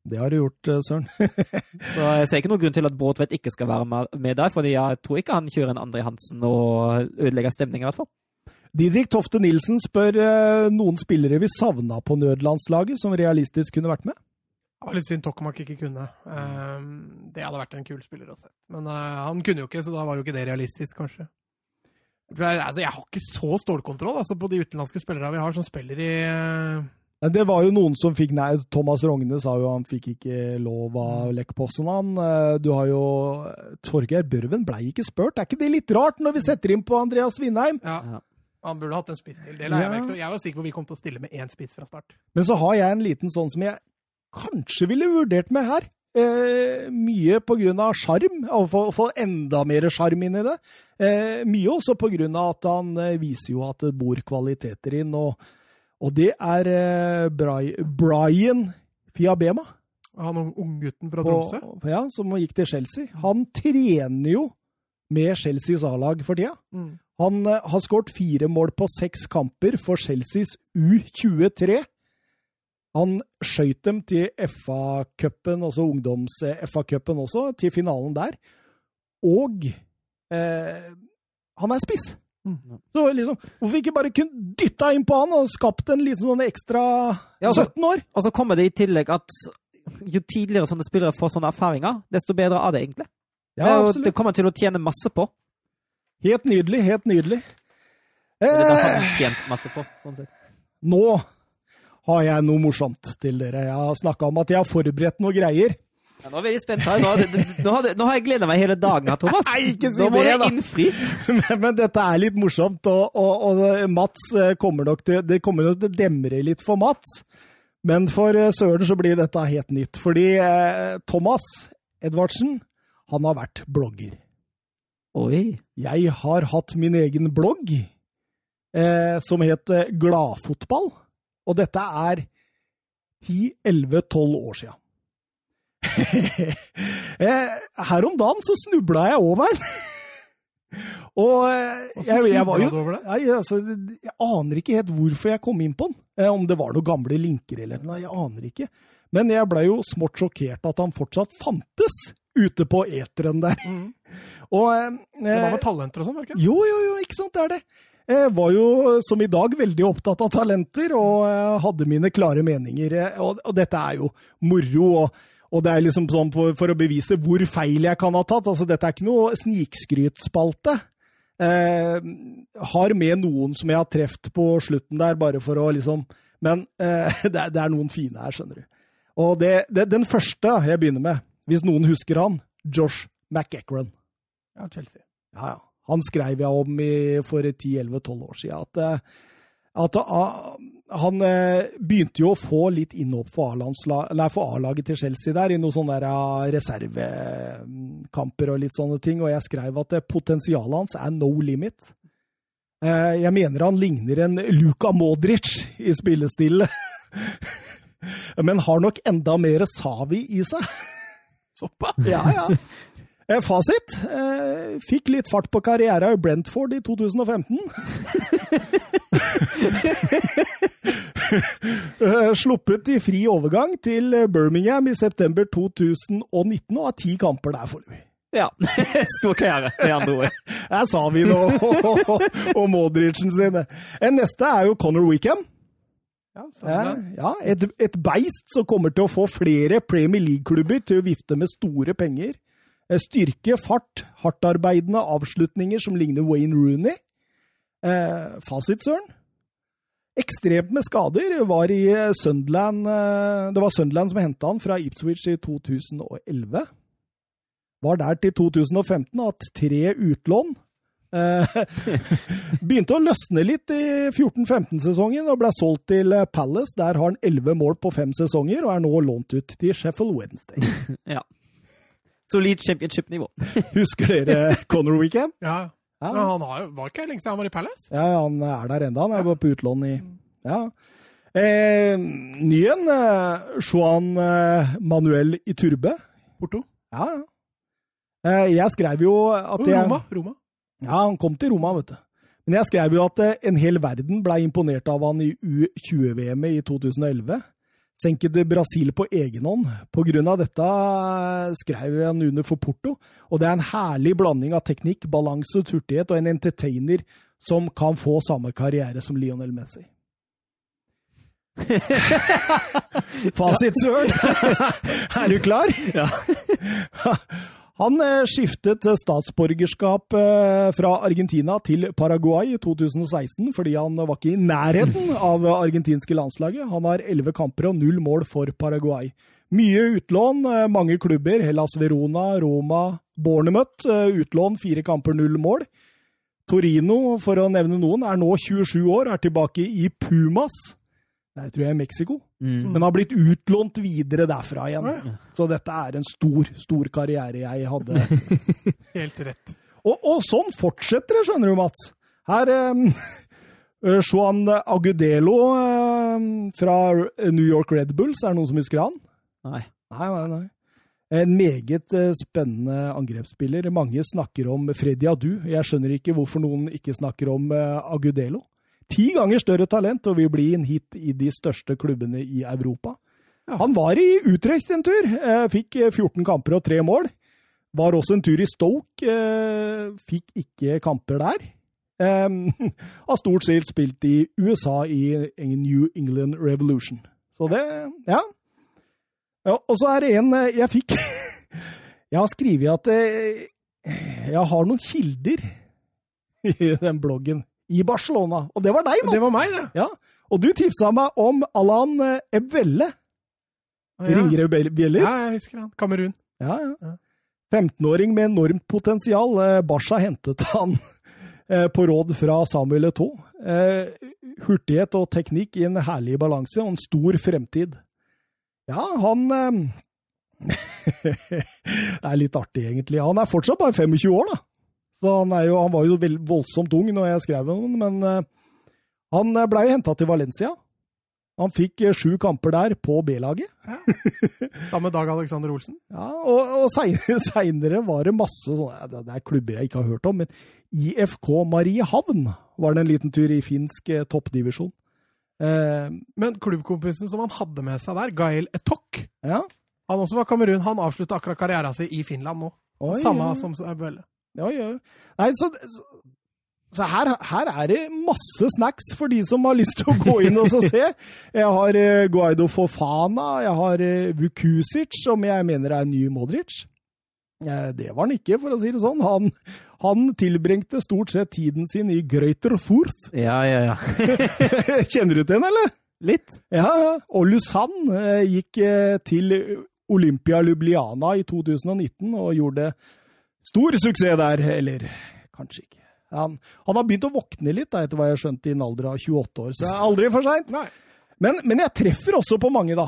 Det har du gjort, eh, Søren. Så jeg ser ikke noen grunn til at Bråtveit ikke skal være med- der, fordi jeg tror ikke han kjører en André Hansen og ødelegger stemningen, i hvert fall. Didrik Tofte Nilsen spør eh, noen spillere vi savna på nødlandslaget, som realistisk kunne vært med. Det var litt synd Tokomak ikke kunne. Ehm, det hadde vært en kul spiller å se. Men eh, han kunne jo ikke, så da var jo ikke det realistisk, kanskje. Jeg, altså, har ikke så stålkontroll altså, på de utenlandske spillerne vi har som spiller i det var jo noen som fikk nei. Thomas Rogne sa jo han fikk ikke lov Mm. av Lech han. Eh, Du har jo Torgeir Børven blei ikke spurt. Er ikke det litt rart når vi setter inn på Andreas Vindheim? ja. Han burde hatt en spiss til. Jeg Ja. Jeg var sikker på at vi kom til å stille med én spiss fra start. Men så har jeg en liten sånn som jeg kanskje ville vurdert med her. Eh, mye av sjarm, å få, få enda mer sjarm inn i det. Eh, mye også av at han eh, viser jo at det bor kvaliteter inn, og, og det er eh, Bri Brian Fiabema. Han unggutten fra på- Tromsø. Ja, som gikk til Chelsea. Han trener jo med Chelseas A-lag for tida. Mm. Han eh, har skåret fire mål på seks kamper for Chelseas U23. Han skøyt dem til FA-cupen, altså ungdoms-FA-cupen også, til finalen der. Og eh, han er spiss. Mm. Så liksom, hvorfor ikke bare kunne dytta inn på han og skapt en liten sånn ekstra Ja, altså- 17 år? Og så kommer det i tillegg at jo tidligere sånne spillere får sånne erfaringer, desto bedre er det egentlig. Ja, absolutt. det kommer til å tjene masse på. Helt nydelig, helt nydelig. Det er Eh, han tjent masse på, sånn sett. nå har jeg noe morsomt til dere. Jeg har snakka om at jeg har forberedt noe greier. Ja, nå er jeg veldig spent her. Nå, nå, har, nå har jeg gleda meg hele dagen her, Thomas. Nei, ikke si nå må det, jeg innfri. Men, men dette er litt morsomt, og, og, og Mats eh, kommer nok til Det kommer nok til å demre litt for Mats. Men for eh, Søren så blir dette helt nytt. Fordi eh, Thomas Edvardsen, han har vært blogger. Oi. Jeg har hatt min egen blogg eh, som het eh, Gladfotball. Og dette er 10-11-12 år sia. eh, her om dagen så snubla jeg over den. Og eh, jeg, jeg var jo? Nei, altså, Jeg aner ikke helt hvorfor jeg kom inn på den. Eh, om det var noen gamle linker eller noe. Jeg aner ikke. Men jeg blei jo smått sjokkert at han fortsatt fantes ute på eteren der. Mm. Og, eh, Det var med talenter og sånn, var det ikke? jo, jo, jo, ikke sant, det er det. Jeg var jo, som i dag, veldig opptatt av talenter, og hadde mine klare meninger. Og, og dette er jo moro, og, og det er liksom sånn på, for å bevise hvor feil jeg kan ha tatt. Altså, dette er ikke noe snikskrytspalte. Eh, har med noen som jeg har truffet på slutten der, bare for å liksom Men eh, det, er, det er noen fine her, skjønner du. Og det, det, den første jeg begynner med, hvis noen husker han, Josh McEachran. Ja, Chelsea. Ja, ja. Han skrev jeg om i, for 10-11-12 år siden. At, eh, at ah, han eh, begynte jo å få litt innhopp for A-laget til Chelsea der, i noen sånne ah, reservekamper og litt sånne ting. Og jeg skrev at eh, potensialet hans er no limit. Eh, Jeg mener han ligner en Luka Modric i spillestil. Men har nok enda mer Savi i seg. Såpass? Ja, ja. Eh, Fasit. eh, Fikk litt fart på karriera i Brentford i 2015. Eh, Sluppet i fri overgang til Birmingham i september 2019 og har ti kamper der foreløpig. Ja. Stor karriere, med andre ord. Der sa vi noe og, og Modricen sine. En Neste er jo Conor Wickham. Ja, Ja, sånn, ja, et, et beist som kommer til å få flere Premier League-klubber til å vifte med store penger. Eh, Styrke, fart, hardtarbeidende avslutninger som ligner Wayne Rooney. Eh, fasit, Søren? Ekstremt med skader. Var i eh, Sunderland eh, Det var Sunderland som henta han fra Ipswich i 2011. Var der til 2015 og hatt tre utlån. Eh, begynte å løsne litt i 14-15-sesongen og ble solgt til Palace. Der har han elleve mål på fem sesonger og er nå lånt ut til Sheffield Wednesday. Ja. Solid championship-nivå. Husker dere Conor Weekend? ja. Ja. Men han har var ikke lenge siden han var i Palace? ja, han er der enda. Han er bare på utlån i Ja. Eh, Nyen, eh, Juan eh, Manuel Iturbe. Porto? Ja, ja. Eh, jeg skrev jo at jeg, Roma? Roma? Ja, han kom til Roma, vet du. Men jeg skrev jo at eh, en hel verden ble imponert av han i U20-VM-et i 2011. Senket Brasil på egen hånd. Av dette skrev han under for Porto. Og det er en herlig blanding av teknikk, balanse og hurtighet, og en entertainer som kan få samme karriere som Lionel Messi. Fasit, Søren! er du klar? Ja. Han eh, skiftet statsborgerskap eh, fra Argentina til Paraguay i 2016 fordi han var ikke i nærheten av argentinske landslaget. Han har elleve kamper og null mål for Paraguay. Mye utlån, eh, mange klubber. Hellas Verona, Roma, Bournemouth. eh, Utlån, fire kamper, null mål. Torino, for å nevne noen, er nå 27 år, er tilbake i Pumas. Det tror jeg er Mexico. Mm. Men har blitt utlånt videre derfra igjen. Ja, Så dette er en stor, stor karriere jeg hadde. Helt rett. og, og sånn fortsetter det, skjønner du, Mats. Her eh, Juan Agudelo eh, fra New York Red Bulls, er det noen som husker han? Nei. Nei, nei, nei. En meget eh, spennende angrepsspiller. Mange snakker om Freddy Adu. Jeg skjønner ikke hvorfor noen ikke snakker om eh, Agudelo. Ti ganger større talent og vil bli en hit i de største klubbene i Europa. Han var i Utrecht en tur. eh, Fikk eh, 14 kamper og tre mål. Var også en tur i Stoke. eh, Fikk ikke kamper der. Eh, Har stort sett spilt i USA i New England Revolution. Så det Ja. ja og så er det en eh, jeg fikk Jeg har skrevet at eh, jeg har noen kilder i den bloggen i Barcelona. Og det var deg, Mats! Det var meg, det. Ja. Og du tipsa meg om Alan eh, Ebvelle. Ja. Ringer det bjeller? Ja, jeg husker han. Kamerun. Ja, ja. Ja. 15-åring med enormt potensial. Eh, Barca hentet han eh, på råd fra Samuel Eto'o. Hurtighet og teknikk i en herlig balanse og en stor fremtid. Ja, han Det er litt artig, egentlig. Han er fortsatt bare 25 år, da. Så han, jo, han var jo voldsomt ung når jeg skrev om ham, men eh, han blei henta til Valencia. Han fikk eh, sju kamper der på B-laget. Sammen med Dag Alexander Olsen. Ja, og, og seinere var det masse sånne Det det er klubber jeg ikke har hørt om, men IFK Mariehavn var det en liten tur i finsk eh, toppdivisjon. Eh, Men klubbkompisen som han hadde med seg der, Gael Etok, ja. han også var Kamerun. Han avslutta akkurat karrieren sin i Finland nå. Oi, Samme ja. som Bølle. Ja, ja. Nei, så, så, her, her er det masse snacks for de som har lyst til å gå inn og så se. Jeg har uh, Guaido Fofana, jeg har uh, Vukusic, som jeg mener er ny Modric. Uh, det var han ikke, for å si det sånn. Han, han tilbringte stort sett tiden sin i Greuterfurt. Ja, ja, ja. Kjenner du til den, eller? Litt. Ja, ja. Og Lausanne gikk til Olympia Lubliana i 2019 og gjorde stor suksess der. Eller kanskje ikke. Han, han har begynt å våkne litt, da, etter hva jeg har skjønt, i en alder av 28 år. Så det er aldri for seint. Men, men jeg treffer også på mange, da.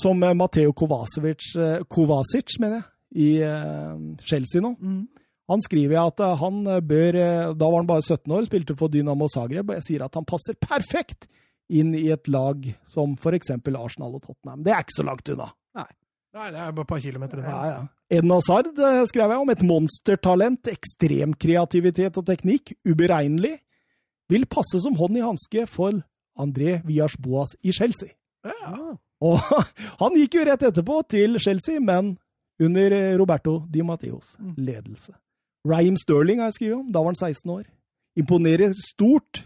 Som Mateo Kovacevic, eh, Kovacic, mener jeg, i eh, Chelsea nå. Mm. Han skriver at eh, han bør Da var han bare 17 år, spilte for Dynamo Zagreb, og jeg sier at han passer perfekt inn i et lag som f.eks. Arsenal og Tottenham. Det er ikke så langt unna. Nei, det er bare et par kilometer unna. Ja, ja. Eden Hazard eh, skrev jeg om. Et monstertalent, ekstrem kreativitet og teknikk, uberegnelig. Vil passe som hånd i hanske for André Vias Boas i Chelsea. Ja. Og han gikk jo rett etterpå til Chelsea, men under Roberto Di Matteos Mm. ledelse. Raheem Sterling har jeg skrevet om. Da var han 16 år. Imponerer stort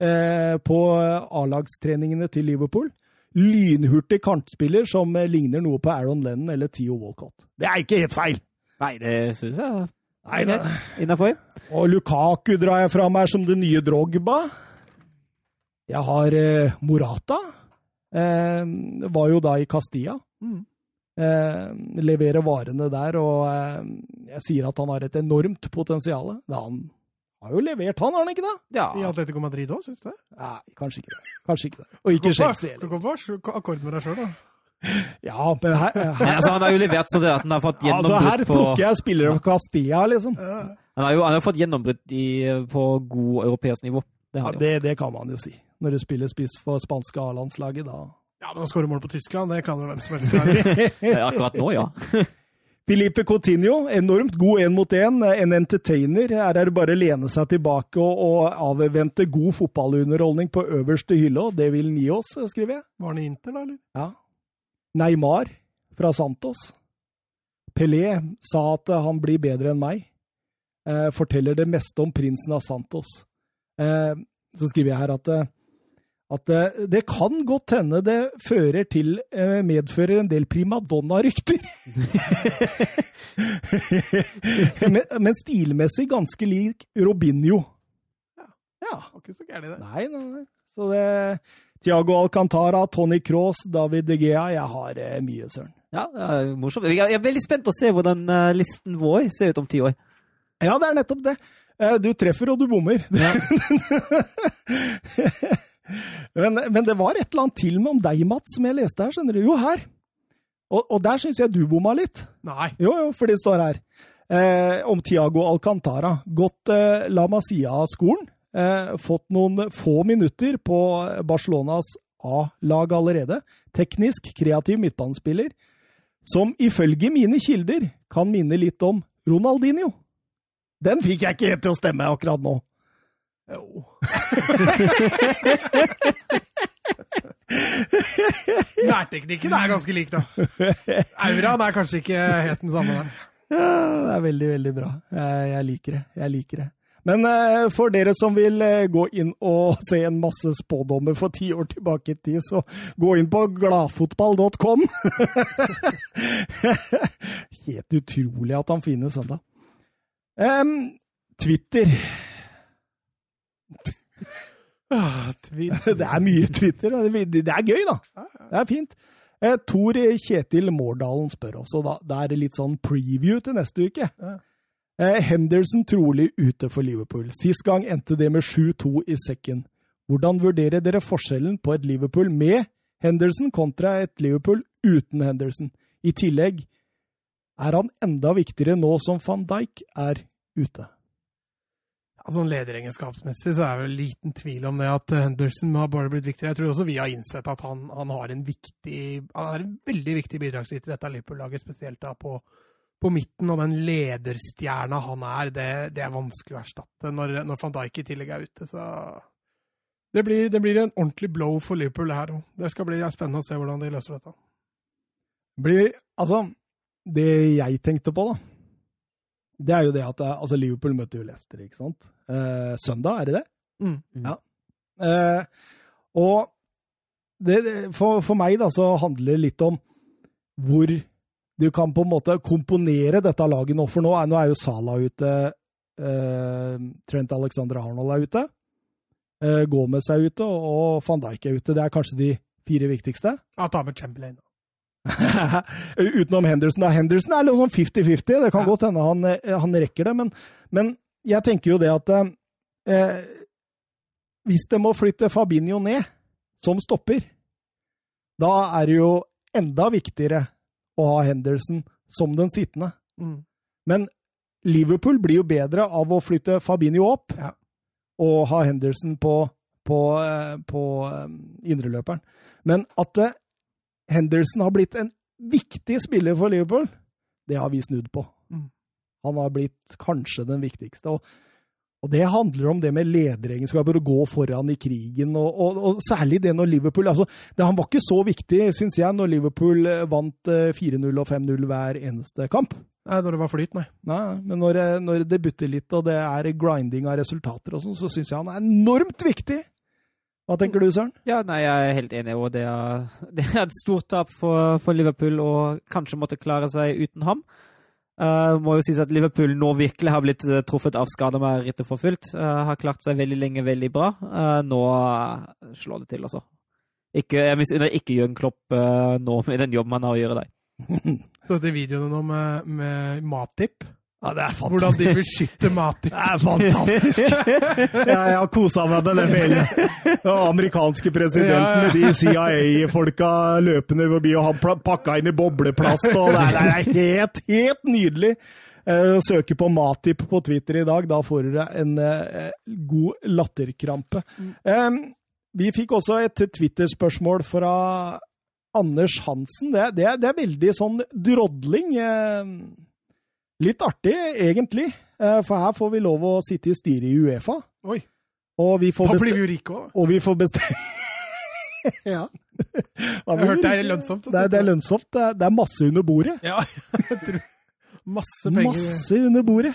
eh, på A-lagstreningene til Liverpool. Lynhurtig kantspiller som eh, ligner noe på Aaron Lennon eller Theo Walcott. Det er ikke helt feil! Nei, det syns jeg Nei, er greit. Innafor. Og Lukaku drar jeg fra meg som det nye Drogba. Jeg har eh, Morata. Eh, var jo da i Castilla. Mm. Eh, leverer varene der, og eh, jeg sier at han har et enormt potensial. Da Han har jo levert, han, har han ikke det? Ja. I Atletico Madrid òg, syns du det? Nei, kanskje ikke det. Kanskje ikke det. Og ikke Chelsea Du heller. kom på akkord med deg sjøl, da. Ja, men her, her. her, altså, han har jo levert sånn at han har fått altså, her gjennombrudd på plukker jeg spillere fra Castilla, liksom. Han har jo han har fått gjennombrudd i, på god europeisk nivå. Det Ja, har han det, det kan man jo si. Når du spiller spiss for spanske A-landslaget, da Ja, men å skåre mål på Tyskland, det kan jo hvem som helst. Akkurat nå, ja. Filipe Coutinho, enormt god én mot én. En entertainer. Her er det bare å lene seg tilbake og, og avvente god fotballunderholdning på øverste hylle, og det vil han gi oss, skriver jeg. Var han i Inter, da, eller? Ja. Neymar fra Santos. Pelé sa at han blir bedre enn meg. Eh, forteller det meste om prinsen av Santos. Eh, så skriver jeg her at, eh, at det, det kan godt hende det fører til, eh, medfører en del primadonna-rykter. men, men stilmessig ganske lik Robinho. Ja. Var ikke så gærent, det. Nei, nei, nei. Så det Tiago Alcantara, Tony Cross, David De Gea Jeg har eh, mye, søren. ja det er morsomt. Jeg er jeg er veldig spent å se hvordan eh, listen vår ser ut om ti år. Ja, det er nettopp det. Eh, Du treffer, og du bommer. Ja. men, men det var et eller annet til med om deg, Mats, som jeg leste her. skjønner du? Jo, her. Og, og der syns jeg du bomma litt. Nei. Jo, jo, for det står her. Eh, om Tiago Alcantara. Gått eh, La Masia-skolen. Eh, fått noen få minutter på Barcelonas A-lag allerede. Teknisk kreativ midtbanespiller. Som ifølge mine kilder kan minne litt om Ronaldinho. Den fikk jeg ikke helt til å stemme akkurat nå. Jo. Nærteknikken er ganske lik, da. Auraen er kanskje ikke helt den samme der. Ja, det er veldig, veldig bra. Jeg, jeg liker det. Jeg liker det. Men uh, for dere som vil uh, gå inn og se en masse spådommer for ti år tilbake i tid, så gå inn på gladfotball.com. Helt utrolig at han finnes ennå. Um, Twitter. Det er mye Twitter. Det det er gøy, da. Det er fint. Eh, Tor Kjetil Mårdalen spør også, da, Det er litt sånn preview til neste uke. Eh, Henderson trolig ute for Liverpool. Sist gang endte det med 7-2 i sekken. Hvordan vurderer dere forskjellen på et Liverpool med Henderson kontra et Liverpool uten Henderson? I tillegg er han enda viktigere nå som van Dijk er ute. Ja, sånn lederegenskapsmessig så er det liten tvil om det at Henderson har bare blitt viktigere. Jeg tror også vi har innsett at han, han har en viktig Han er en veldig viktig bidragsyter i dette Liverpool-laget, spesielt da på, på midten. Og den lederstjerna han er, det, det er vanskelig å erstatte når, når van Dijk i tillegg er ute. Så det blir, det blir en ordentlig blow for Liverpool her òg. Det skal bli spennende å se hvordan de løser dette. Blir, altså, det jeg tenkte på, da, det er jo det at eh, altså Liverpool møter jo Leicester, ikke sant? Eh, søndag, er det det? Mm. Ja. Eh, og det, det, for, for meg da, så handler det litt om hvor du kan på en måte komponere dette laget nå. For nå er, nå er jo Sala ute, eh, Trent Alexander Arnold er ute, eh, Gomez er ute, og, og van Dijk er ute. Det er kanskje de fire viktigste. Ja, ta med Chamberlain. Utenom Henderson. da. Henderson er litt sånn 50-50. Det kan Ja. godt hende han, eh, han rekker det. Men, men jeg tenker jo det at eh, hvis det må flytte Fabinho ned som stopper, da er det jo enda viktigere å ha Henderson som den sittende. Mm. Men Liverpool blir jo bedre av å flytte Fabinho opp Ja. og ha Henderson på, på, eh, på eh, indreløperen. Men at eh, Henderson har blitt en viktig spiller for Liverpool, det har vi snudd på. Mm. Han har blitt kanskje den viktigste. og og det handler om det med lederegenskaper, å gå foran i krigen, og, og, og særlig det når Liverpool altså, det, Han var ikke så viktig, syns jeg, når Liverpool eh, vant eh, 4-0 og 5-0 hver eneste kamp. Nei, når det var flyt, nei. Nei, men når, eh, når det butter litt, og det er grinding av resultater og sånn, så syns jeg han er enormt viktig! Hva tenker du, Søren? Ja, nei, jeg er helt enig. og Det er, det er et stort tap for, for Liverpool å kanskje måtte klare seg uten ham. Uh, må jo sies at Liverpool nå virkelig har blitt uh, truffet av skader med rittet for fullt. Uh, har klart seg veldig lenge veldig bra. Uh, nå uh, slår det til, altså. Ikke, jeg misunner ikke Jørgen Klopp uh, nå med den jobben han har å gjøre der. Så dette videoene nå med, med Matip, Ja, det er hvordan de beskytter Matip. Det er fantastisk! Jeg, har kosa meg med den hele den amerikanske presidenten med de CIA-folka løpende forbi, og han pakka inn i bobleplast. og Det er, det er helt, helt nydelig! Søker Søke på Matip på Twitter i dag, da får dere en eh, god latterkrampe. Eh, vi fikk også et Twitter-spørsmål fra Anders Hansen. Det, det, det er veldig sånn drodling. Litt artig, egentlig. Eh, for her får vi lov å sitte i styret i Uefa. Oi, Og vi får da blir vi jo rike òg. Og vi får bestemme Ja. Da Jeg hørte har hørt det er lønnsomt. Det er, det er lønnsomt. Det er, det er masse under bordet. Ja, jeg tror Masse penger. Masse under bordet.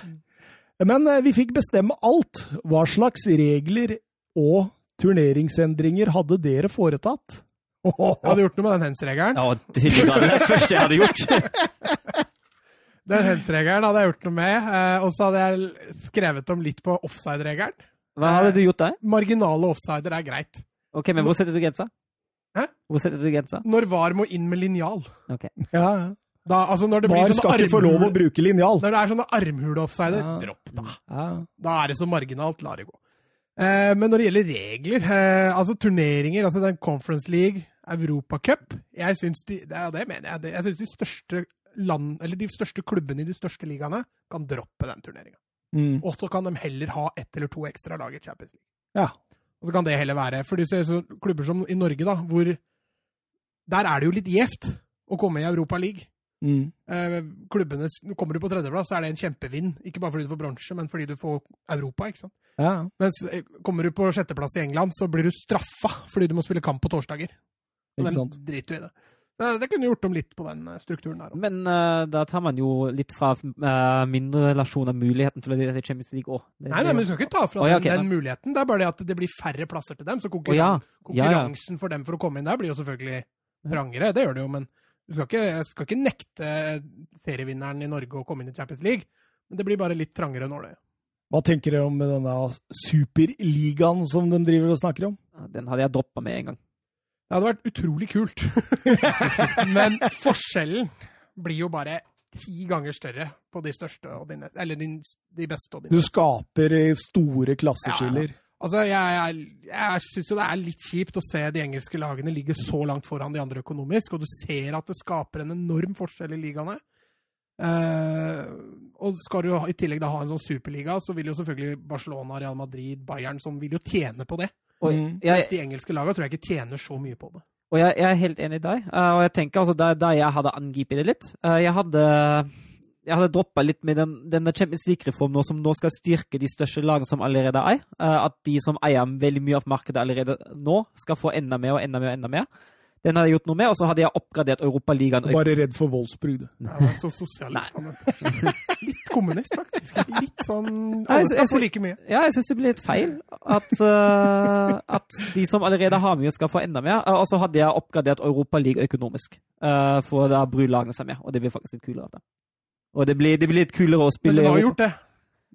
Men eh, vi fikk bestemme alt. Hva slags regler og turneringsendringer hadde dere foretatt? Jeg hadde gjort noe med den hens-regelen. Ja. Det var det første jeg hadde gjort. Den hens-regelen hadde jeg gjort noe med. eh, Og så hadde jeg skrevet om litt på offside-regelen. Hva hadde du gjort der? Marginale offsider er greit. Ok, men hvor setter du grensa? Hæ? Hvor setter du grensa? Når VAR må inn med linjal. Ok. Ja, ja. Da, altså når det blir VAR sånne skal ikke få lov å bruke linjal. Når det er sånne armhule-offsider, Ja. dropp da. Ja. Da er det så marginalt, la det gå. Eh, men når det gjelder regler, eh, altså turneringer, altså den Conference League, Europacup Jeg syns de, det, er- det mener jeg, jeg synes de største land, eller de største klubbene i de største ligaene kan droppe den turneringa. Mm. Og så kan de heller ha ett eller to ekstra lag i Champions League. ja. Og så kan det heller være For du ser så klubber som i Norge, da, hvor Der er det jo litt gjevt å komme i Europa League. Mm. Eh, klubbene, Kommer du på tredjeplass, så er det en kjempevinn. Ikke bare fordi du får bronse, men fordi du får Europa. ikke sant? ja. Mens eh, kommer du på sjetteplass i England, så blir du straffa fordi du må spille kamp på torsdager. Og den driter jo i det. Det, det kunne gjort om litt på den eh, strukturen der Også. Men uh, da tar man jo litt fra uh, mindre relasjon av muligheten til å delta i Champions League òg. Nei, nei, men du skal ikke ta fra oh, ja, den, den den muligheten. Det er bare det at det blir færre plasser til dem. Så konkurran oh, ja. Ja, ja. konkurransen for dem for å komme inn der blir jo selvfølgelig trangere. Det gjør det jo, men du skal ikke, jeg skal ikke nekte serievinneren i Norge å komme inn i Champions League. Men det blir bare litt trangere nå, det. Hva tenker dere om denne superligaen som de driver og snakker om? Den hadde jeg droppa med en gang. Det hadde vært utrolig kult. Men forskjellen blir jo bare ti ganger større på de største og dine, eller din, de beste og dine. Du skaper store klasseskiller. Altså, jeg, jeg, jeg syns jo det er litt kjipt å se de engelske lagene ligge så langt foran de andre økonomisk, og du ser at det skaper en enorm forskjell i ligaene. Eh, og skal du i tillegg da ha en sånn superliga, så vil jo selvfølgelig Barcelona, Real Madrid, Bayern som vil jo tjene på det. Og Mm. Mens de engelske lagene tror jeg ikke tjener så mye på det. og jeg, jeg er helt enig i deg. Eh, og jeg tenker altså, da, da jeg hadde angrepet det litt eh, Jeg hadde, jeg hadde droppa litt med den, denne Champions League-reformen som nå skal styrke de største lagene som allerede er. eh, at de som eier veldig mye av markedet allerede nå, skal få enda mer og enda mer. og enda mer. Den hadde jeg gjort noe med, og så hadde jeg oppgradert Europaligaen. Bare redd for voldsbruk, du. Det er så sosialist. Litt kommunist, faktisk. Litt sånn Alle skal jeg- få like mye. Ja, jeg syns det blir litt feil at, uh, at de som allerede har mye, skal få enda mer. Eh, og så hadde jeg oppgradert Europaligaen økonomisk, uh, for da bryr lagene seg mer. Og det blir faktisk litt kulere. Da. Og det blir, det blir litt kulere å spille Men de har gjort det.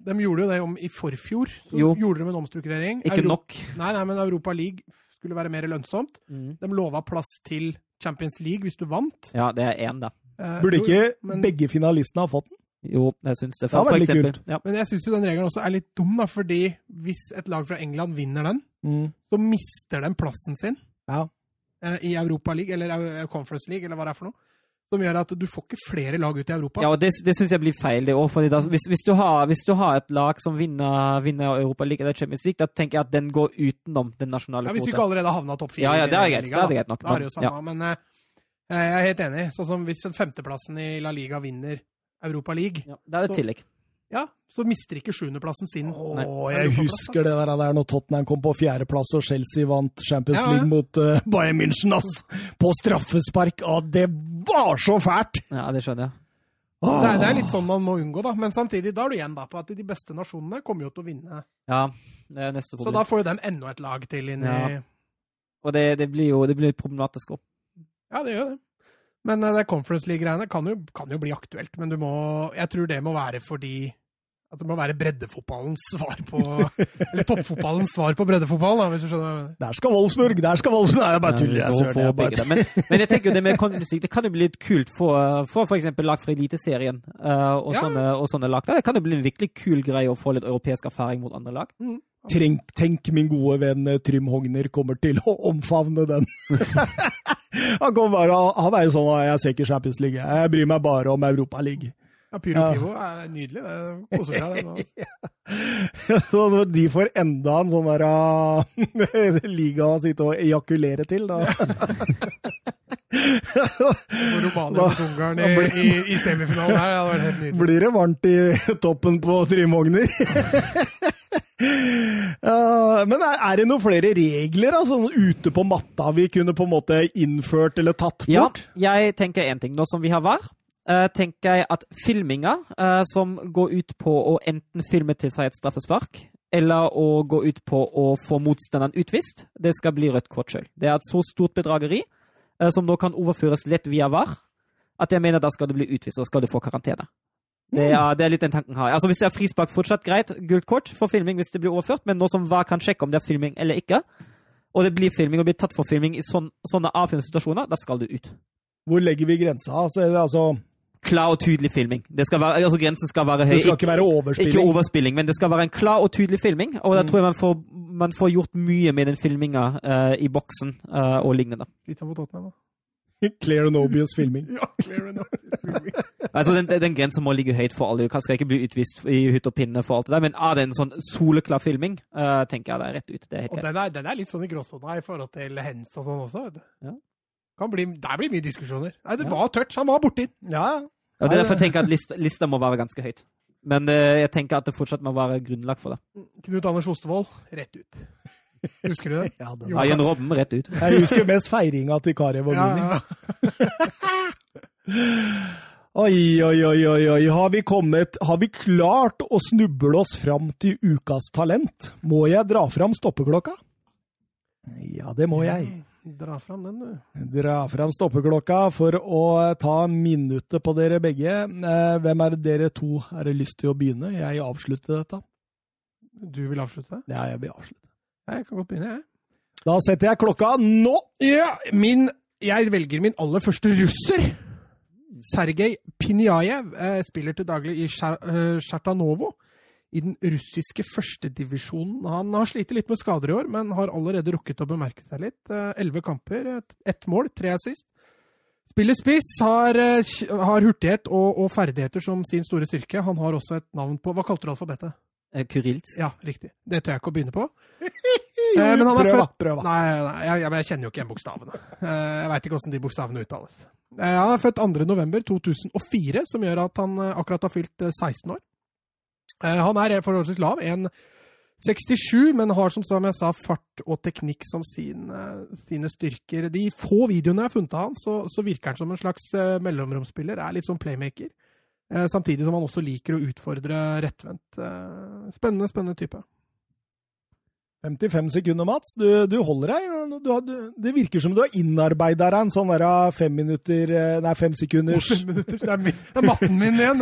De gjorde jo det om i forfjor. Så Jo. gjorde de en omstrukturering. Ikke Euro- nok. Nei, nei, men Europa League skulle være mer lønnsomt. Mm. De lova plass til Champions League hvis du vant. Ja, det er én, da. Eh, Burde jo, ikke men- begge finalistene ha fått den? Jo, jeg syns det. Det For, for eksempel. kult. Ja. Men jeg syns den regelen også er litt dum, da, fordi hvis et lag fra England vinner den, Mm. så mister de plassen sin Ja. eh, i Europa League, eller eh, Conference League, eller hva det er for noe. Som gjør at du får ikke flere lag ut i Europa. Ja, og det, det syns jeg blir feil. det da, hvis, hvis, du har, hvis du har et lag som vinner, vinner Europa League eller Champions League, da tenker jeg at den går utenom den nasjonale Ja, Hvis du ikke allerede har havna topp fire. Ja, ja, det er greit. ligaen, Det er greit nok, Da er det jo samme, samme. Men eh, jeg er helt enig. Sånn som hvis femteplassen i La Liga vinner Europa League, Ja, det er et Så- tillegg. ja, så mister ikke sjuendeplassen sin. Å, jeg husker det der, der når Tottenham kom på fjerdeplass og Chelsea vant Champions Ja, ja. League mot uh, Bayern München, ass! På straffespark! Ah, det var så fælt! Ja, det skjønner jeg. Ah. Det det er litt sånn man må unngå, da. Men samtidig da er du igjen da på at de beste nasjonene kommer jo til å vinne. Ja, det er neste Så da får jo dem enda et lag til inn i Ja. Og det, det blir jo det blir problematisk opp. Ja, det gjør det. Men uh, det Conference League-greiene kan, jo- kan jo bli aktuelt. Men du må Jeg tror det må være fordi at det må være breddefotballens svar på Eller toppfotballens svar på breddefotballen, da, hvis du skjønner hva jeg mener. Der skal Wolfsburg! Der skal Wolfsburg! Nei, jeg bare tuller. Jeg søren. Jeg bare men, men jeg tenker jo det med konmusikk, det kan jo bli litt kult for, for f.eks. lag fra Eliteserien uh, og, Ja. sånne, og sånne lag. Det kan jo bli en virkelig kul greie å få litt europeisk erfaring mot andre lag. Tenk, tenk min gode venn eh, Trym Hogner kommer til å omfavne den. han, kommer bare, han er jo sånn at jeg ser ikke Champions League, jeg bryr meg bare om Europa League. Ja, Pyro Ja. Pivo er nydelig. Det koser seg, det. Så når de får enda en sånn der uh, liga å sitte og ejakulere til, da. Og Romania mot Ungarn i, i, i semifinalen her, det hadde vært helt nydelig. blir det varmt i toppen på Trymogner? Ja, men er, det noen flere regler altså, ute på matta vi kunne på en måte innført eller tatt bort? Ja, jeg tenker én ting. Nå som vi har VAR, tenker jeg at filminga eh, som går ut på å enten filme til seg et straffespark, eller å gå ut på å få motstanderen utvist, det skal bli rødt kort sjøl. Det er et så stort bedrageri eh, som nå kan overføres lett via VAR, at jeg mener da skal du bli utvist, og skal du få karantene. Det er, det er litt den tanken her. Altså Hvis det er frispark, fortsatt greit. Gult kort for filming hvis det blir overført, men nå som VAR kan sjekke om det er filming eller ikke, og det blir filming og blir tatt for filming i sånn, sånne avgjørende situasjoner, da skal du ut. Hvor legger vi grensa? Altså, altså, klar og tydelig filming. Det skal være, altså Grensen skal være høy. det skal ikke være Ikke overspilling. overspilling, men det skal være en klar og tydelig filming. Og da tror jeg man får, man får gjort mye med den filminga uh, i boksen uh, og lignende. Litt av mot Tottenham, da. Clear and obvious filming. Ja, clear filming Altså Den, den grensen må ligge høyt for alle. Du skal ikke bli utvist i hytt og pinne for alt det der, men er det en sånn soleklar filming, uh, tenker jeg det er rett ut. Det er helt Og den er, den er litt sånn i gråsona i forhold til hens og sånn også. vet du. Ja. Kan bli, der blir mye diskusjoner. Nei, det Ja. var touch, han var borti. Ja, ja, det er derfor jeg tenker at lista, lista må være ganske høyt. Men eh, jeg tenker at det fortsatt må være grunnlag for det. Knut Anders Ostevold, rett ut. Husker du det? ja, det Arjen Robben, rett ut. Jeg husker mest feiringa til Karev og Ja, Oi, oi, oi, oi, oi. Har vi kommet Har vi klart å snuble oss fram til ukas talent? Må jeg dra fram stoppeklokka? Ja, det må jeg. Dra fram den, du. Dra fram stoppeklokka for å ta minuttet på dere begge. Eh, Hvem er det dere to har lyst til å begynne? Jeg avslutter dette. Du vil avslutte? Ja, jeg vil avslutte. Jeg kan godt begynne, jeg. Da setter jeg klokka nå! Ja, min Jeg velger min aller første russer. Sergej Pinjajev eh, spiller til daglig i Sjartanovo. eh, Sjartanovo i den russiske førstedivisjonen. Han har slitt litt med skader i år, men har allerede rukket å bemerke seg litt. Eh, Elleve kamper, ett mål, tre assist. Spiller spiss, har, eh, har hurtighet og, og ferdigheter som sin store styrke. Han har også et navn på Hva kalte du alfabetet? Eh, Kurilsk. Ja, riktig. Det tør jeg ikke å begynne på. Jo, Eh, men han prøv, da. født- Prøv, da. Nei, nei jeg, jeg, kjenner jo ikke igjen bokstavene. Jeg veit ikke åssen de bokstavene uttales. Han er født 2.11.2004, som gjør at han akkurat har fylt eh, 16 år. Eh, Han er forholdsvis lav, 1,67, men har som som jeg sa fart og teknikk som sine, sine styrker. De få videoene jeg har funnet av han, så, så virker han som en slags eh, mellomromsspiller. Er litt sånn playmaker. Eh, Samtidig som han også liker å utfordre rettvendt. Eh, Spennende, spennende type. 55 sekunder, Mats. Du, du holder deg. Du, du, det virker som du har innarbeida deg en sånn der ah, fem minutter eh, Nei, fem sekunders Fem minutter. Det er, min, det er matten min igjen.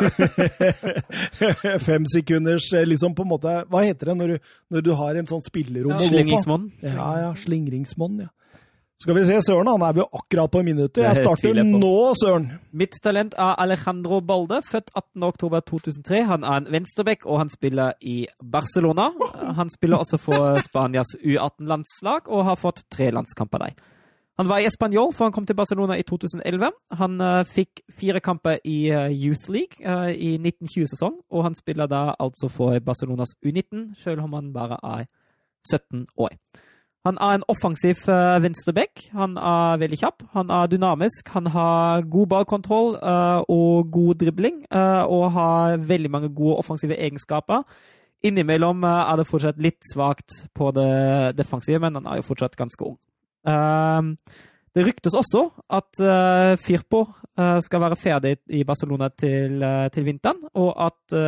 Fem sekunders eh, liksom på en måte Hva heter det når du, når du har en sånn spillerom å gå på? Slingringsmonn. Ja, ja. Slingringsmonn, ja. Skal vi se, Søren han er jo akkurat på minuttet. Jeg starter jeg nå, Søren. Mitt talent er Alejandro Balde, født 18.10.2003. Han er en venstreback, og han spiller i Barcelona. Han spiller også for Spanias U18-landslag, og har fått tre landskamper der. Han var i Español før han kom til Barcelona i 2011. Han uh, fikk fire kamper i uh, Youth League uh, i 1920-sesong, og han spiller da altså for Barcelonas U19, selv om han bare er 17 år. Han er en offensiv uh, venstreback. Han er veldig kjapp, han er dynamisk, han har god ballkontroll og god dribling, og har veldig mange gode offensive egenskaper. Innimellom er det fortsatt litt svakt på det defensive, men han er jo fortsatt ganske ung. Uh, det ryktes også at uh, Firpo uh, skal være ferdig i Barcelona til, til vinteren, og at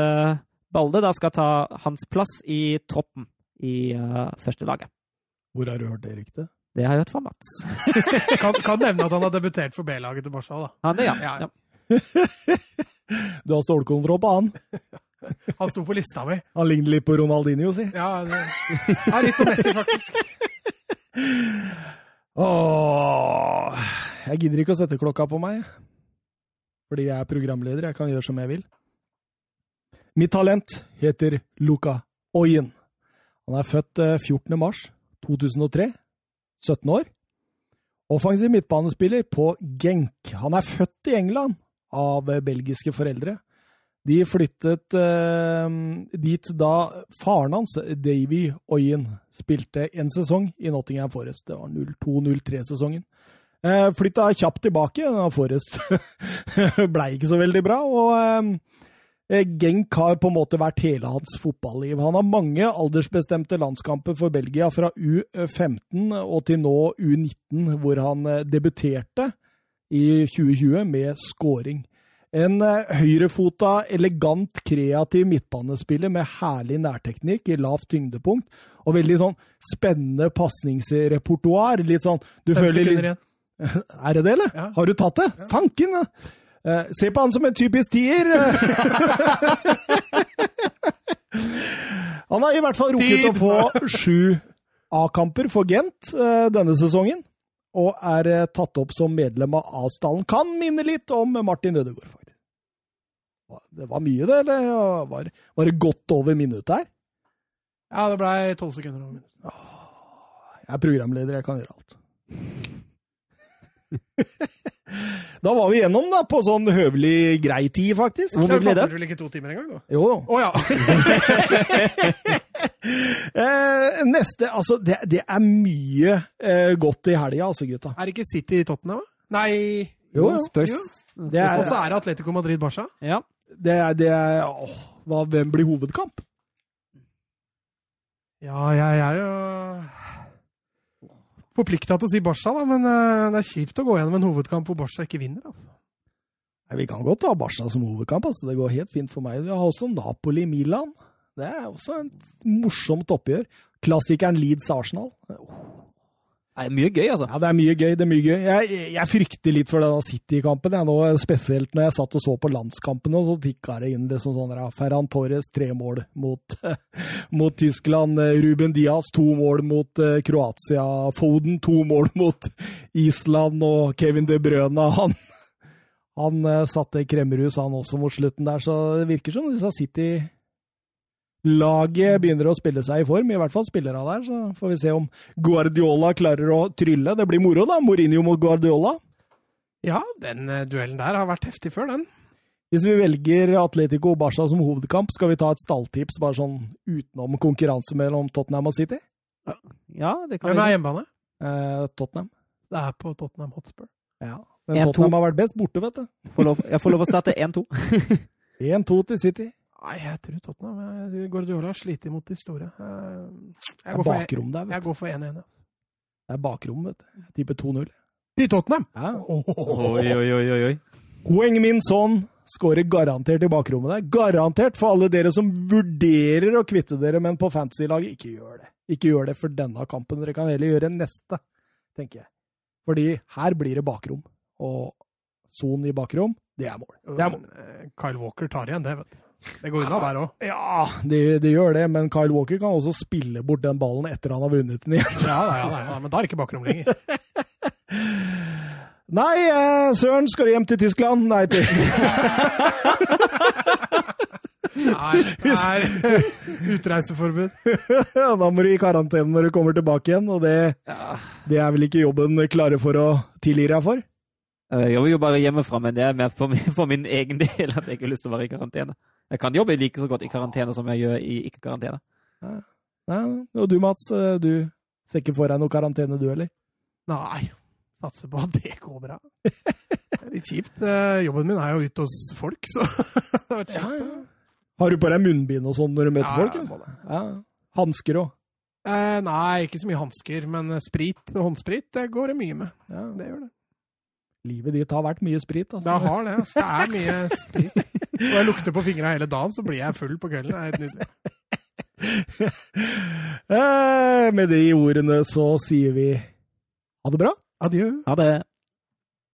Balde da skal ta hans plass i troppen i første laget. Hvor har du hørt det ryktet? Det har jeg hørt fra Mats. kan, kan nevne at han har debutert for B-laget til Barca. da. Han det, ja. ja. ja. du har stålkontroll på han? Han sto på lista mi. Han ligner litt på Ronaldinho, si. Ja, det, ja litt på Messi, faktisk. Åh, jeg gidder ikke å sette klokka på meg. Fordi jeg er programleder. Jeg kan gjøre som jeg vil. Mitt talent heter Luka Oyen. Han er født 14. Eh, mars 2003. 17 år. Offensiv midtbanespiller på Genk. Han er født i England av belgiske foreldre. De flyttet eh, dit da faren hans, Davy Oyen, spilte en sesong i Nottingham Forest. Det var 02-03-sesongen. Eh, flytta kjapt tilbake. Forest blei ikke så veldig bra. og uh, Genk har på en måte vært hele hans fotballiv. Han har mange aldersbestemte landskamper for Belgia fra U15 og til nå U19, hvor han debuterte i 2020 med scoring. En eh, høyrefota, elegant, kreativ midtbanespiller med herlig nærteknikk i lavt tyngdepunkt. Og veldig sånn spennende pasningsrepertoar. Litt sånn du Fem føler igjen. Er det det, eller? Ja. Har du tatt det? Ja. Fanken! Uh, se på han som en typisk tier! han har i hvert fall rukket å få sju A-kamper for Gent uh, denne sesongen. Og er uh, tatt opp som medlem av A-stallen. Kan minne litt om Martin Ødegaard. Det var mye, det? Eller var, var det godt over minuttet her? Ja, det blei tolv sekunder over minuttet. Jeg er programleder, jeg kan gjøre alt. da var vi gjennom da, på sånn høvelig grei tid, faktisk. Hvor mye ble det? Passer vel ikke to timer engang, da? Jo. Å ja! eh, neste Altså, det, det er mye eh, godt i helga, altså, gutta. er det ikke City i Tottenham? da? Nei Jo, jo. Spurs. Det er- Og så er det Atletico Madrid-Barca. Ja. Det er, det er åh, hva, Hvem blir hovedkamp? Ja, jeg er jo forplikta til å si Barca, da, men eh, det er kjipt å gå gjennom en hovedkamp hvor Barca ikke vinner. altså. Nei, Vi kan godt ha Barca som hovedkamp. altså Det går helt fint for meg. Vi har også Napoli-Milan. Det er også et morsomt oppgjør. Klassikeren Leeds-Arsenal. Det er mye gøy, altså. Ja, det er mye gøy. det er mye gøy. Jeg, jeg frykter litt for denne City-kampen. nå, Spesielt når jeg satt og så på landskampene, så tikka det inn liksom sånn Ferran Torres tre mål mot, mot Tyskland. Ruben Diaz to mål mot uh, Kroatia. Foden to mål mot Island. Og Kevin De Brøna, han, han uh, satte kremmerhus han også mot slutten der. Så det virker som disse City Laget begynner å spille seg i form, i hvert fall spillerne der. Så får vi se om Guardiola klarer å trylle. Det blir moro, da. Mourinho mot Guardiola. Ja, den eh, duellen der har vært heftig før, den. Hvis vi velger Atletico og Barca som hovedkamp, skal vi ta et stalltips bare sånn utenom konkurranse mellom Tottenham og City? Ja, det kan Hvem er vi. hjemmebane? Eh, Tottenham. Det er på Tottenham Hotspur. Ja. Men 1-2. Tottenham har vært best borte, vet du. Får lov, jeg får lov å starte 1-2. 1-2 til City. Nei, jeg tror Tottenham. eh, Guardiola har slitt imot de store. Jeg, Det Jeg er går for, bakrom der, jeg vet du. går for 1-1. ja. Det er bakrom, vet du. Type 2-0. Til Tottenham! Ja. Oi, oi, oi, oi, oi. Hoeng Min Son skårer garantert i bakrommet der. Garantert for alle dere som vurderer å kvitte dere, men på fantasy-laget, ikke gjør det. Ikke gjør det for denne kampen. Dere kan heller gjøre neste, tenker jeg. Fordi her blir det bakrom. Og Son i bakrom, det er mål. Det er mål. Eh, Kyle Walker tar igjen det, vet du. Det går unna der òg. Ja, det, det gjør det, men Kyle Walker kan også spille bort den ballen etter han har vunnet den igjen. Ja, ja, ja, ja, men da er det ikke bakrom lenger. Nei, eh, Søren, skal du hjem til Tyskland? Nei, til Nei, det er utreiseforbud. da må du i karantene når du kommer tilbake igjen, og det, det er vel ikke jobben klare for å tilgi deg for? Jeg jobber jo bare hjemmefra, men det er mer for min, for min egen del at jeg ikke har lyst til å være i karantene. Jeg kan jobbe like så godt i karantene som jeg gjør i ikke-karantene. Ja, og du Mats, du ser ikke for deg noe karantene du heller? Nei, satser på at det går bra. Det er litt kjipt. Eh, Jobben min er jo ute hos folk, så det har vært kjipt. Har du på deg munnbind og sånn når du møter Ja, folk? ja, eller? Ja. Hansker òg? Eh, nei, ikke så mye hansker, men sprit, håndsprit, det går det mye med. Ja. Det gjør det. Livet ditt har vært mye sprit, altså. Det har det. Altså. Det er mye sprit. Når jeg lukter på fingra hele dagen, så blir jeg full på kvelden. Det er helt nydelig. Eh, Med de ordene så sier vi ha det bra. Adjø. Ha det.